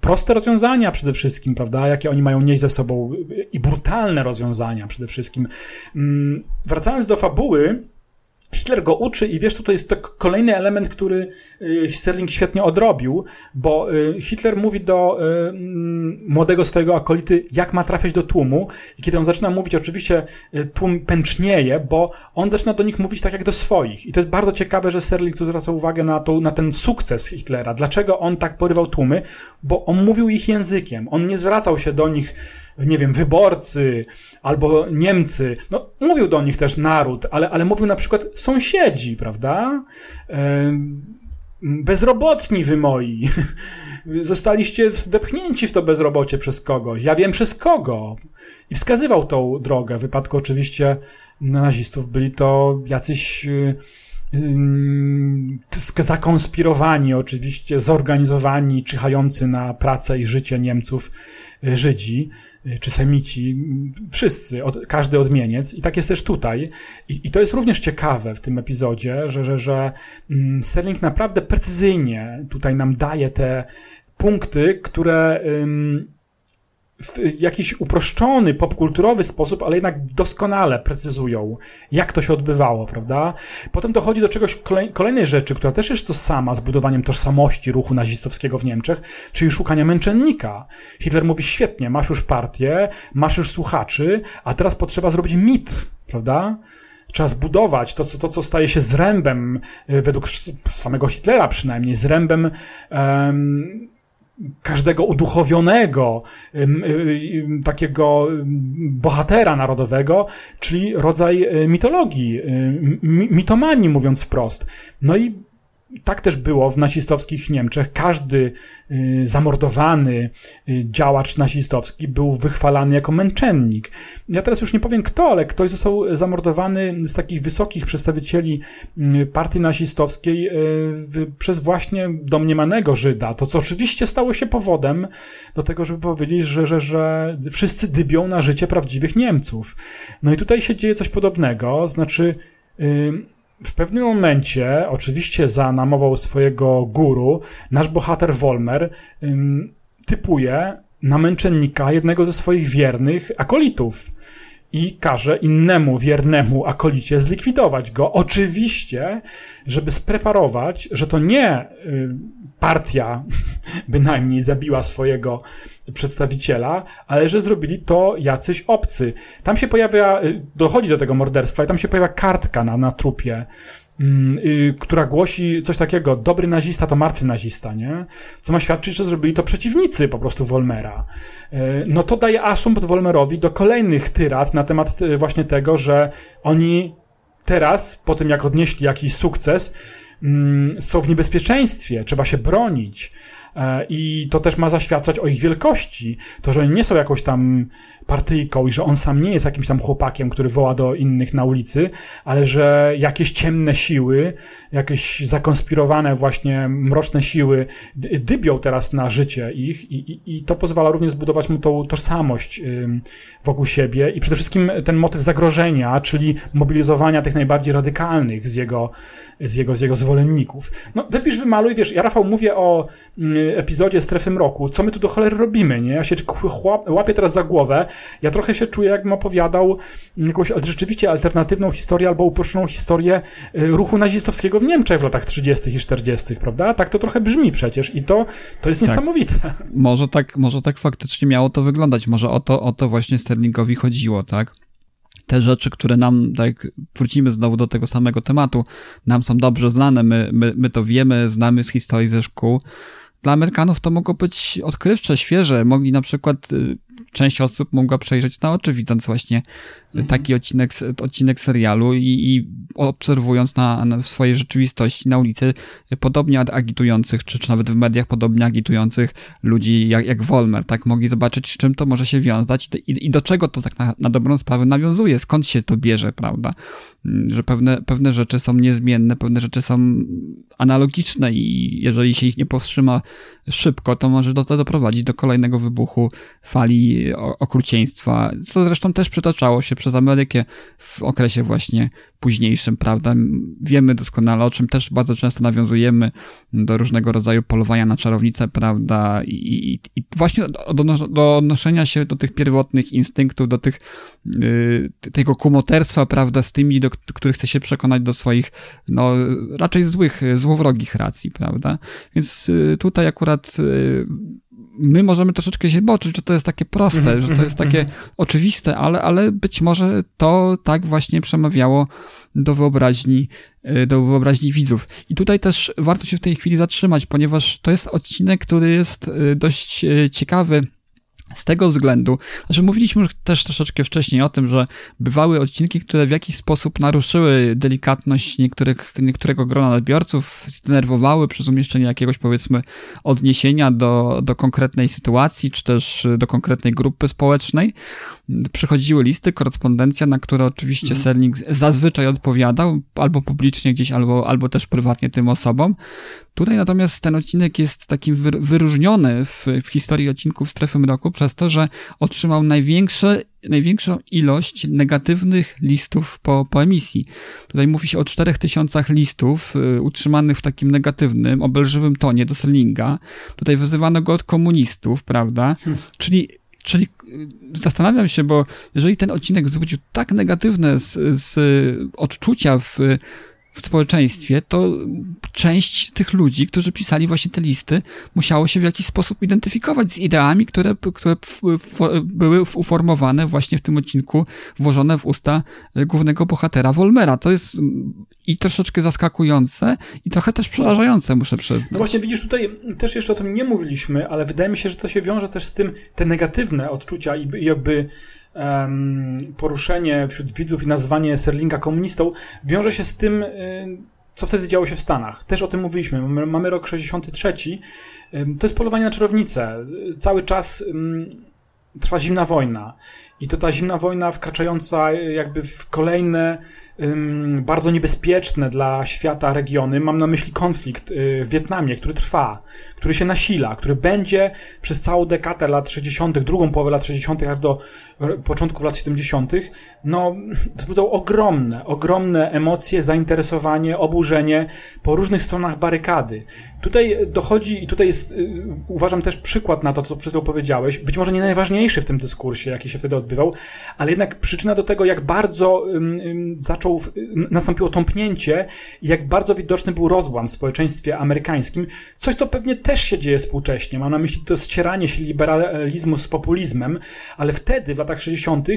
proste rozwiązania przede wszystkim, prawda? Jakie oni mają nieść ze sobą i brutalne rozwiązania przede wszystkim. Mm, wracając do fabuły, Hitler go uczy i wiesz, to jest to kolejny element, który y, Sterling świetnie odrobił, bo y, Hitler mówi do y, mm, młodego swojego akolity, jak ma trafiać do tłumu i kiedy on zaczyna mówić, oczywiście tłum pęcznieje, bo on zaczyna do nich mówić tak jak do swoich i to jest bardzo ciekawe, że Sterling tu zwraca uwagę na, to, na ten sukces Hitlera. Dlaczego on tak porywał tłumy? Bo on mówił ich językiem, on nie zwracał się do nich nie wiem, wyborcy albo Niemcy. No, mówił do nich też naród, ale, ale mówił na przykład sąsiedzi, prawda? Bezrobotni wy moi. Zostaliście wepchnięci w to bezrobocie przez kogoś. Ja wiem przez kogo. I wskazywał tą drogę. W wypadku oczywiście nazistów byli to jacyś y, y, zakonspirowani, oczywiście zorganizowani, czyhający na pracę i życie Niemców y, Żydzi. Y, czy Semici, wszyscy, od, każdy odmieniec. I tak jest też tutaj. I, I, to jest również ciekawe w tym epizodzie, że, że, że mm, Sterling naprawdę precyzyjnie tutaj nam daje te punkty, które w jakiś uproszczony, popkulturowy sposób, ale jednak doskonale precyzują, jak to się odbywało, prawda? Potem dochodzi do czegoś kolej, kolejnej rzeczy, która też jest to sama z budowaniem tożsamości ruchu nazistowskiego w Niemczech, czyli szukania męczennika. Hitler mówi, świetnie, masz już partię, masz już słuchaczy, a teraz potrzeba zrobić mit, prawda? Trzeba zbudować to, co, to, co staje się zrębem, y, według samego Hitlera przynajmniej, zrębem um, każdego uduchowionego, takiego bohatera narodowego, czyli rodzaj y, mitologii, mitomanii, mówiąc wprost. No i tak też było w nazistowskich Niemczech. Każdy y, zamordowany y, działacz nazistowski był wychwalany jako męczennik. Ja teraz już nie powiem kto, ale ktoś został zamordowany z takich wysokich przedstawicieli y, partii nazistowskiej przez właśnie domniemanego Żyda. To, co oczywiście stało się powodem do tego, żeby powiedzieć, że, że, że wszyscy dybią na życie prawdziwych Niemców. No i tutaj się dzieje coś podobnego, znaczy w pewnym momencie, oczywiście za namową swojego guru, nasz bohater Wolmer typuje na męczennika jednego ze swoich wiernych akolitów i każe innemu wiernemu akolicie zlikwidować go. Oczywiście, żeby spreparować, że to nie partia bynajmniej zabiła swojego przedstawiciela, ale że zrobili to jacyś obcy. Tam się pojawia, y, dochodzi do tego morderstwa i tam się pojawia kartka na, na trupie, mm, y, która głosi coś takiego, dobry nazista to martwy nazista, nie? Co ma świadczyć, że zrobili to przeciwnicy po prostu Wolmera. Y, no to daje asumpt Wolmerowi do kolejnych tyrad na temat właśnie tego, że oni teraz, po tym jak odnieśli jakiś sukces, są w niebezpieczeństwie, trzeba się bronić. E, I to też ma zaświadczać o ich wielkości. To, że oni nie są jakąś tam partyjką i że on sam nie jest jakimś tam chłopakiem, który woła do innych na ulicy, ale że jakieś ciemne siły, jakieś zakonspirowane właśnie mroczne siły dybią teraz na życie ich i, i, i to pozwala również zbudować mu tą tożsamość wokół siebie i przede wszystkim ten motyw zagrożenia, czyli mobilizowania tych najbardziej radykalnych z jego, z jego, z jego zwolenników. No, wypisz, wymaluj, wiesz, ja Rafał mówię o epizodzie Strefy Mroku, co my tu do cholery robimy, nie? Ja się łapię teraz za głowę, ja trochę się czuję, jakbym opowiadał jakąś rzeczywiście alternatywną historię albo uproszczoną historię y, ruchu nazistowskiego w Niemczech w latach 30. i 40., prawda? Tak to trochę brzmi przecież i to, to jest tak. niesamowite. Może tak, może tak faktycznie miało to wyglądać, może o to, o to właśnie Sterlingowi chodziło, tak? te rzeczy, które nam, tak wrócimy znowu do tego samego tematu, nam są dobrze znane, my, my, my to wiemy, znamy z historii ze szkół. Dla Amerykanów to mogło być odkrywcze, świeże. Mogli na przykład y, część osób mogła przejrzeć na oczy, widząc właśnie mhm. taki odcinek, odcinek serialu i, i obserwując na, na, swojej rzeczywistości na ulicy podobnie agitujących, czy, czy nawet w mediach podobnie agitujących ludzi jak, jak Wolmer, tak? Mogli zobaczyć, z czym to może się wiązać i, i do czego to tak na, na dobrą sprawę nawiązuje, skąd się to bierze, prawda? Mm, że pewne, pewne rzeczy są niezmienne, pewne rzeczy są analogiczne i jeżeli się ich nie powstrzyma szybko, to może do, to doprowadzić do kolejnego wybuchu fali okrucieństwa, co zresztą też przytaczało się przez Amerykę w okresie właśnie późniejszym, prawda? Wiemy doskonale, o czym też bardzo często nawiązujemy do różnego rodzaju polowania na czarownicę, prawda? I, i, i właśnie do, do, odnoszenia się do tych pierwotnych instynktów, do tych, yy, tego kumoterstwa, prawda, z tymi, do których chce się przekonać do swoich, no, raczej złych, złowrogich racji, prawda? Więc yy, tutaj akurat yy, my możemy troszeczkę się boczyć, że to jest takie proste, mhm, że to jest mhm, takie mhm. oczywiste, ale, ale być może to tak właśnie przemawiało do wyobraźni, e, do wyobraźni widzów. I tutaj też warto się w tej chwili zatrzymać, ponieważ to jest odcinek, który jest e, dość e, ciekawy z tego względu, że mówiliśmy już też troszeczkę wcześniej o tym, że bywały odcinki, które w jakiś sposób naruszyły delikatność niektórych, niektórego grona odbiorców, zdenerwowały przez umieszczenie jakiegoś powiedzmy odniesienia do, do konkretnej sytuacji, czy też do konkretnej grupy społecznej. Przychodziły listy, korespondencja, na które oczywiście mhm. Serling zazwyczaj odpowiadał, albo publicznie gdzieś, albo, albo też prywatnie tym osobom. Tutaj natomiast ten odcinek jest takim wyróżniony w, w historii odcinków Strefy Mroku przez to, że otrzymał największe, największą ilość negatywnych listów po, po emisji. Tutaj mówi się o 4000 listów y, utrzymanych w takim negatywnym, obelżywym tonie do Sellinga. Tutaj wyzywano go od komunistów, prawda? Hmm. Czyli Czyli y, zastanawiam się, bo jeżeli ten odcinek wzbudził tak negatywne z, z odczucia w w społeczeństwie, to część tych ludzi, którzy pisali właśnie te listy, musiało się w jakiś sposób identyfikować z ideami, które, które były uformowane właśnie w tym odcinku, włożone w usta głównego bohatera Wolmera. To jest i troszeczkę zaskakujące, i trochę też przerażające, muszę przyznać. No właśnie, widzisz, tutaj też jeszcze o tym nie mówiliśmy, ale wydaje mi się, że to się wiąże też z tym, te negatywne odczucia i jakby poruszenie wśród widzów i nazwanie Serlinga komunistą wiąże się z tym, co wtedy działo się w Stanach. Też o tym mówiliśmy. Mamy rok 63. To jest polowanie na czarownicę. Cały czas trwa zimna wojna. I to ta zimna wojna wkraczająca jakby w kolejne bardzo niebezpieczne dla świata regiony. Mam na myśli konflikt y, w Wietnamie, który trwa, który się nasila, który będzie przez całą dekadę lat 60., drugą połowę lat 60., aż do początków lat 70., no, wzbudzał ogromne, ogromne emocje, zainteresowanie, oburzenie po różnych stronach barykady. Tutaj dochodzi, i tutaj jest, y, uważam też przykład na to, co przed chwilą powiedziałeś, być może nie najważniejszy w tym dyskursie, jaki się wtedy odbywał, ale jednak przyczyna do tego, jak bardzo zaczął, nastąpiło tąpnięcie i jak bardzo widoczny był rozłam w społeczeństwie amerykańskim, coś, co pewnie też się dzieje współcześnie. Mam na myśli to ścieranie się liberalizmu z populizmem, ale wtedy, w latach 60.,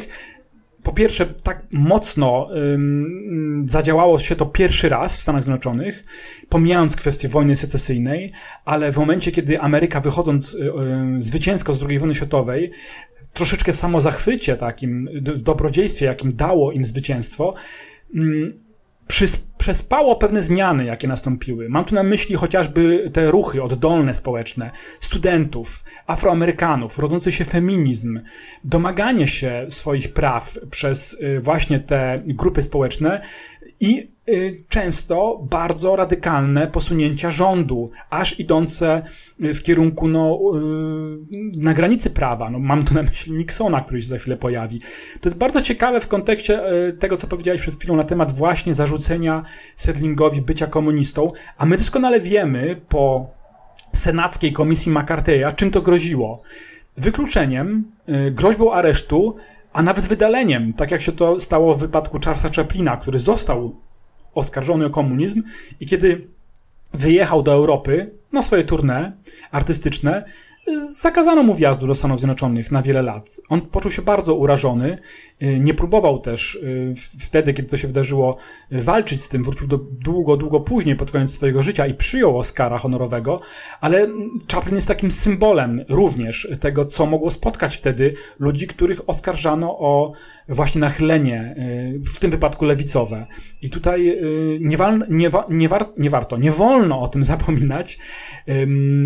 po pierwsze, tak mocno ym, zadziałało się to pierwszy raz w Stanach Zjednoczonych, pomijając kwestię wojny secesyjnej, ale w momencie, kiedy Ameryka wychodząc y, y, zwycięsko z II wojny światowej, troszeczkę w samozachwycie takim, w dobrodziejstwie, jakim dało im zwycięstwo, przespało pewne zmiany, jakie nastąpiły. Mam tu na myśli chociażby te ruchy oddolne społeczne, studentów, afroamerykanów, rodzący się feminizm, domaganie się swoich praw przez y, właśnie te grupy społeczne i y, często bardzo radykalne posunięcia rządu, aż idące w kierunku no, y, na granicy prawa. No, mam tu na myśli Nixona, który się za chwilę pojawi. To jest bardzo ciekawe w kontekście y, tego, co powiedziałeś przed chwilą na temat właśnie zarzucenia Serlingowi bycia komunistą, a my doskonale wiemy po senackiej komisji McCarthy'a, czym to groziło. Wykluczeniem, groźbą aresztu, a nawet wydaleniem, tak jak się to stało w wypadku Charlesa Chaplina, który został oskarżony o komunizm i kiedy wyjechał do Europy na swoje tournée artystyczne, zakazano mu wjazdu do Stanów Zjednoczonych na wiele lat. On poczuł się bardzo urażony, y, nie próbował też y, wtedy, kiedy to się wydarzyło, walczyć z tym, wrócił do długo, długo później, pod koniec swojego życia i przyjął Oscara honorowego, ale Chaplin jest takim symbolem również tego, co mogło spotkać wtedy ludzi, których oskarżano o właśnie nachylenie, y, w tym wypadku lewicowe. I tutaj nie, wal, nie, nie, war, nie warto, nie wolno o tym zapominać,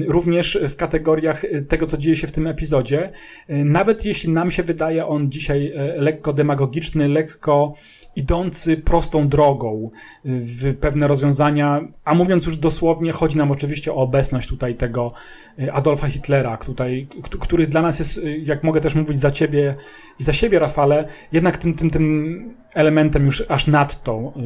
również w kategoriach tego, co dzieje się w tym epizodzie. Nawet jeśli nam się wydaje on dzisiaj e, lekko demagogiczny, lekko idący prostą drogą w pewne rozwiązania, a mówiąc już dosłownie, chodzi nam oczywiście o obecność tutaj tego e, Adolfa Hitlera, tutaj, który dla nas jest, e, jak mogę też mówić za ciebie i za siebie, Rafale, jednak tym, tym, tym elementem już aż nadto, y,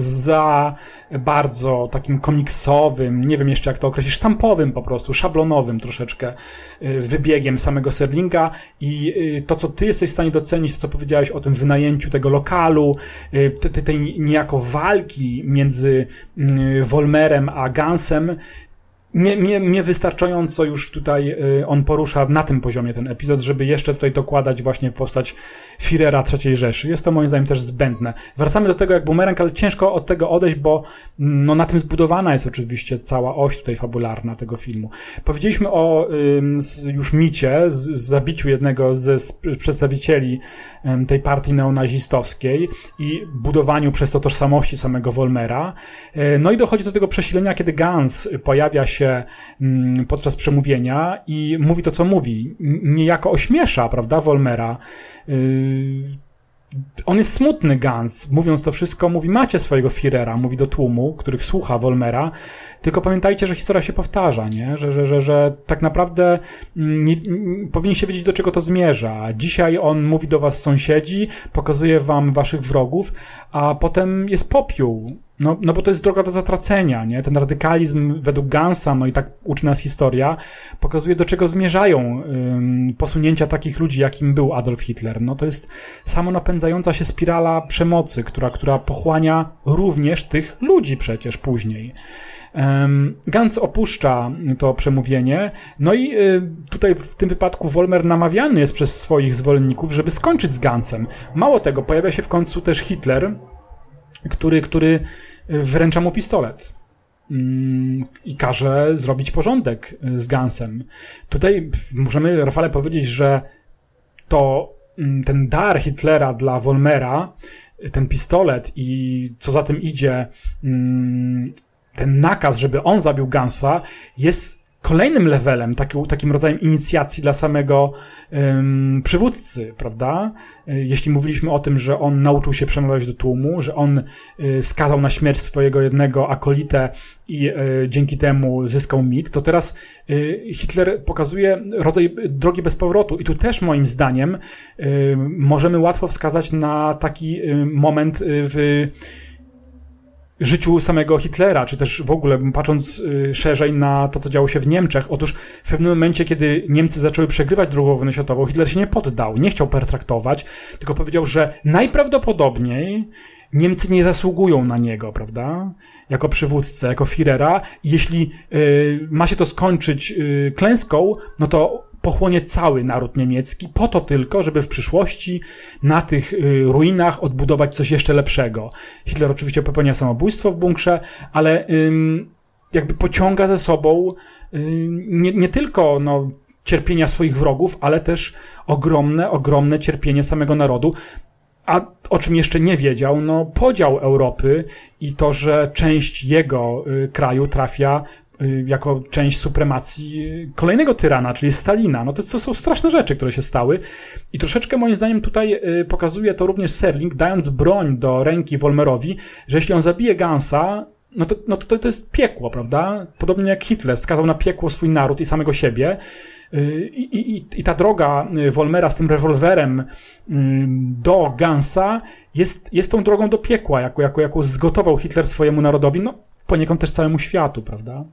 za bardzo takim komiksowym, nie wiem jeszcze jak to określić, sztampowym po prostu, szablonowym troszeczkę y, wybiegiem samego Serlinga i y, to, co ty jesteś w stanie docenić, to, co powiedziałeś o tym wynajęciu tego lokalu, tej, tej niejako walki między Wolmerem a Gansem, mnie, mnie, mnie wystarczająco już tutaj y, on porusza na tym poziomie ten epizod, żeby jeszcze tutaj dokładać właśnie postać Firera III Rzeszy. Jest to moim zdaniem też zbędne. Wracamy do tego jak bumerang, ale ciężko od tego odejść, bo mm, no, na tym zbudowana jest oczywiście cała oś tutaj fabularna tego filmu. Powiedzieliśmy o już micie, z, zabiciu jednego ze przedstawicieli tej partii neonazistowskiej i budowaniu przez to tożsamości samego Wolmera. E, no i dochodzi do tego przesilenia, kiedy Gans pojawia się się mm, podczas przemówienia i mówi to, co mówi. Niejako ośmiesza, prawda, Wolmera. Y, on jest smutny, Gans. Mówiąc to wszystko, mówi, macie swojego Führera, mówi do tłumu, których słucha Wolmera, tylko pamiętajcie, że historia się powtarza, nie? Że, że, że, że tak naprawdę mm, nie, powinniście wiedzieć, do czego to zmierza. Dzisiaj on mówi do was sąsiedzi, pokazuje wam waszych wrogów, a potem jest popiół. No, no bo to jest droga do zatracenia, nie? Ten radykalizm według Gansa, no i tak uczy nas historia, pokazuje do czego zmierzają ym, posunięcia takich ludzi, jakim był Adolf Hitler. No to jest samo napędzająca się spirala przemocy, która, która pochłania również tych ludzi przecież później. Gans opuszcza to przemówienie, no i y, tutaj w tym wypadku Wolmer namawiany jest przez swoich zwolenników, żeby skończyć z Gansem. Mało tego, pojawia się w końcu też Hitler, który, który wręcza mu pistolet mm, i każe zrobić porządek z Gansem. Tutaj możemy, Rafale, powiedzieć, że to mm, ten dar Hitlera dla Wolmera, ten pistolet i co za tym idzie, mm, ten nakaz, żeby on zabił Gansa, jest kolejnym levelem, taki, takim rodzajem inicjacji dla samego um, przywódcy, prawda? E, jeśli mówiliśmy o tym, że on nauczył się przemawiać do tłumu, że on y, skazał na śmierć swojego jednego akolitę i y, dzięki temu zyskał mit, to teraz y, Hitler pokazuje rodzaj drogi bez powrotu. I tu też moim zdaniem możemy łatwo wskazać na taki moment w życiu samego Hitlera, czy też w ogóle patrząc y, szerzej na to, co działo się w Niemczech. Otóż w pewnym momencie, kiedy Niemcy zaczęły przegrywać II wojnę światową, Hitler się nie poddał, nie chciał pertraktować, tylko powiedział, że najprawdopodobniej Niemcy nie zasługują na niego, prawda? Jako przywódcę, jako Führera. Jeśli y, ma się to skończyć y, klęską, no to pochłonie cały naród niemiecki, po to tylko, żeby w przyszłości na tych y, ruinach odbudować coś jeszcze lepszego. Hitler oczywiście popełnia samobójstwo w bunkrze, ale jakby pociąga ze sobą nie, nie tylko no, cierpienia swoich wrogów, ale też ogromne, ogromne cierpienie samego narodu. A o czym jeszcze nie wiedział, no podział Europy i to, że część jego y, kraju trafia Y, jako część supremacji kolejnego tyrana, czyli Stalina. No to, to są straszne rzeczy, które się stały. I troszeczkę moim zdaniem tutaj y, pokazuje to również Serling, dając broń do ręki Wolmerowi, że jeśli on zabije Gansa, no to, no to, to jest piekło, prawda? Podobnie jak Hitler skazał na piekło swój naród i samego siebie. Y, I, i, I ta droga Wolmera z tym rewolwerem do Gansa jest, jest tą drogą do piekła, jako, jako, jako zgotował Hitler swojemu narodowi, no poniekąd też całemu światu, prawda?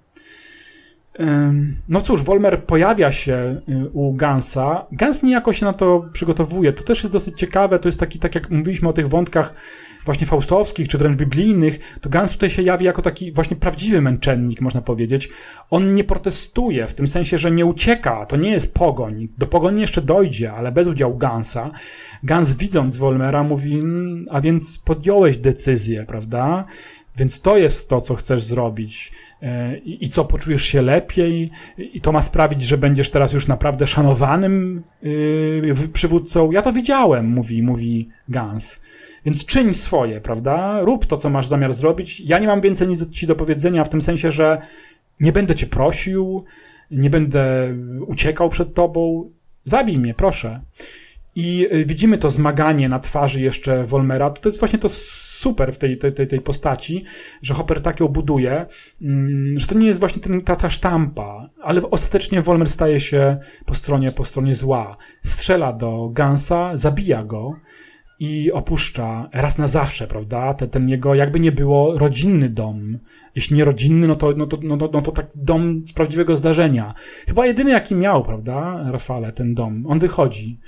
No cóż, Wolmer pojawia się y, u Gansa. Gans niejako się na to przygotowuje. To też jest dosyć ciekawe. To jest taki, tak jak mówiliśmy o tych wątkach właśnie faustowskich, czy wręcz biblijnych, to Gans tutaj się jawi jako taki właśnie prawdziwy męczennik, można powiedzieć. On nie protestuje, w tym sensie, że nie ucieka. To nie jest pogoń. Do pogoni jeszcze dojdzie, ale bez udziału Gansa. Gans widząc Wolmera mówi, mm, a więc podjąłeś decyzję, prawda? Więc to jest to, co chcesz zrobić e, i, co poczujesz się lepiej, i to ma sprawić, że będziesz teraz już naprawdę szanowanym yy, przywódcą. Ja to widziałem, mówi, mówi Gans. Więc czyń swoje, prawda? Rób to, co masz zamiar zrobić. Ja nie mam więcej nic ci do powiedzenia w tym sensie, że nie będę cię prosił, nie będę uciekał przed tobą. Zabij mnie, proszę. I y, widzimy to zmaganie na twarzy jeszcze Wolmera. To jest właśnie to super w tej, tej, tej postaci, że Hopper tak ją buduje, mm, że to nie jest właśnie ten, ta, ta sztampa, ale ostatecznie Wolmer staje się po stronie, po stronie zła. Strzela do Gansa, zabija go i opuszcza raz na zawsze, prawda? Ten, ten jego, jakby nie było, rodzinny dom. Jeśli nie rodzinny, no to, no to, no, to, no to tak dom z prawdziwego zdarzenia. Chyba jedyny, jaki miał, prawda, Rafale, ten dom. On wychodzi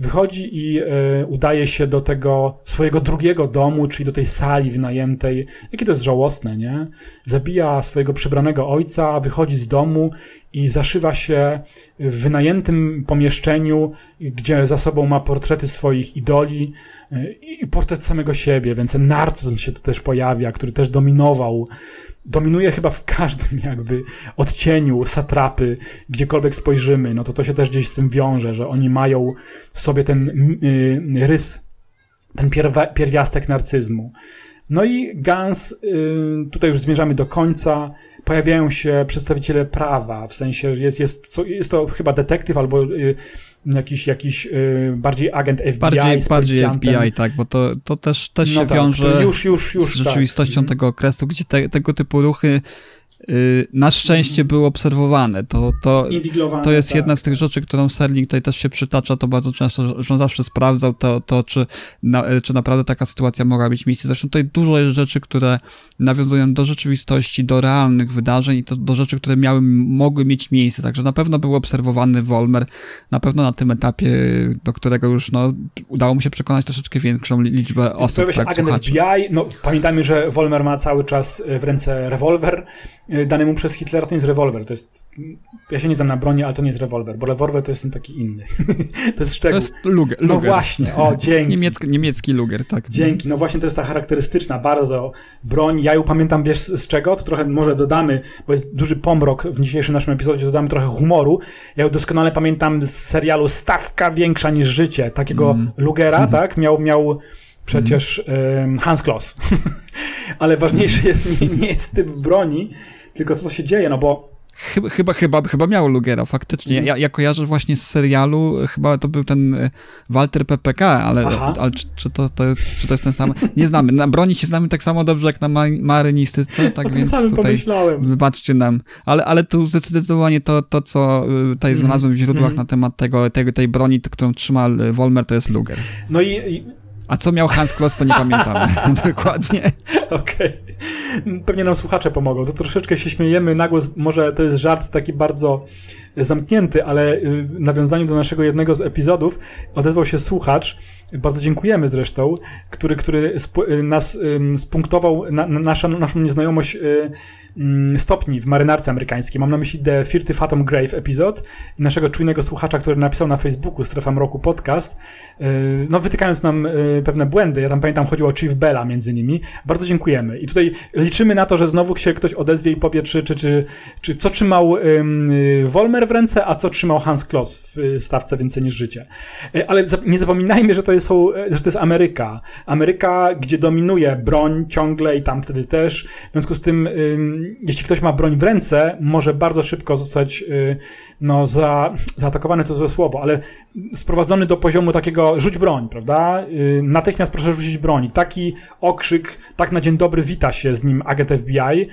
wychodzi i y, udaje się do tego swojego drugiego domu, czyli do tej sali wynajętej. Jakie to jest żałosne, nie? Zabija swojego przebranego ojca, wychodzi z domu i zaszywa się w wynajętym pomieszczeniu, gdzie za sobą ma portrety swoich idoli y, i portret samego siebie, więc ten narcyzm się tu też pojawia, który też dominował. Dominuje chyba w każdym jakby odcieniu satrapy, gdziekolwiek spojrzymy, no to to się też gdzieś z tym wiąże, że oni mają w sobie ten y, rys, ten pierwiastek narcyzmu. No i Gans, y, tutaj już zmierzamy do końca, pojawiają się przedstawiciele prawa, w sensie, że jest, jest, jest to chyba detektyw albo y, jakiś, jakiś y, bardziej agent FBI. Bardziej, bardziej FBI, tak, bo to, to też, też no się tak, wiąże już, już, już, z tak. rzeczywistością tak. tego okresu, gdzie te, tego typu ruchy na szczęście były obserwowane. To, to, to jest tak. jedna z tych rzeczy, którą Sterling tutaj też się przytacza, to bardzo często, że on zawsze sprawdzał to, to czy, na, czy naprawdę taka sytuacja mogła mieć miejsce. Zresztą tutaj dużo jest rzeczy, które nawiązują do rzeczywistości, do realnych wydarzeń i to do rzeczy, które miały, mogły mieć miejsce. Także na pewno był obserwowany Wolmer, na pewno na tym etapie, do którego już no, udało mu się przekonać troszeczkę większą liczbę osób. Pojawia się tak, agent słuchaczy. FBI, no pamiętajmy, że Wolmer ma cały czas w ręce rewolwer, Y, dany mu przez Hitlera to nie jest rewolwer, to jest... Ja się nie znam na broni, ale to nie jest rewolwer, bo rewolwer to jest ten taki inny. to jest szczegół. To jest luger. No właśnie, o, dzięki. Niemiecki, niemiecki luger, tak. Dzięki, no właśnie to jest ta charakterystyczna bardzo broń. Ja ją pamiętam, wiesz z czego? To trochę może dodamy, bo jest duży pomrok w dzisiejszym naszym epizodzie, dodamy trochę humoru. Ja ją doskonale pamiętam z serialu Stawka Większa niż Życie, takiego mm. Lugera, mm tak? Miał, miał przecież mm. Hans Kloss. Ale ważniejszy jest nie, nie jest typ broni, tylko to, co się dzieje, no bo Chyba, chyba, chyba, chyba miał Lugera, faktycznie. Mhm. Ja, ja kojarzę właśnie z serialu, chyba to był ten e, Walter PPK, ale, ale czy, czy, to, to, czy to jest ten sam? Nie znamy. Na broni się znamy tak samo dobrze jak na ma marynistyce, tak o więc samym tutaj pomyślałem. wybaczcie nam. Ale, ale tu zdecydowanie to, to co e, tutaj mhm. znalazłem w źródłach mm. na temat tego, tego, tej broni, którą trzyma Wolmer, to jest Luger. No i, i a co miał Hans Kloss, to nie pamiętamy dokładnie. Okej. Okay. Pewnie nam słuchacze pomogą. To troszeczkę się śmiejemy. Nagłos, może to jest żart taki bardzo zamknięty, ale y, w nawiązaniu do naszego jednego z epizodów odezwał się słuchacz, bardzo dziękujemy zresztą, który, który y, nas spunktował na, na naszą, nieznajomość y, mm, stopni w marynarce amerykańskiej. Mam na myśli The 30 Fathom Grave epizod naszego czujnego słuchacza, który napisał na Facebooku Strefa Mroku podcast, no wytykając nam pewne błędy. Ja tam pamiętam, chodziło o Chief Bella między nimi. Bardzo dziękujemy. I tutaj liczymy na to, że znowu się ktoś odezwie i powie, czy, czy, czy, czy co trzymał Wolmer w ręce, a co trzymał Hans Kloss w y, stawce Więcej niż życie. Y, ale nie zapominajmy, że to jest, y, że to jest Ameryka. Ameryka, gdzie dominuje broń ciągle i tam wtedy też. W związku z tym, jeśli ktoś ma broń w ręce, może bardzo szybko zostać no, za, zaatakowany, to złe słowo, ale sprowadzony do poziomu takiego rzuć broń, prawda? Natychmiast proszę rzucić broń. Taki okrzyk, tak na dzień dobry wita się z nim agent FBI.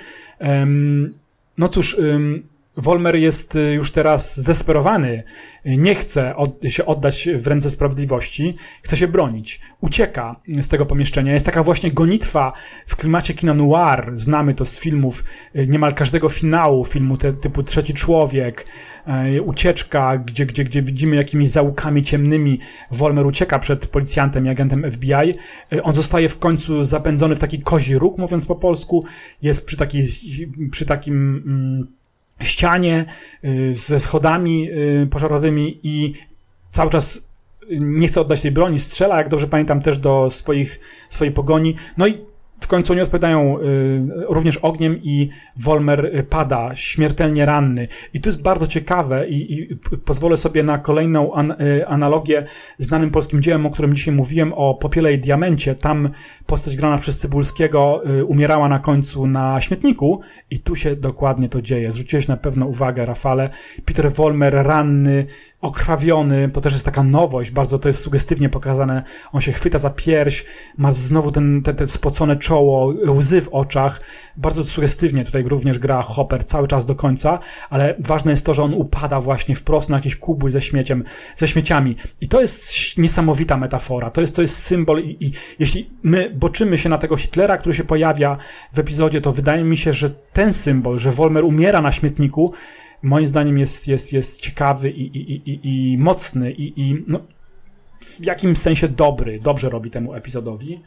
No cóż, Wolmer jest y, już teraz zdesperowany, nie chce od, się oddać w ręce sprawiedliwości, chce się bronić. Ucieka z tego pomieszczenia. Jest taka właśnie gonitwa w klimacie kina noir. Znamy to z filmów y, niemal każdego finału filmu te, typu Trzeci Człowiek, y, ucieczka, gdzie, gdzie, gdzie widzimy jakimi załukami ciemnymi Wolmer ucieka przed policjantem i agentem FBI. On zostaje w końcu zapędzony w taki kozi róg, mówiąc po polsku. Jest przy, takiej, przy takim... Mm, ścianie y, ze schodami y, pożarowymi i cały czas nie chce oddać tej broni, strzela, jak dobrze pamiętam, też do swoich, swojej pogoni. No i w końcu oni odpowiadają y, również ogniem i Wolmer pada śmiertelnie ranny. I to jest bardzo ciekawe i, i pozwolę sobie na kolejną an, y, analogię znanym polskim dziełem, o którym dzisiaj mówiłem, o Popiele i Diamencie. Tam postać grana przez Cybulskiego y, umierała na końcu na śmietniku i tu się dokładnie to dzieje. Zwróciłeś na pewno uwagę, Rafale. Peter Wolmer ranny, okrwawiony, to też jest taka nowość, bardzo to jest sugestywnie pokazane. On się chwyta za pierś, ma znowu ten, te, te spocone czoło, łzy w oczach. Bardzo sugestywnie tutaj również gra Hopper cały czas do końca, ale ważne jest to, że on upada właśnie wprost na jakieś kubły ze śmieciem, ze śmieciami. I to jest niesamowita metafora. To jest, to jest symbol i, i jeśli my boczymy się na tego Hitlera, który się pojawia w epizodzie, to wydaje mi się, że ten symbol, że Wolmer umiera na śmietniku, moim zdaniem jest, jest, jest ciekawy i, i, i, i mocny i, i no, w jakimś sensie dobry, dobrze robi temu epizodowi.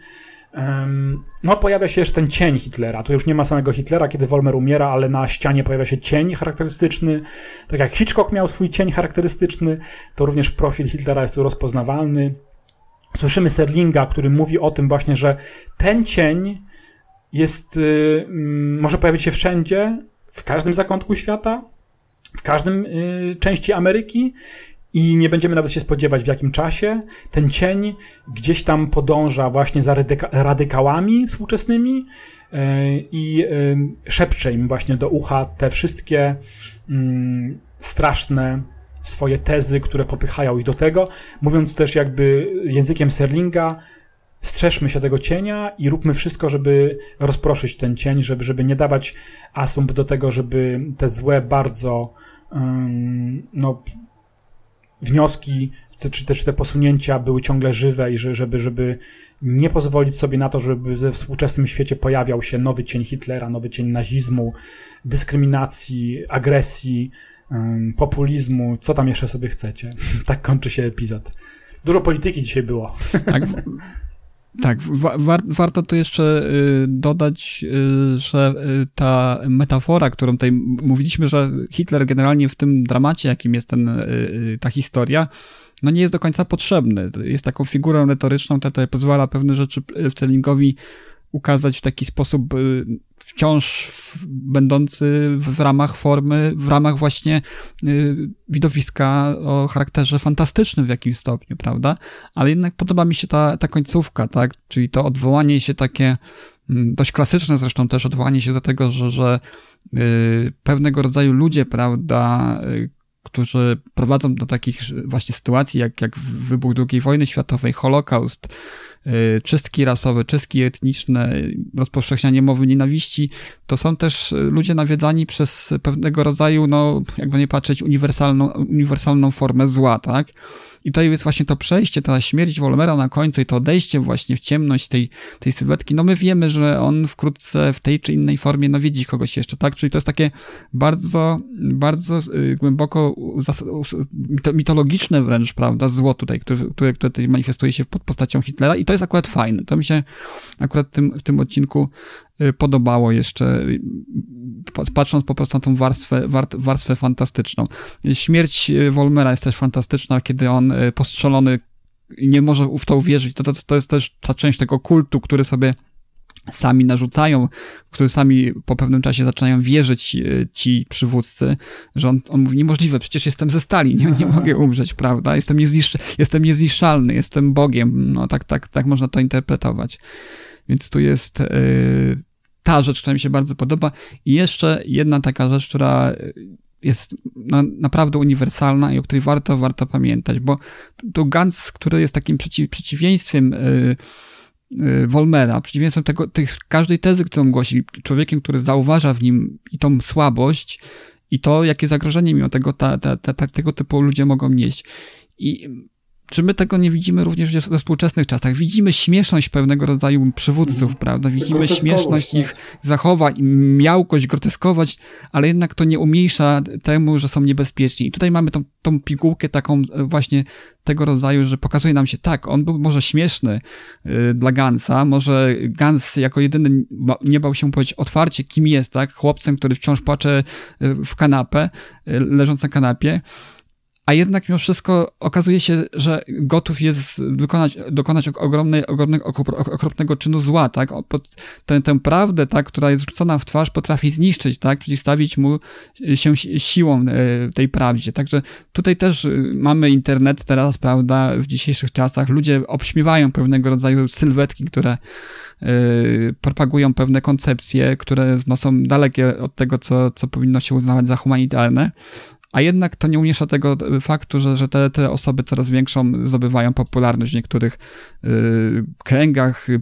No, pojawia się jeszcze ten cień Hitlera. Tu już nie ma samego Hitlera, kiedy Wolmer umiera, ale na ścianie pojawia się cień charakterystyczny. Tak jak Hitchcock miał swój cień charakterystyczny, to również profil Hitlera jest tu rozpoznawalny. Słyszymy Serlinga, który mówi o tym właśnie, że ten cień jest, y, może pojawić się wszędzie, w każdym zakątku świata, w każdym y, części Ameryki i nie będziemy nawet się spodziewać w jakim czasie. Ten cień gdzieś tam podąża właśnie za radyka radykałami współczesnymi y, i y, szepcze im właśnie do ucha te wszystkie mm, straszne swoje tezy, które popychają ich do tego, mówiąc też jakby językiem Serlinga, strzeżmy się tego cienia i róbmy wszystko, żeby rozproszyć ten cień, żeby, żeby nie dawać asump do tego, żeby te złe bardzo um, no, wnioski te, czy też te posunięcia były ciągle żywe i że, żeby, żeby nie pozwolić sobie na to, żeby we współczesnym świecie pojawiał się nowy cień Hitlera, nowy cień nazizmu, dyskryminacji, agresji, um, populizmu, co tam jeszcze sobie chcecie. tak kończy się epizod. Dużo polityki dzisiaj było. Tak, Tak, wa warto tu jeszcze y, dodać, y, że y, ta metafora, którą tutaj mówiliśmy, że Hitler generalnie w tym dramacie, jakim jest ten, ta historia, no nie jest do końca potrzebny. Jest taką figurą retoryczną, która pozwala pewne rzeczy Sterlingowi ukazać w taki sposób wciąż będący w ramach formy, w ramach właśnie y, widowiska o charakterze fantastycznym w jakimś stopniu, prawda? Ale jednak podoba mi się ta, ta końcówka, tak? Czyli to odwołanie się takie, mm, dość klasyczne zresztą też odwołanie się do tego, że, że y, pewnego rodzaju ludzie, prawda, y, którzy prowadzą do takich właśnie sytuacji, jak, jak wybuch II wojny światowej, Holokaust, Y, czystki rasowe, czystki etniczne, rozpowszechnianie mowy nienawiści, to są też ludzie nawiedzani przez pewnego rodzaju, no, jakby nie patrzeć, uniwersalną, uniwersalną formę zła, tak? I tutaj jest właśnie to przejście, ta śmierć Wolmera na końcu i to odejście właśnie w ciemność tej, tej sylwetki. No my wiemy, że on wkrótce w tej czy innej formie nawiedzi kogoś jeszcze, tak? Czyli to jest takie bardzo, bardzo y, głęboko mitologiczne wręcz, prawda, zło tutaj, które, które, które tutaj manifestuje się pod postacią Hitlera i to jest akurat fajne. To mi się akurat tym, w tym odcinku podobało jeszcze, y, patrząc po prostu na tą warstwę, warstwę fantastyczną. Śmierć Wolmera jest też fantastyczna, kiedy on postrzelony nie może w to uwierzyć. To, to, to jest też ta część tego kultu, który sobie sami narzucają, które sami po pewnym czasie zaczynają wierzyć ci przywódcy, że on, on mówi, niemożliwe, przecież jestem ze stali, nie, nie mogę umrzeć, prawda? Jestem, niezniszcz, jestem niezniszczalny, jestem Bogiem. No tak, tak, tak można to interpretować. Więc tu jest yy, ta rzecz, która mi się bardzo podoba. I jeszcze jedna taka rzecz, która jest no, naprawdę uniwersalna i o której warto, warto pamiętać, bo tu Gantz, który jest takim przeciw, przeciwieństwem yy, Y, Wolmera, przeciwieństwem tego, tych, każdej tezy, którą głosi, człowiekiem, który zauważa w nim i tą słabość i to, jakie zagrożenie mimo tego ta, ta, ta, tego typu ludzie mogą nieść. I czy my tego nie widzimy również we współczesnych czasach? Widzimy śmieszność pewnego rodzaju przywódców, mm. prawda? Widzimy śmieszność tak. ich zachowań, miałkość, groteskować, ale jednak to nie umniejsza temu, że są niebezpieczni. I tutaj mamy tą, tą pigułkę taką e, właśnie tego rodzaju, że pokazuje nam się, tak, on był może śmieszny y, dla Gansa, może Gans jako jedyny nie bał się powiedzieć otwarcie, kim jest, tak? Chłopcem, który wciąż płacze y, w kanapę, y, leżąc na kanapie, a jednak mimo wszystko okazuje się, że gotów jest wykonać, dokonać ogromnej, ogromnego, okropnego czynu zła, tak? Tę, tę prawdę, tak, która jest rzucona w twarz, potrafi zniszczyć, tak? Przeciwstawić mu się siłą e, tej prawdzie. Także tutaj też e, mamy internet teraz, prawda, w dzisiejszych czasach. Ludzie obśmiewają pewnego rodzaju sylwetki, które propagują pewne koncepcje, które no, są dalekie od tego, co, co powinno się uznawać za humanitarne a jednak to nie umniejsza tego faktu, że, że te, te osoby coraz większą zdobywają popularność w niektórych y, kręgach, y,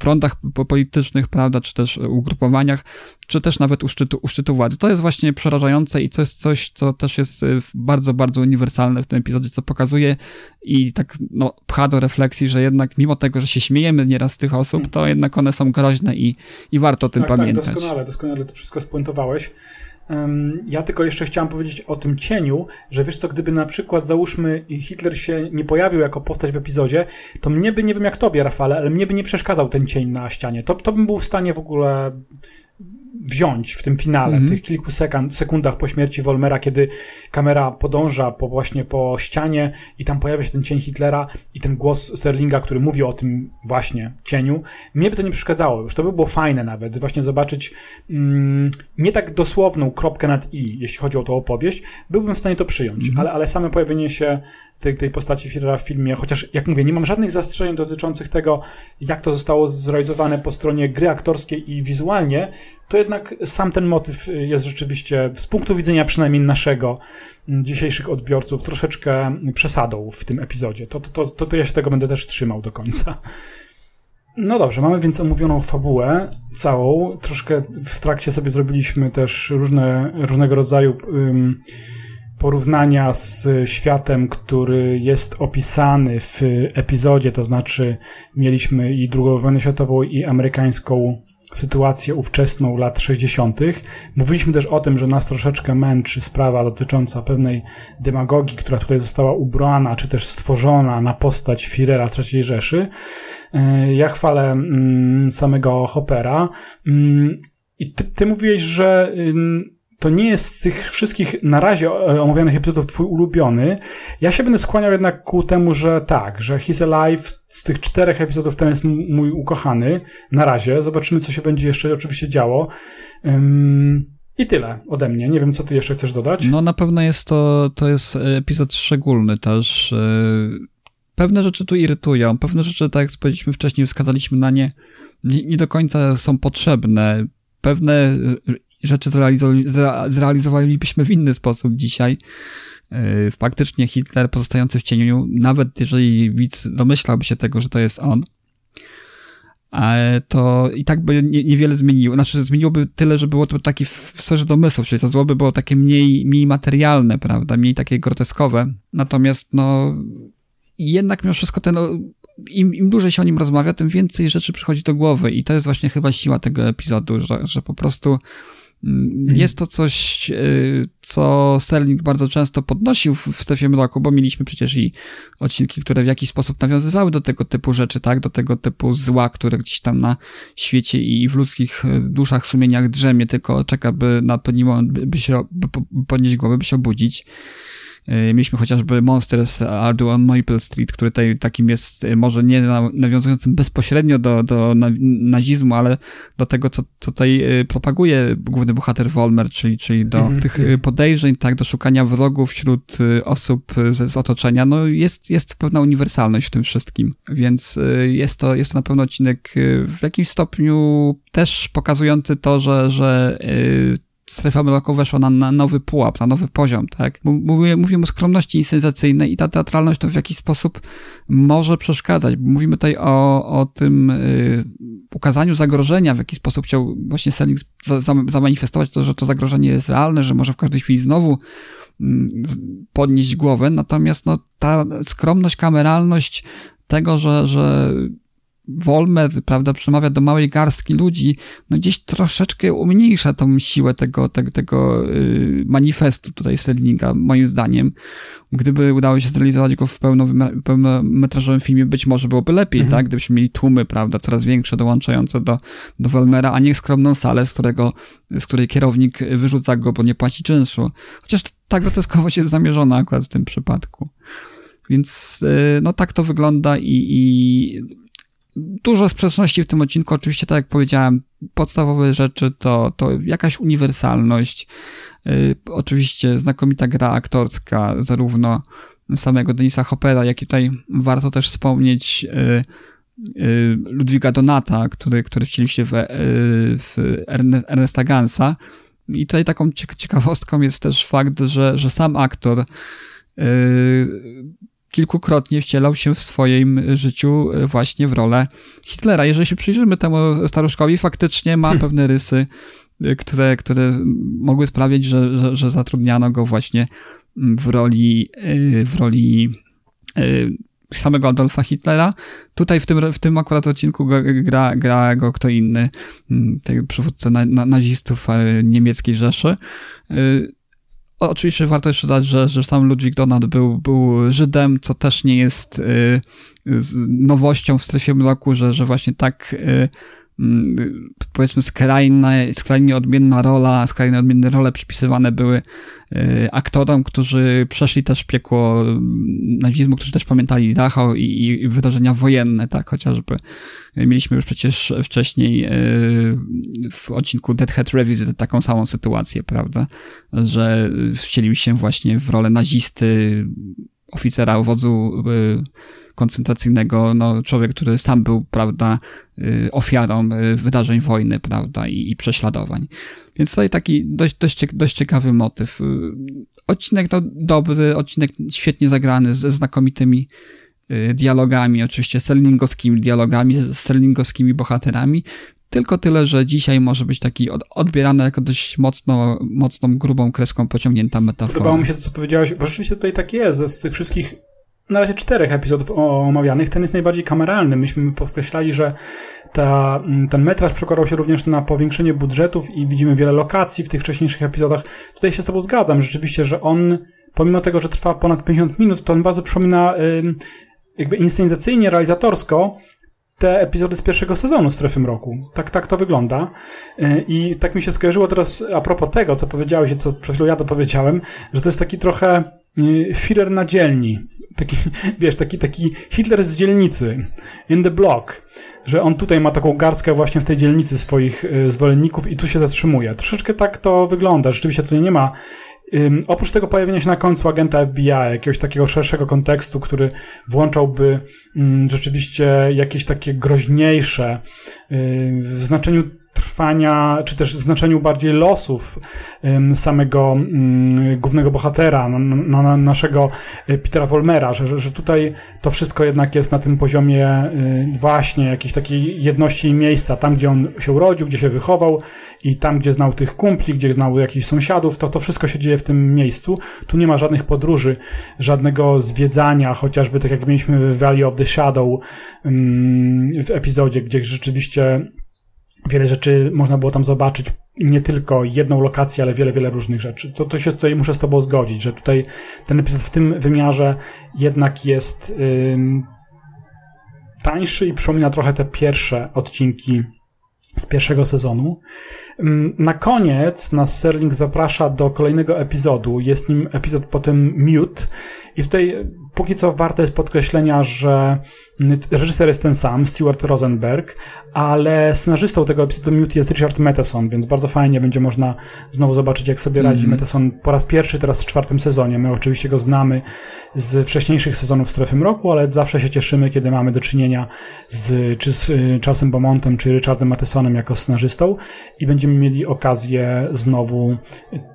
prądach politycznych, prawda, czy też ugrupowaniach, czy też nawet u szczytu, u szczytu władzy. To jest właśnie przerażające i to jest coś, co też jest y, bardzo, bardzo uniwersalne w tym epizodzie, co pokazuje i tak no, pcha do refleksji, że jednak mimo tego, że się śmiejemy nieraz z tych osób, to jednak one są groźne i, i warto o tym tak, pamiętać. Tak, doskonale, doskonale to wszystko spuentowałeś. Ja tylko jeszcze chciałem powiedzieć o tym cieniu, że wiesz co, gdyby na przykład załóżmy Hitler się nie pojawił jako postać w epizodzie, to mnie by, nie wiem jak tobie Rafale, ale mnie by nie przeszkadzał ten cień na ścianie. To, to bym był w stanie w ogóle wziąć w tym finale, mm -hmm. w mhm. tych kilku sekund, sekundach po śmierci Wolmera, kiedy kamera podąża po, właśnie po ścianie i tam pojawia się ten cień Hitlera i ten głos Sterlinga, który mówi o tym właśnie cieniu. Mnie by to nie przeszkadzało już. To by było fajne nawet, właśnie zobaczyć mm, nie tak dosłowną kropkę nad i, jeśli chodzi o tą opowieść. Byłbym w stanie to przyjąć, mm -hmm. ale, ale same pojawienie się tej, tej postaci Hitlera w filmie, chociaż jak mówię, nie mam żadnych zastrzeżeń dotyczących tego, jak to zostało zrealizowane po stronie gry aktorskiej i wizualnie, to jednak sam ten motyw jest rzeczywiście, z punktu widzenia przynajmniej naszego, dzisiejszych odbiorców, troszeczkę przesadą w tym epizodzie. To, to, to, to ja się tego będę też trzymał do końca. No dobrze, mamy więc omówioną fabułę całą. Troszkę w trakcie sobie zrobiliśmy też różne, różnego rodzaju porównania z światem, który jest opisany w epizodzie, to znaczy mieliśmy i II wojnę światową, i amerykańską sytuację ówczesną lat 60. Mówiliśmy też o tym, że nas troszeczkę męczy sprawa dotycząca pewnej demagogii, która tutaj została ubrana, czy też stworzona na postać Firera III Rzeszy. E, ja chwalę mm, samego Hoppera. Mm, I ty, ty mówiłeś, że to nie jest z tych wszystkich na razie e, omawianych epizodów twój ulubiony. Ja się będę skłaniał jednak ku temu, że tak, że He's Alive z tych czterech epizodów ten jest mój ukochany. Na razie. Zobaczymy, co się będzie jeszcze oczywiście działo. Um, I tyle ode mnie. Nie wiem, co ty jeszcze chcesz dodać. No na pewno jest to, to jest epizod szczególny też. E, pewne rzeczy tu irytują. Pewne rzeczy, tak jak powiedzieliśmy wcześniej, wskazaliśmy na nie, nie, nie do końca są potrzebne. Pewne rzeczy zrealizowalibyśmy w inny sposób dzisiaj. E, faktycznie Hitler pozostający w cieniu, nawet jeżeli widz domyślałby się tego, że to jest on, to i tak by niewiele zmieniło. Znaczy, zmieniłoby tyle, że było to taki w sferze domysłów, czyli to zło by było takie mniej, mniej materialne, prawda, mniej takie groteskowe. Natomiast, no, jednak mimo wszystko ten, im, im dłużej się o nim rozmawia, tym więcej rzeczy przychodzi do głowy i to jest właśnie chyba siła tego epizodu, że, że po prostu. Jest to coś, e, co Sterling bardzo często podnosił w strefie mroku, bo mieliśmy przecież i odcinki, które w jakiś sposób nawiązywały do tego typu rzeczy, tak? Do tego typu zła, które gdzieś tam na świecie i w ludzkich e, duszach, sumieniach drzemie, tylko czeka, by na pewien moment by się by podnieść głowę, by się obudzić. E, mieliśmy chociażby Monsters Are on Maple Street, który tutaj takim jest, e, może nie nawiązującym bezpośrednio do, do nazizmu, ale do tego, co, co tutaj e, propaguje główny bohater Wolmer, czyli, czyli do mm -hmm. tych podejrzeń, tak, do szukania wrogów wśród osób z, z otoczenia. No jest, jest pewna uniwersalność w tym wszystkim, więc jest to, jest to na pewno odcinek w jakimś stopniu też pokazujący to, że, że strefa mroku weszła na, na nowy pułap, na nowy poziom, tak? Mówimy, mówimy o skromności inscenacyjnej i ta teatralność to w jakiś sposób może przeszkadzać. Mówimy tutaj o, o tym y, ukazaniu zagrożenia, w jaki sposób chciał właśnie Selling zamanifestować to, że to zagrożenie jest realne, że może w każdej chwili znowu mm, podnieść głowę, natomiast no, ta skromność, kameralność tego, że, że Wolmer, prawda, przemawia do małej garstki ludzi, no gdzieś troszeczkę umniejsza tą siłę tego, tego, tego yy, manifestu tutaj Sterlinga, moim zdaniem. Gdyby udało się zrealizować go w pełnometrażowym filmie, być może byłoby lepiej, mhm. tak? Gdybyśmy mieli tłumy, prawda, coraz większe dołączające do, do Wolmera, a nie skromną salę, z którego, z której kierownik wyrzuca go, bo nie płaci czynszu. Chociaż ta groteskowość jest zamierzona akurat w tym przypadku. Więc y, no tak to wygląda i, i dużo sprzeczności w tym odcinku. Oczywiście, tak jak powiedziałem, podstawowe rzeczy to, to jakaś uniwersalność. Yy, oczywiście znakomita gra aktorska, zarówno samego Denisa Hoppera, jak i tutaj warto też wspomnieć yy, yy, Ludwiga Donata, który, który wcielił się w, w Ernesta Gansa. I tutaj taką ciekawostką jest też fakt, że, że sam aktor kilkukrotnie wcielał się w swoim życiu e, właśnie w rolę Hitlera. Jeżeli się przyjrzymy temu staruszkowi, faktycznie ma hmm. pewne rysy, e, które, które mogły sprawić, że, że, że zatrudniano go właśnie w roli, e, w roli samego Adolfa Hitlera. Tutaj w tym, w tym akurat odcinku gra, gra go kto inny, tego przywódca na, na, nazistów niemieckiej Rzeszy. Oczywiście warto jeszcze dodać, że, że sam Ludwik Donat był, był Żydem, co też nie jest y, nowością w strefie mroku, że, że właśnie tak y, powiedzmy skrajna, skrajnie odmienna rola, skrajnie odmienne role przypisywane były y, aktorom, którzy przeszli też piekło nazizmu, którzy też pamiętali Dachau i, i wydarzenia wojenne, tak, chociażby mieliśmy już przecież wcześniej y, w odcinku Deadhead Revisit taką samą sytuację, prawda, że wcielił się właśnie w rolę nazisty, oficera y, koncentracyjnego, no, człowiek, który sam był, prawda, y, ofiarą y, wydarzeń wojny, prawda, i, i prześladowań. Więc tutaj taki dość, dość, dość ciekawy motyw. Y, odcinek to dobry, odcinek świetnie zagrany, ze znakomitymi dialogami, oczywiście sterlingowskimi dialogami, sterlingowskimi bohaterami, tylko tyle, że dzisiaj może być taki odbierany jako dość mocno, mocną, grubą kreską pociągnięta metafora. Podobało mi się to, co powiedziałeś, bo rzeczywiście tutaj tak jest, z tych wszystkich na razie czterech epizodów omawianych. Ten jest najbardziej kameralny. Myśmy podkreślali, że ta, mm, ten metraż przekładał się również na powiększenie budżetów i widzimy wiele lokacji w tych wcześniejszych epizodach. Tutaj się z Tobą zgadzam, rzeczywiście, że on, pomimo tego, że trwa ponad 50 minut, to on bardzo przypomina jakby inscenizacyjnie, realizatorsko te epizody z pierwszego sezonu Strefy Mroku. Tak, tak to wygląda. Y, I tak mi się skojarzyło teraz a propos tego, co powiedziałeś, co przed chwilą ja dopowiedziałem, że to jest taki trochę y, Führer na dzielni. Taki, wiesz, taki, taki Hitler z dzielnicy. In the block. Że on tutaj ma taką garstkę właśnie w tej dzielnicy swoich y, zwolenników i tu się zatrzymuje. Troszeczkę tak to wygląda. Rzeczywiście tutaj nie ma Um, oprócz tego pojawienia się na końcu agenta FBI, jakiegoś takiego szerszego kontekstu, który włączałby um, rzeczywiście jakieś takie groźniejsze w znaczeniu trwania, czy też znaczeniu bardziej losów samego głównego bohatera, na, na, naszego e, Petera Wolmera, że, że tutaj to wszystko jednak jest na tym poziomie e, właśnie jakiejś takiej jedności miejsca, tam gdzie on się urodził, gdzie się wychował i tam gdzie znał tych kumpli, gdzie znał jakichś sąsiadów, to to wszystko się dzieje w tym miejscu. Tu nie ma żadnych podróży, żadnego zwiedzania, chociażby tak jak mieliśmy w Valley of the Shadow w epizodzie, gdzie rzeczywiście wiele rzeczy można było tam zobaczyć, nie tylko jedną lokację, ale wiele, wiele różnych rzeczy. To, to się tutaj muszę z Tobą zgodzić, że tutaj ten epizod w tym wymiarze jednak jest ym, tańszy i przypomina trochę te pierwsze odcinki z pierwszego sezonu. Na koniec nas Serling zaprasza do kolejnego epizodu. Jest nim epizod potem Mute. I tutaj póki co warte jest podkreślenia, że reżyser jest ten sam, Stuart Rosenberg, ale scenarzystą tego epizodu Mute jest Richard Matheson, więc bardzo fajnie będzie można znowu zobaczyć, jak sobie radzi mm. Matheson po raz pierwszy teraz w czwartym sezonie. My oczywiście go znamy z wcześniejszych sezonów Strefy Mroku, ale zawsze się cieszymy, kiedy mamy do czynienia z, czy z y, Charlesem Beaumontem, czy Richardem Mathesonem Mathesonem jako scenarzystą i będziemy mieli okazję znowu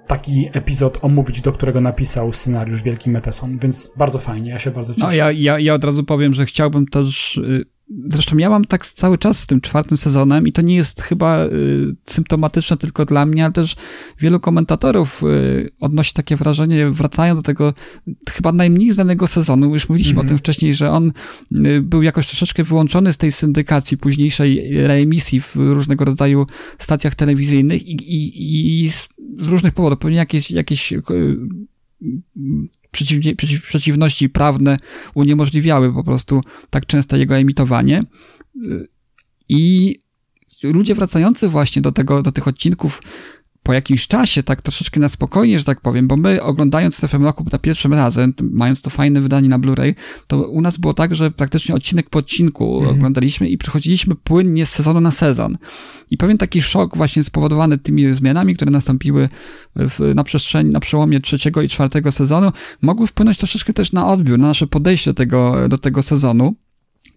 taki epizod omówić, do którego napisał scenariusz Wielki Matheson, więc bardzo fajnie, ja się bardzo cieszę. No ja, ja, ja od razu powiem, że chciałbym też y, Zresztą ja mam tak cały czas z tym czwartym sezonem i to nie jest chyba y, symptomatyczne tylko dla mnie, ale też wielu komentatorów y, odnosi takie wrażenie, wracając do tego chyba najmniej znanego sezonu, już mówiliśmy mm -hmm. o tym wcześniej, że on y, był jakoś troszeczkę wyłączony z tej syndykacji późniejszej reemisji w różnego rodzaju stacjach telewizyjnych i, i, i z różnych powodów, pewnie jakieś, jakieś y, przeciw, przeciw, przeciwności prawne uniemożliwiały po prostu tak często jego emitowanie. I ludzie wracający właśnie do tego, do tych odcinków po jakimś czasie, tak troszeczkę na spokojnie, że tak powiem, bo my oglądając Strefę Mroku za pierwszym razem, mając to fajne wydanie na Blu-ray, to u nas było tak, że praktycznie odcinek po odcinku mhm. oglądaliśmy i przechodziliśmy płynnie z sezonu na sezon. I pewien taki szok właśnie spowodowany tymi zmianami, które nastąpiły w, na przestrzeni, na przełomie trzeciego i czwartego sezonu, mogły wpłynąć troszeczkę też na odbiór, na nasze podejście do tego, do tego sezonu.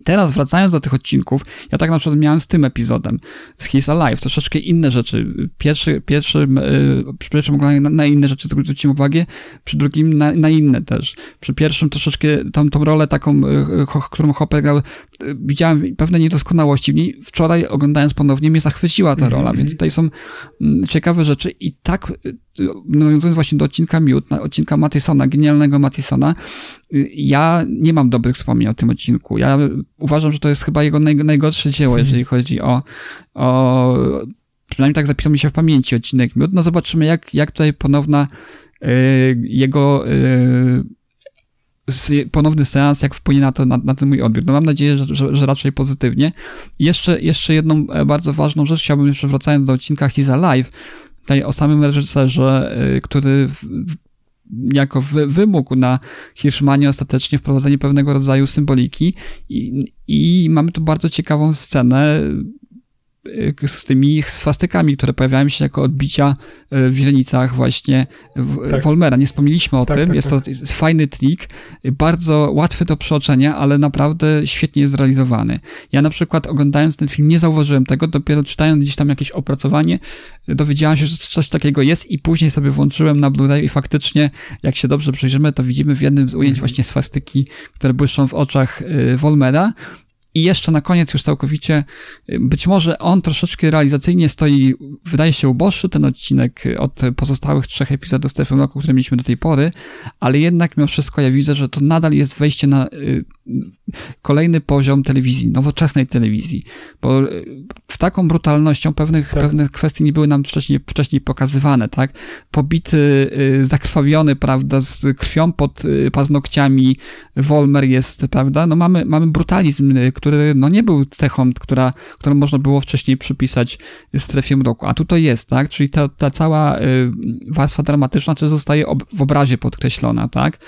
Teraz wracając do tych odcinków, ja tak na przykład miałem z tym epizodem, z He's Alive, troszeczkę inne rzeczy. Pierwszy, pierwszy yy, przy pierwszym oglądaniu na, na, inne rzeczy zwróciłem uwagę, przy drugim na, na, inne też. Przy pierwszym troszeczkę tą, tą rolę taką, yy, którą Hopper grał, widziałem pewne niedoskonałości w niej. Wczoraj oglądając ponownie mnie zachwyciła ta rola, mm -hmm. więc tutaj są mm, ciekawe rzeczy i tak y, nawiązując właśnie do odcinka Mute, odcinka Mattisona, genialnego Mattisona, y, ja nie mam dobrych wspomnień o tym odcinku. Ja uważam, że to jest chyba jego naj, najgorsze dzieło, hmm. jeżeli chodzi o, o przynajmniej tak zapisał mi się w pamięci odcinek Mute. No zobaczymy, jak, jak tutaj ponowna y, jego ponowny seans, jak wpłynie na to, na, na ten mój odbiór. No mam nadzieję, że, że, że, raczej pozytywnie. Jeszcze, jeszcze jedną e, bardzo ważną rzecz chciałbym jeszcze wracając do odcinka He's Alive, tutaj o samym reżyserze, y, który jako wy, wymógł na Hirschmanie ostatecznie wprowadzenie pewnego rodzaju symboliki i, i mamy tu bardzo ciekawą scenę z tymi swastykami, które pojawiają się jako odbicia e, w źrenicach właśnie tak. Wolmera. Nie wspomnieliśmy o tak, tym. Tak, jest to tak. fajny trik, bardzo łatwy do przeoczenia, ale naprawdę świetnie jest zrealizowany. Ja na przykład oglądając ten film nie zauważyłem tego, dopiero czytając gdzieś tam jakieś opracowanie, dowiedziałem się, że coś takiego jest i później sobie włączyłem na Blu-ray i faktycznie, jak się dobrze przyjrzymy, to widzimy w jednym z ujęć mhm. właśnie swastyki, które błyszczą w oczach Wolmera i jeszcze na koniec już całkowicie, być może on troszeczkę realizacyjnie stoi, wydaje się uboższy ten odcinek od pozostałych trzech epizodów Strefy Mroku, które mieliśmy do tej pory, ale jednak mimo wszystko ja widzę, że to nadal jest wejście na y, kolejny poziom telewizji, nowoczesnej telewizji, bo w taką brutalnością pewnych, tak. pewnych kwestii nie były nam wcześniej, wcześniej pokazywane, tak? Pobity, y, zakrwawiony, prawda, z krwią pod y, paznokciami Wolmer jest, prawda? No mamy, mamy brutalizm, który no nie był cechą, która, którą można było wcześniej przypisać strefie mroku, a tutaj jest, tak? Czyli ta, ta cała warstwa dramatyczna też zostaje w obrazie podkreślona, tak?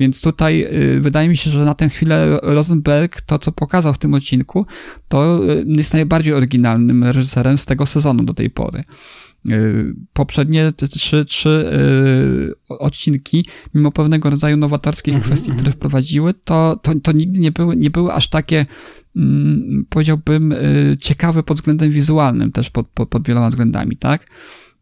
Więc tutaj y, wydaje mi się, że na tę chwilę Rosenberg, to co pokazał w tym odcinku, to y, jest najbardziej oryginalnym reżyserem z tego sezonu do tej pory. Y, poprzednie trzy, trzy odcinki, mimo pewnego rodzaju nowatorskich -hmm, kwestii, które wprowadziły, to, to, to nigdy nie były, nie były aż takie, mm, powiedziałbym, ciekawe pod względem wizualnym, też pod, pod, pod wieloma względami, tak?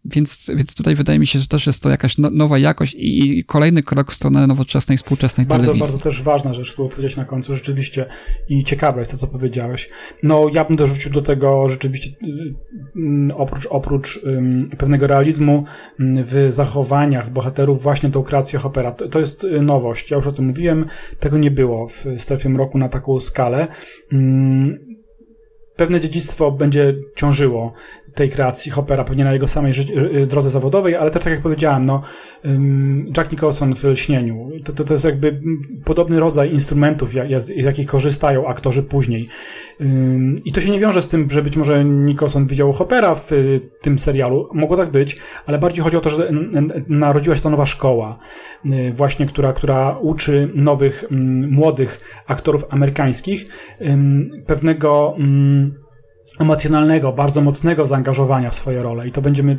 Więc, więc tutaj wydaje mi się, że też jest to jakaś no, nowa jakość i kolejny krok w stronę nowoczesnej, współczesnej bardzo, telewizji. Bardzo też ważna rzecz, którą powiedziałeś na końcu, rzeczywiście i ciekawe jest to, co powiedziałeś. No, ja bym dorzucił do tego rzeczywiście y, oprócz, oprócz um, pewnego realizmu w zachowaniach bohaterów właśnie tą kreację Hoppera. To, to jest y, nowość, ja już o tym mówiłem, tego nie było w Strefie Mroku na taką skalę. Um, pewne dziedzictwo będzie ciążyło tej kreacji Hoppera, pewnie na jego samej drodze zawodowej, ale też tak jak powiedziałem, no, Jack Nicholson w Lśnieniu, to, to, to jest jakby podobny rodzaj instrumentów, z jakich korzystają aktorzy później. I to się nie wiąże z tym, że być może Nicholson widział Hoppera w y, tym serialu, mogło tak być, ale bardziej chodzi o to, że narodziła się ta nowa szkoła, y, właśnie, która, która uczy nowych, młodych aktorów amerykańskich. Pewnego emocjonalnego, bardzo mocnego zaangażowania w swoje role. I to będziemy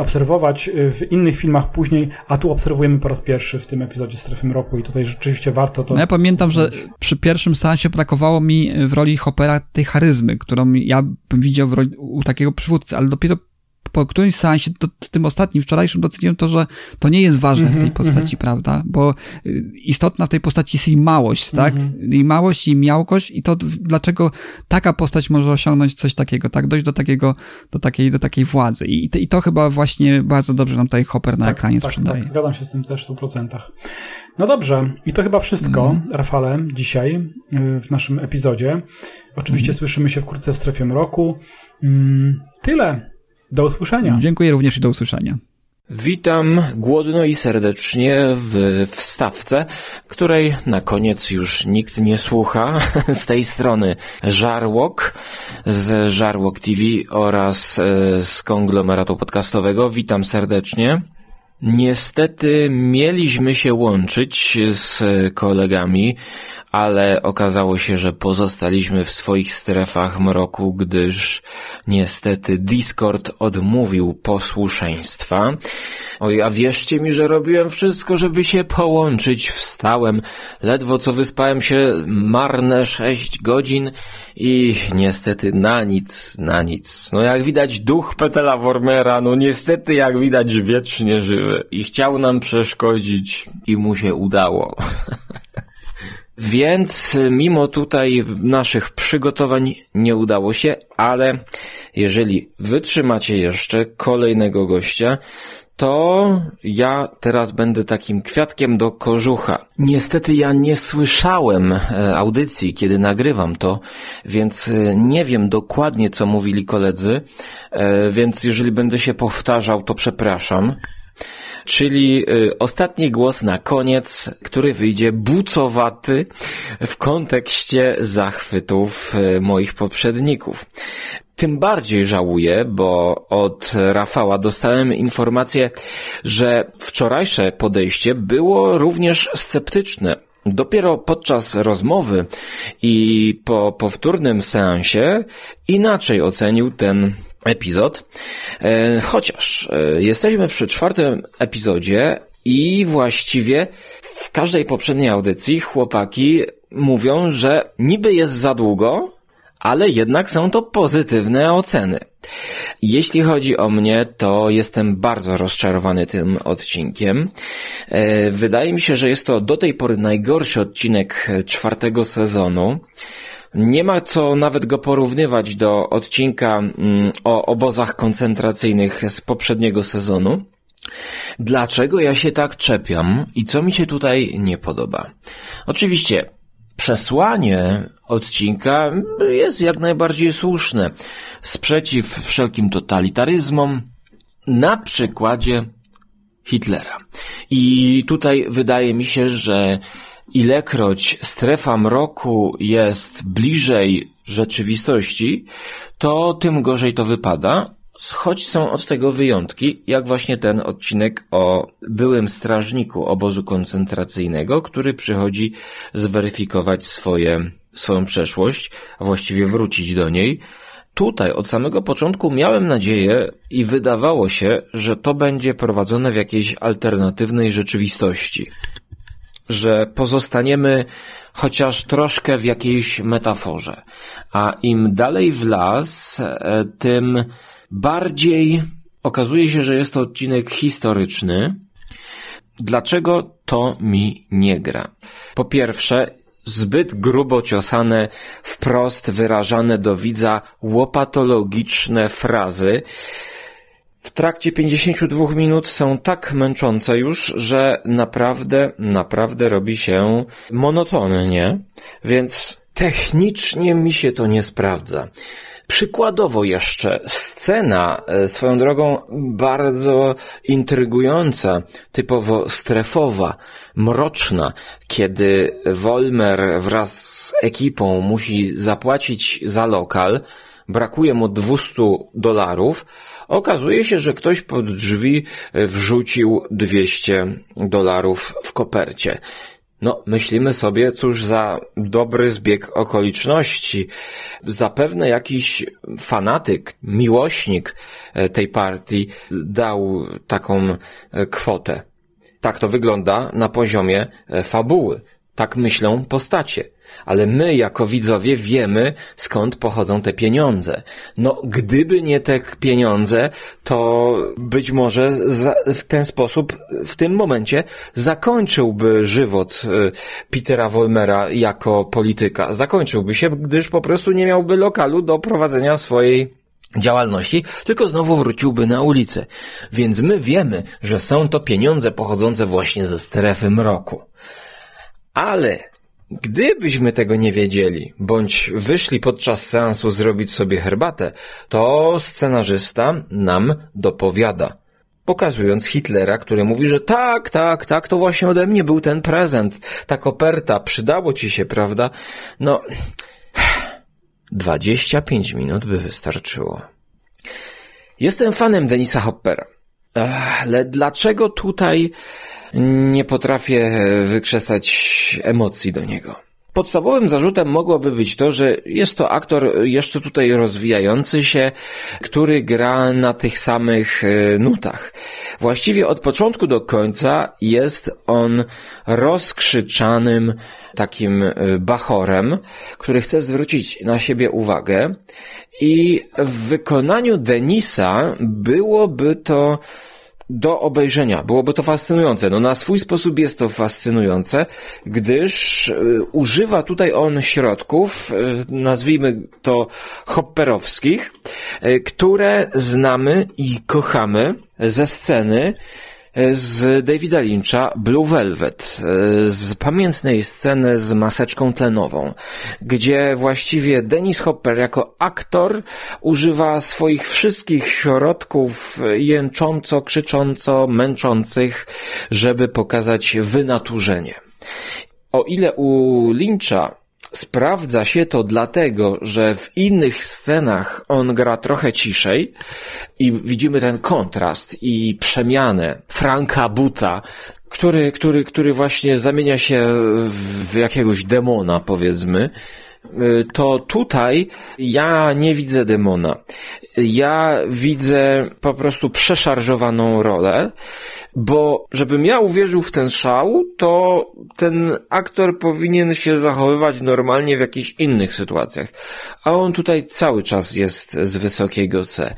obserwować w innych filmach później, a tu obserwujemy po raz pierwszy w tym epizodzie Strefy Mroku i tutaj rzeczywiście warto to... No ja pamiętam, że przy pierwszym seansie brakowało mi w roli Hoppera tej charyzmy, którą ja bym widział u takiego przywódcy, ale dopiero po którymś seansie, to, tym ostatnim, wczorajszym doceniłem to, że to nie jest ważne mm -hmm, w tej mhm, postaci, mm -hmm. prawda? Bo y, istotna w tej postaci jest jej małość, tak? Mm -hmm. Jej małość i miałkość i to dlaczego taka postać może osiągnąć coś takiego, tak? Dojść do takiego, do takiej, do takiej władzy. I, i to chyba właśnie bardzo dobrze nam tutaj Hopper na tak, ekranie tak, sprzedaje. Tak, zgadzam się z tym też w 100%. No dobrze, i to chyba wszystko, mm. Rafale, dzisiaj y, w naszym epizodzie. Oczywiście słyszymy się wkrótce w strefie mroku. Mm, tyle. Do usłyszenia. Dziękuję również i do usłyszenia. Witam głodno i serdecznie w wstawce, której na koniec już nikt nie słucha. Z tej strony Żarłok z Żarłok TV oraz e, z konglomeratu podcastowego. Witam serdecznie. Niestety mieliśmy się łączyć z kolegami, ale okazało się, że pozostaliśmy w swoich strefach mroku, gdyż niestety Discord odmówił posłuszeństwa. Oj, a wierzcie mi, że robiłem wszystko, żeby się połączyć. Wstałem, ledwo co wyspałem się marne sześć godzin i niestety na nic, na nic. No jak widać duch Petela Wormera, no niestety jak widać wiecznie żywy i chciał nam przeszkodzić i mu się udało. Więc mimo tutaj naszych przygotowań nie udało się, ale jeżeli wytrzymacie jeszcze kolejnego gościa, to ja teraz będę takim kwiatkiem do kożucha. Niestety ja nie słyszałem e, audycji, kiedy nagrywam to, więc e, nie wiem dokładnie, co mówili koledzy, e, więc jeżeli będę się powtarzał, to przepraszam czyli y, ostatni głos na koniec, który wyjdzie bucowaty w kontekście zachwytów y, moich poprzedników. Tym bardziej żałuję, bo od Rafała dostałem informację, że wczorajsze podejście było również sceptyczne. Dopiero podczas rozmowy i po powtórnym seansie inaczej ocenił ten epizod. E, chociaż e, jesteśmy przy czwartym epizodzie i właściwie w każdej poprzedniej audycji chłopaki mówią, że niby jest za długo, ale jednak są to pozytywne oceny. Jeśli chodzi o mnie, to jestem bardzo rozczarowany tym odcinkiem. E, wydaje mi się, że jest to do tej pory najgorszy odcinek czwartego sezonu. Nie ma co nawet go porównywać do odcinka mm, o obozach koncentracyjnych z poprzedniego sezonu. Dlaczego ja się tak czepiam i co mi się tutaj nie podoba? Oczywiście, przesłanie odcinka jest jak najbardziej słuszne. Sprzeciw wszelkim totalitaryzmom, na przykładzie Hitlera. I tutaj wydaje mi się, że ilekroć strefa mroku jest bliżej rzeczywistości, to tym gorzej to wypada, choć są od tego wyjątki, jak właśnie ten odcinek o byłym strażniku obozu koncentracyjnego, który przychodzi zweryfikować swoje, swoją przeszłość, a właściwie wrócić do niej. Tutaj od samego początku miałem nadzieję i wydawało się, że to będzie prowadzone w jakiejś alternatywnej rzeczywistości że pozostaniemy chociaż troszkę w jakiejś metaforze. A im dalej w las, e, tym bardziej okazuje się, że jest to odcinek historyczny. Dlaczego to mi nie gra? Po pierwsze, zbyt grubo ciosane, wprost wyrażane do widza łopatologiczne frazy, w trakcie 52 minut są tak męczące już, że naprawdę, naprawdę robi się monotonnie, więc technicznie mi się to nie sprawdza. Przykładowo jeszcze scena, e, swoją drogą bardzo intrygująca, typowo strefowa, mroczna, kiedy Wolmer wraz z ekipą musi zapłacić za lokal, brakuje mu 200 dolarów, Okazuje się, że ktoś pod drzwi wrzucił 200 dolarów w kopercie. No, myślimy sobie, cóż za dobry zbieg okoliczności. Zapewne jakiś fanatyk, miłośnik e, tej partii dał taką e, kwotę. Tak to wygląda na poziomie e, fabuły. Tak myślą postacie. Ale my, jako widzowie, wiemy, skąd pochodzą te pieniądze. No, gdyby nie te pieniądze, to być może za, w ten sposób, w tym momencie, zakończyłby żywot y, Petera Wolmera jako polityka. Zakończyłby się, gdyż po prostu nie miałby lokalu do prowadzenia swojej działalności, tylko znowu wróciłby na ulicę. Więc my wiemy, że są to pieniądze pochodzące właśnie ze strefy mroku. Ale Gdybyśmy tego nie wiedzieli, bądź wyszli podczas seansu zrobić sobie herbatę, to scenarzysta nam dopowiada. Pokazując Hitlera, który mówi, że tak, tak, tak, to właśnie ode mnie był ten prezent, ta koperta, przydało ci się, prawda? No, 25 minut by wystarczyło. Jestem fanem Denisa Hoppera. Ale dlaczego tutaj nie potrafię wykrzesać emocji do niego? Podstawowym zarzutem mogłoby być to, że jest to aktor jeszcze tutaj rozwijający się, który gra na tych samych e, nutach. Właściwie od początku do końca jest on rozkrzyczanym takim e, bachorem, który chce zwrócić na siebie uwagę i w wykonaniu Denisa byłoby to do obejrzenia. Byłoby to fascynujące. No na swój sposób jest to fascynujące, gdyż y, używa tutaj on środków, y, nazwijmy to hopperowskich, y, które znamy i kochamy ze sceny z Davida Lyncha Blue Velvet, z pamiętnej sceny z maseczką tlenową, gdzie właściwie Dennis Hopper jako aktor używa swoich wszystkich środków jęcząco, krzycząco, męczących, żeby pokazać wynaturzenie. O ile u Lyncha Sprawdza się to dlatego, że w innych scenach on gra trochę ciszej i widzimy ten kontrast i przemianę Franka Buta, który, który, który właśnie zamienia się w jakiegoś demona, powiedzmy, to tutaj ja nie widzę demona. Ja widzę po prostu przeszarżowaną rolę bo żebym ja uwierzył w ten szał, to ten aktor powinien się zachowywać normalnie w jakichś innych sytuacjach. A on tutaj cały czas jest z wysokiego C.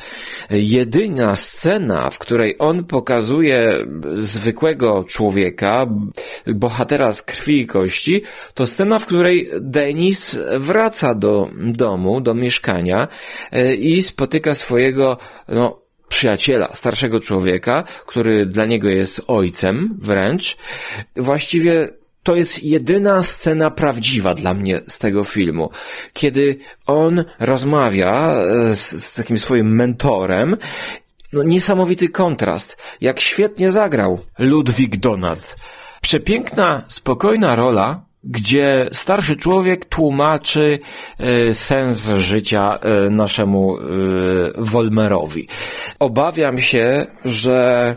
Jedyna scena, w której on pokazuje zwykłego człowieka, bohatera z krwi i kości, to scena, w której Denis wraca do domu, do mieszkania e, i spotyka swojego, no, przyjaciela, starszego człowieka, który dla niego jest ojcem wręcz. Właściwie to jest jedyna scena prawdziwa dla mnie z tego filmu, kiedy on rozmawia e, z, z takim swoim mentorem no, niesamowity kontrast. Jak świetnie zagrał Ludwig Donald. Przepiękna, spokojna rola, gdzie starszy człowiek tłumaczy e, sens życia e, naszemu e, Wolmerowi. Obawiam się, że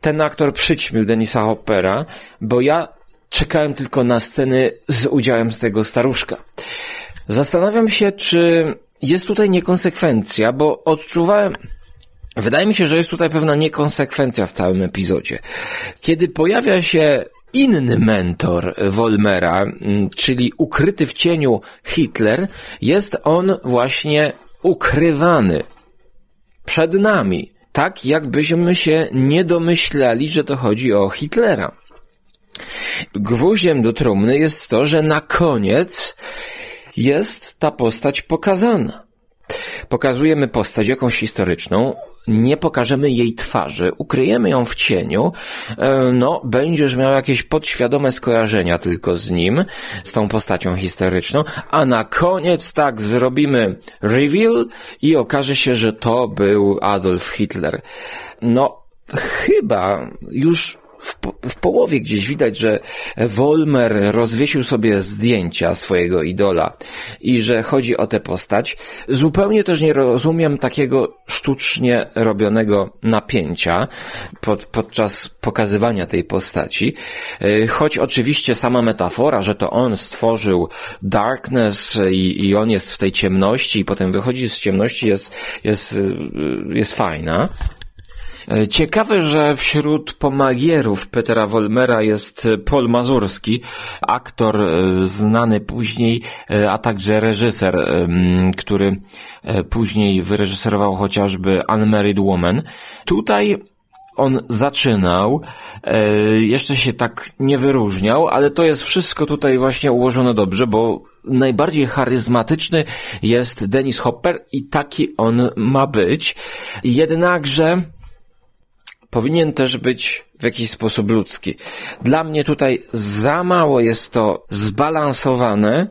ten aktor przyćmił Denisa Hoppera, bo ja czekałem tylko na sceny z udziałem tego staruszka. Zastanawiam się, czy jest tutaj niekonsekwencja, bo odczuwałem, wydaje mi się, że jest tutaj pewna niekonsekwencja w całym epizodzie. Kiedy pojawia się inny mentor Wolmera, mm, czyli ukryty w cieniu Hitler, jest on właśnie ukrywany przed nami. Tak jakbyśmy się nie domyślali, że to chodzi o Hitlera. Gwóździem do trumny jest to, że na koniec jest ta postać pokazana. Pokazujemy postać jakąś historyczną, nie pokażemy jej twarzy, ukryjemy ją w cieniu, e, no, będziesz miał jakieś podświadome skojarzenia tylko z nim, z tą postacią historyczną, a na koniec tak zrobimy reveal i okaże się, że to był Adolf Hitler. No, chyba już w, po, w połowie gdzieś widać, że Wolmer rozwiesił sobie zdjęcia swojego idola i że chodzi o tę postać. Zupełnie też nie rozumiem takiego sztucznie robionego napięcia pod, podczas pokazywania tej postaci. E, choć oczywiście sama metafora, że to on stworzył Darkness i, i on jest w tej ciemności i potem wychodzi z ciemności jest, jest, e, jest fajna. E, ciekawe, że wśród pomagierów Petera Wolmera jest Paul Mazurski, aktor e, znany później, e, a także reżyser, który później wyreżyserował chociażby Unmarried Woman. Tutaj on zaczynał, jeszcze się tak nie wyróżniał, ale to jest wszystko tutaj właśnie ułożone dobrze, bo najbardziej charyzmatyczny jest Dennis Hopper i taki on ma być. Jednakże powinien też być w jakiś sposób ludzki. Dla mnie tutaj za mało jest to zbalansowane.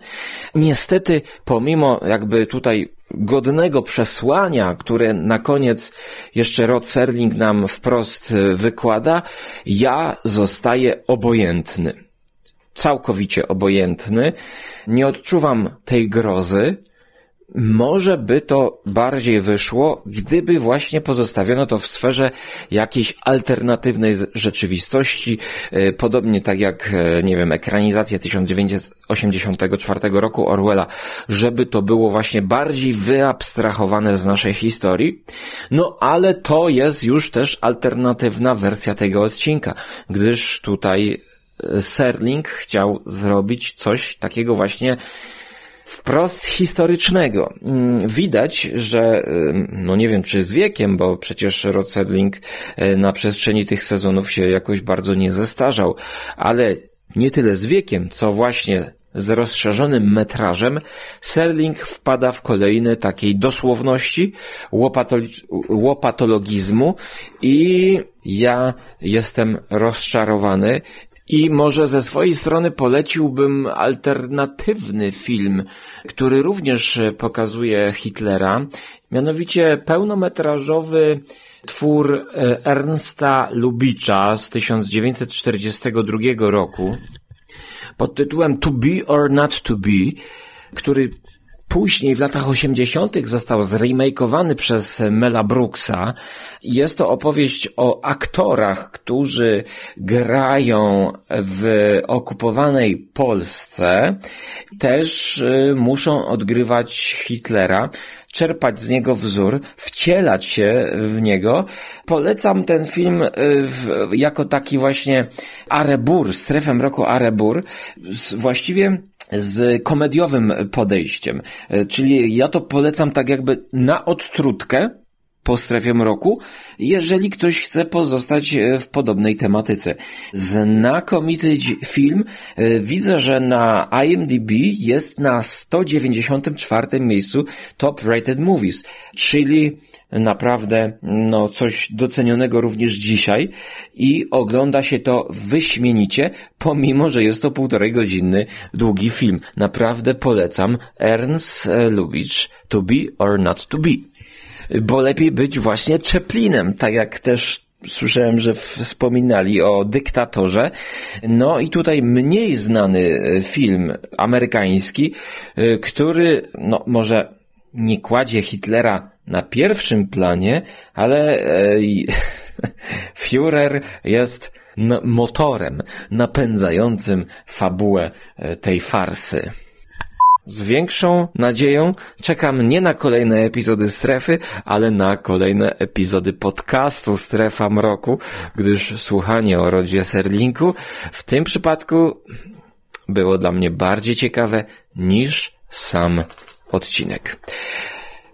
Niestety, pomimo jakby tutaj godnego przesłania, które na koniec jeszcze Rod Serling nam wprost wykłada, ja zostaję obojętny. Całkowicie obojętny. Nie odczuwam tej grozy, może by to bardziej wyszło, gdyby właśnie pozostawiono to w sferze jakiejś alternatywnej rzeczywistości, e, podobnie tak jak, e, nie wiem, ekranizacja 1984 roku Orwella, żeby to było właśnie bardziej wyabstrahowane z naszej historii. No ale to jest już też alternatywna wersja tego odcinka, gdyż tutaj e, Serling chciał zrobić coś takiego właśnie wprost historycznego. Mm, widać, że, no nie wiem czy z wiekiem, bo przecież Rod Serling e, na przestrzeni tych sezonów się jakoś bardzo nie zestarzał, ale nie tyle z wiekiem, co właśnie z rozszerzonym metrażem, Serling wpada w kolejne takiej dosłowności, łopatologizmu i ja jestem rozczarowany i może ze swojej strony poleciłbym alternatywny film, który również pokazuje Hitlera, mianowicie pełnometrażowy twór e, Ernsta Lubicza z 1942 roku pod tytułem To Be or Not To Be, który Później w latach 80. został zremakeowany przez Mela Brooksa. Jest to opowieść o aktorach, którzy grają w okupowanej Polsce. Też y, muszą odgrywać Hitlera, czerpać z niego wzór, wcielać się w niego. Polecam ten film y, jako taki właśnie Arebur, strefę roku Arebur. Właściwie z komediowym podejściem. E, czyli ja to polecam tak jakby na odtrutkę po strefie mroku, jeżeli ktoś chce pozostać e, w podobnej tematyce. Znakomity film. E, widzę, że na IMDb jest na 194 miejscu Top Rated Movies, czyli naprawdę no, coś docenionego również dzisiaj i ogląda się to wyśmienicie, pomimo, że jest to półtorej godzinny długi film. Naprawdę polecam Ernst Lubitsch To Be or Not To Be. Bo lepiej być właśnie Chaplinem, tak jak też słyszałem, że wspominali o dyktatorze. No i tutaj mniej znany film amerykański, który, no może nie kładzie Hitlera na pierwszym planie, ale e, Führer jest motorem napędzającym fabułę e, tej farsy. Z większą nadzieją czekam nie na kolejne epizody strefy, ale na kolejne epizody podcastu Strefa Mroku, gdyż słuchanie o rodzie Serlinku w tym przypadku było dla mnie bardziej ciekawe niż sam odcinek.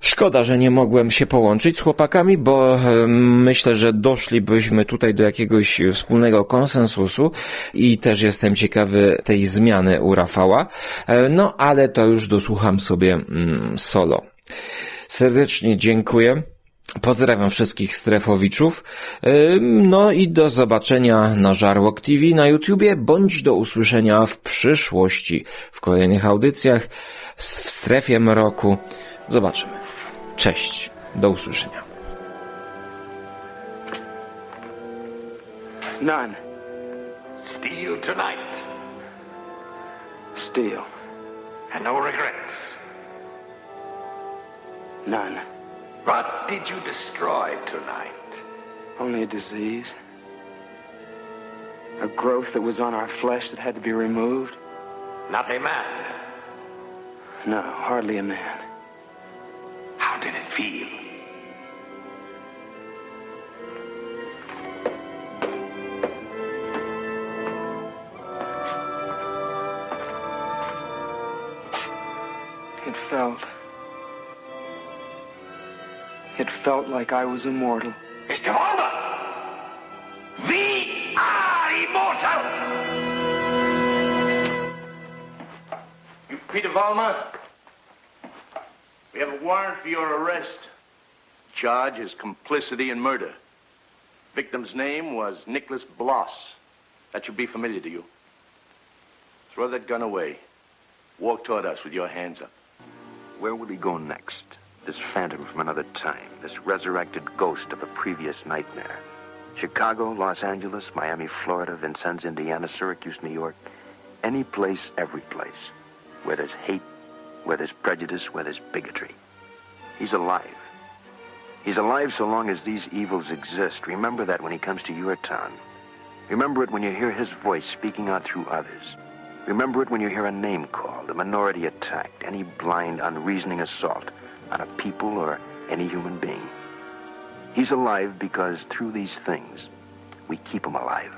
Szkoda, że nie mogłem się połączyć z chłopakami, bo myślę, że doszlibyśmy tutaj do jakiegoś wspólnego konsensusu i też jestem ciekawy tej zmiany u Rafała. E, no, ale to już dosłucham sobie mm, solo. Serdecznie dziękuję. Pozdrawiam wszystkich strefowiczów. No i do zobaczenia na Żarłok TV na YouTubie, bądź do usłyszenia w przyszłości w kolejnych audycjach w strefie mroku. Zobaczymy. Cześć. Do usłyszenia. None. Steal tonight. Steal. And no regrets. None. What did you destroy tonight? Only a disease. A growth that was on our flesh that had to be removed. Not a man. No, hardly a man. How did it feel? It felt. It felt like I was immortal. Mr. Vollmer! We are immortal! You Peter Vollmer? We have a warrant for your arrest. Charge is complicity in murder. Victim's name was Nicholas Bloss. That should be familiar to you. Throw that gun away. Walk toward us with your hands up. Where will he go next? This phantom from another time, this resurrected ghost of a previous nightmare. Chicago, Los Angeles, Miami, Florida, Vincennes, Indiana, Syracuse, New York. Any place, every place. Where there's hate, where there's prejudice, where there's bigotry. He's alive. He's alive so long as these evils exist. Remember that when he comes to your town. Remember it when you hear his voice speaking out through others. Remember it when you hear a name called, a minority attacked, any blind, unreasoning assault on a people or any human being. He's alive because through these things, we keep him alive.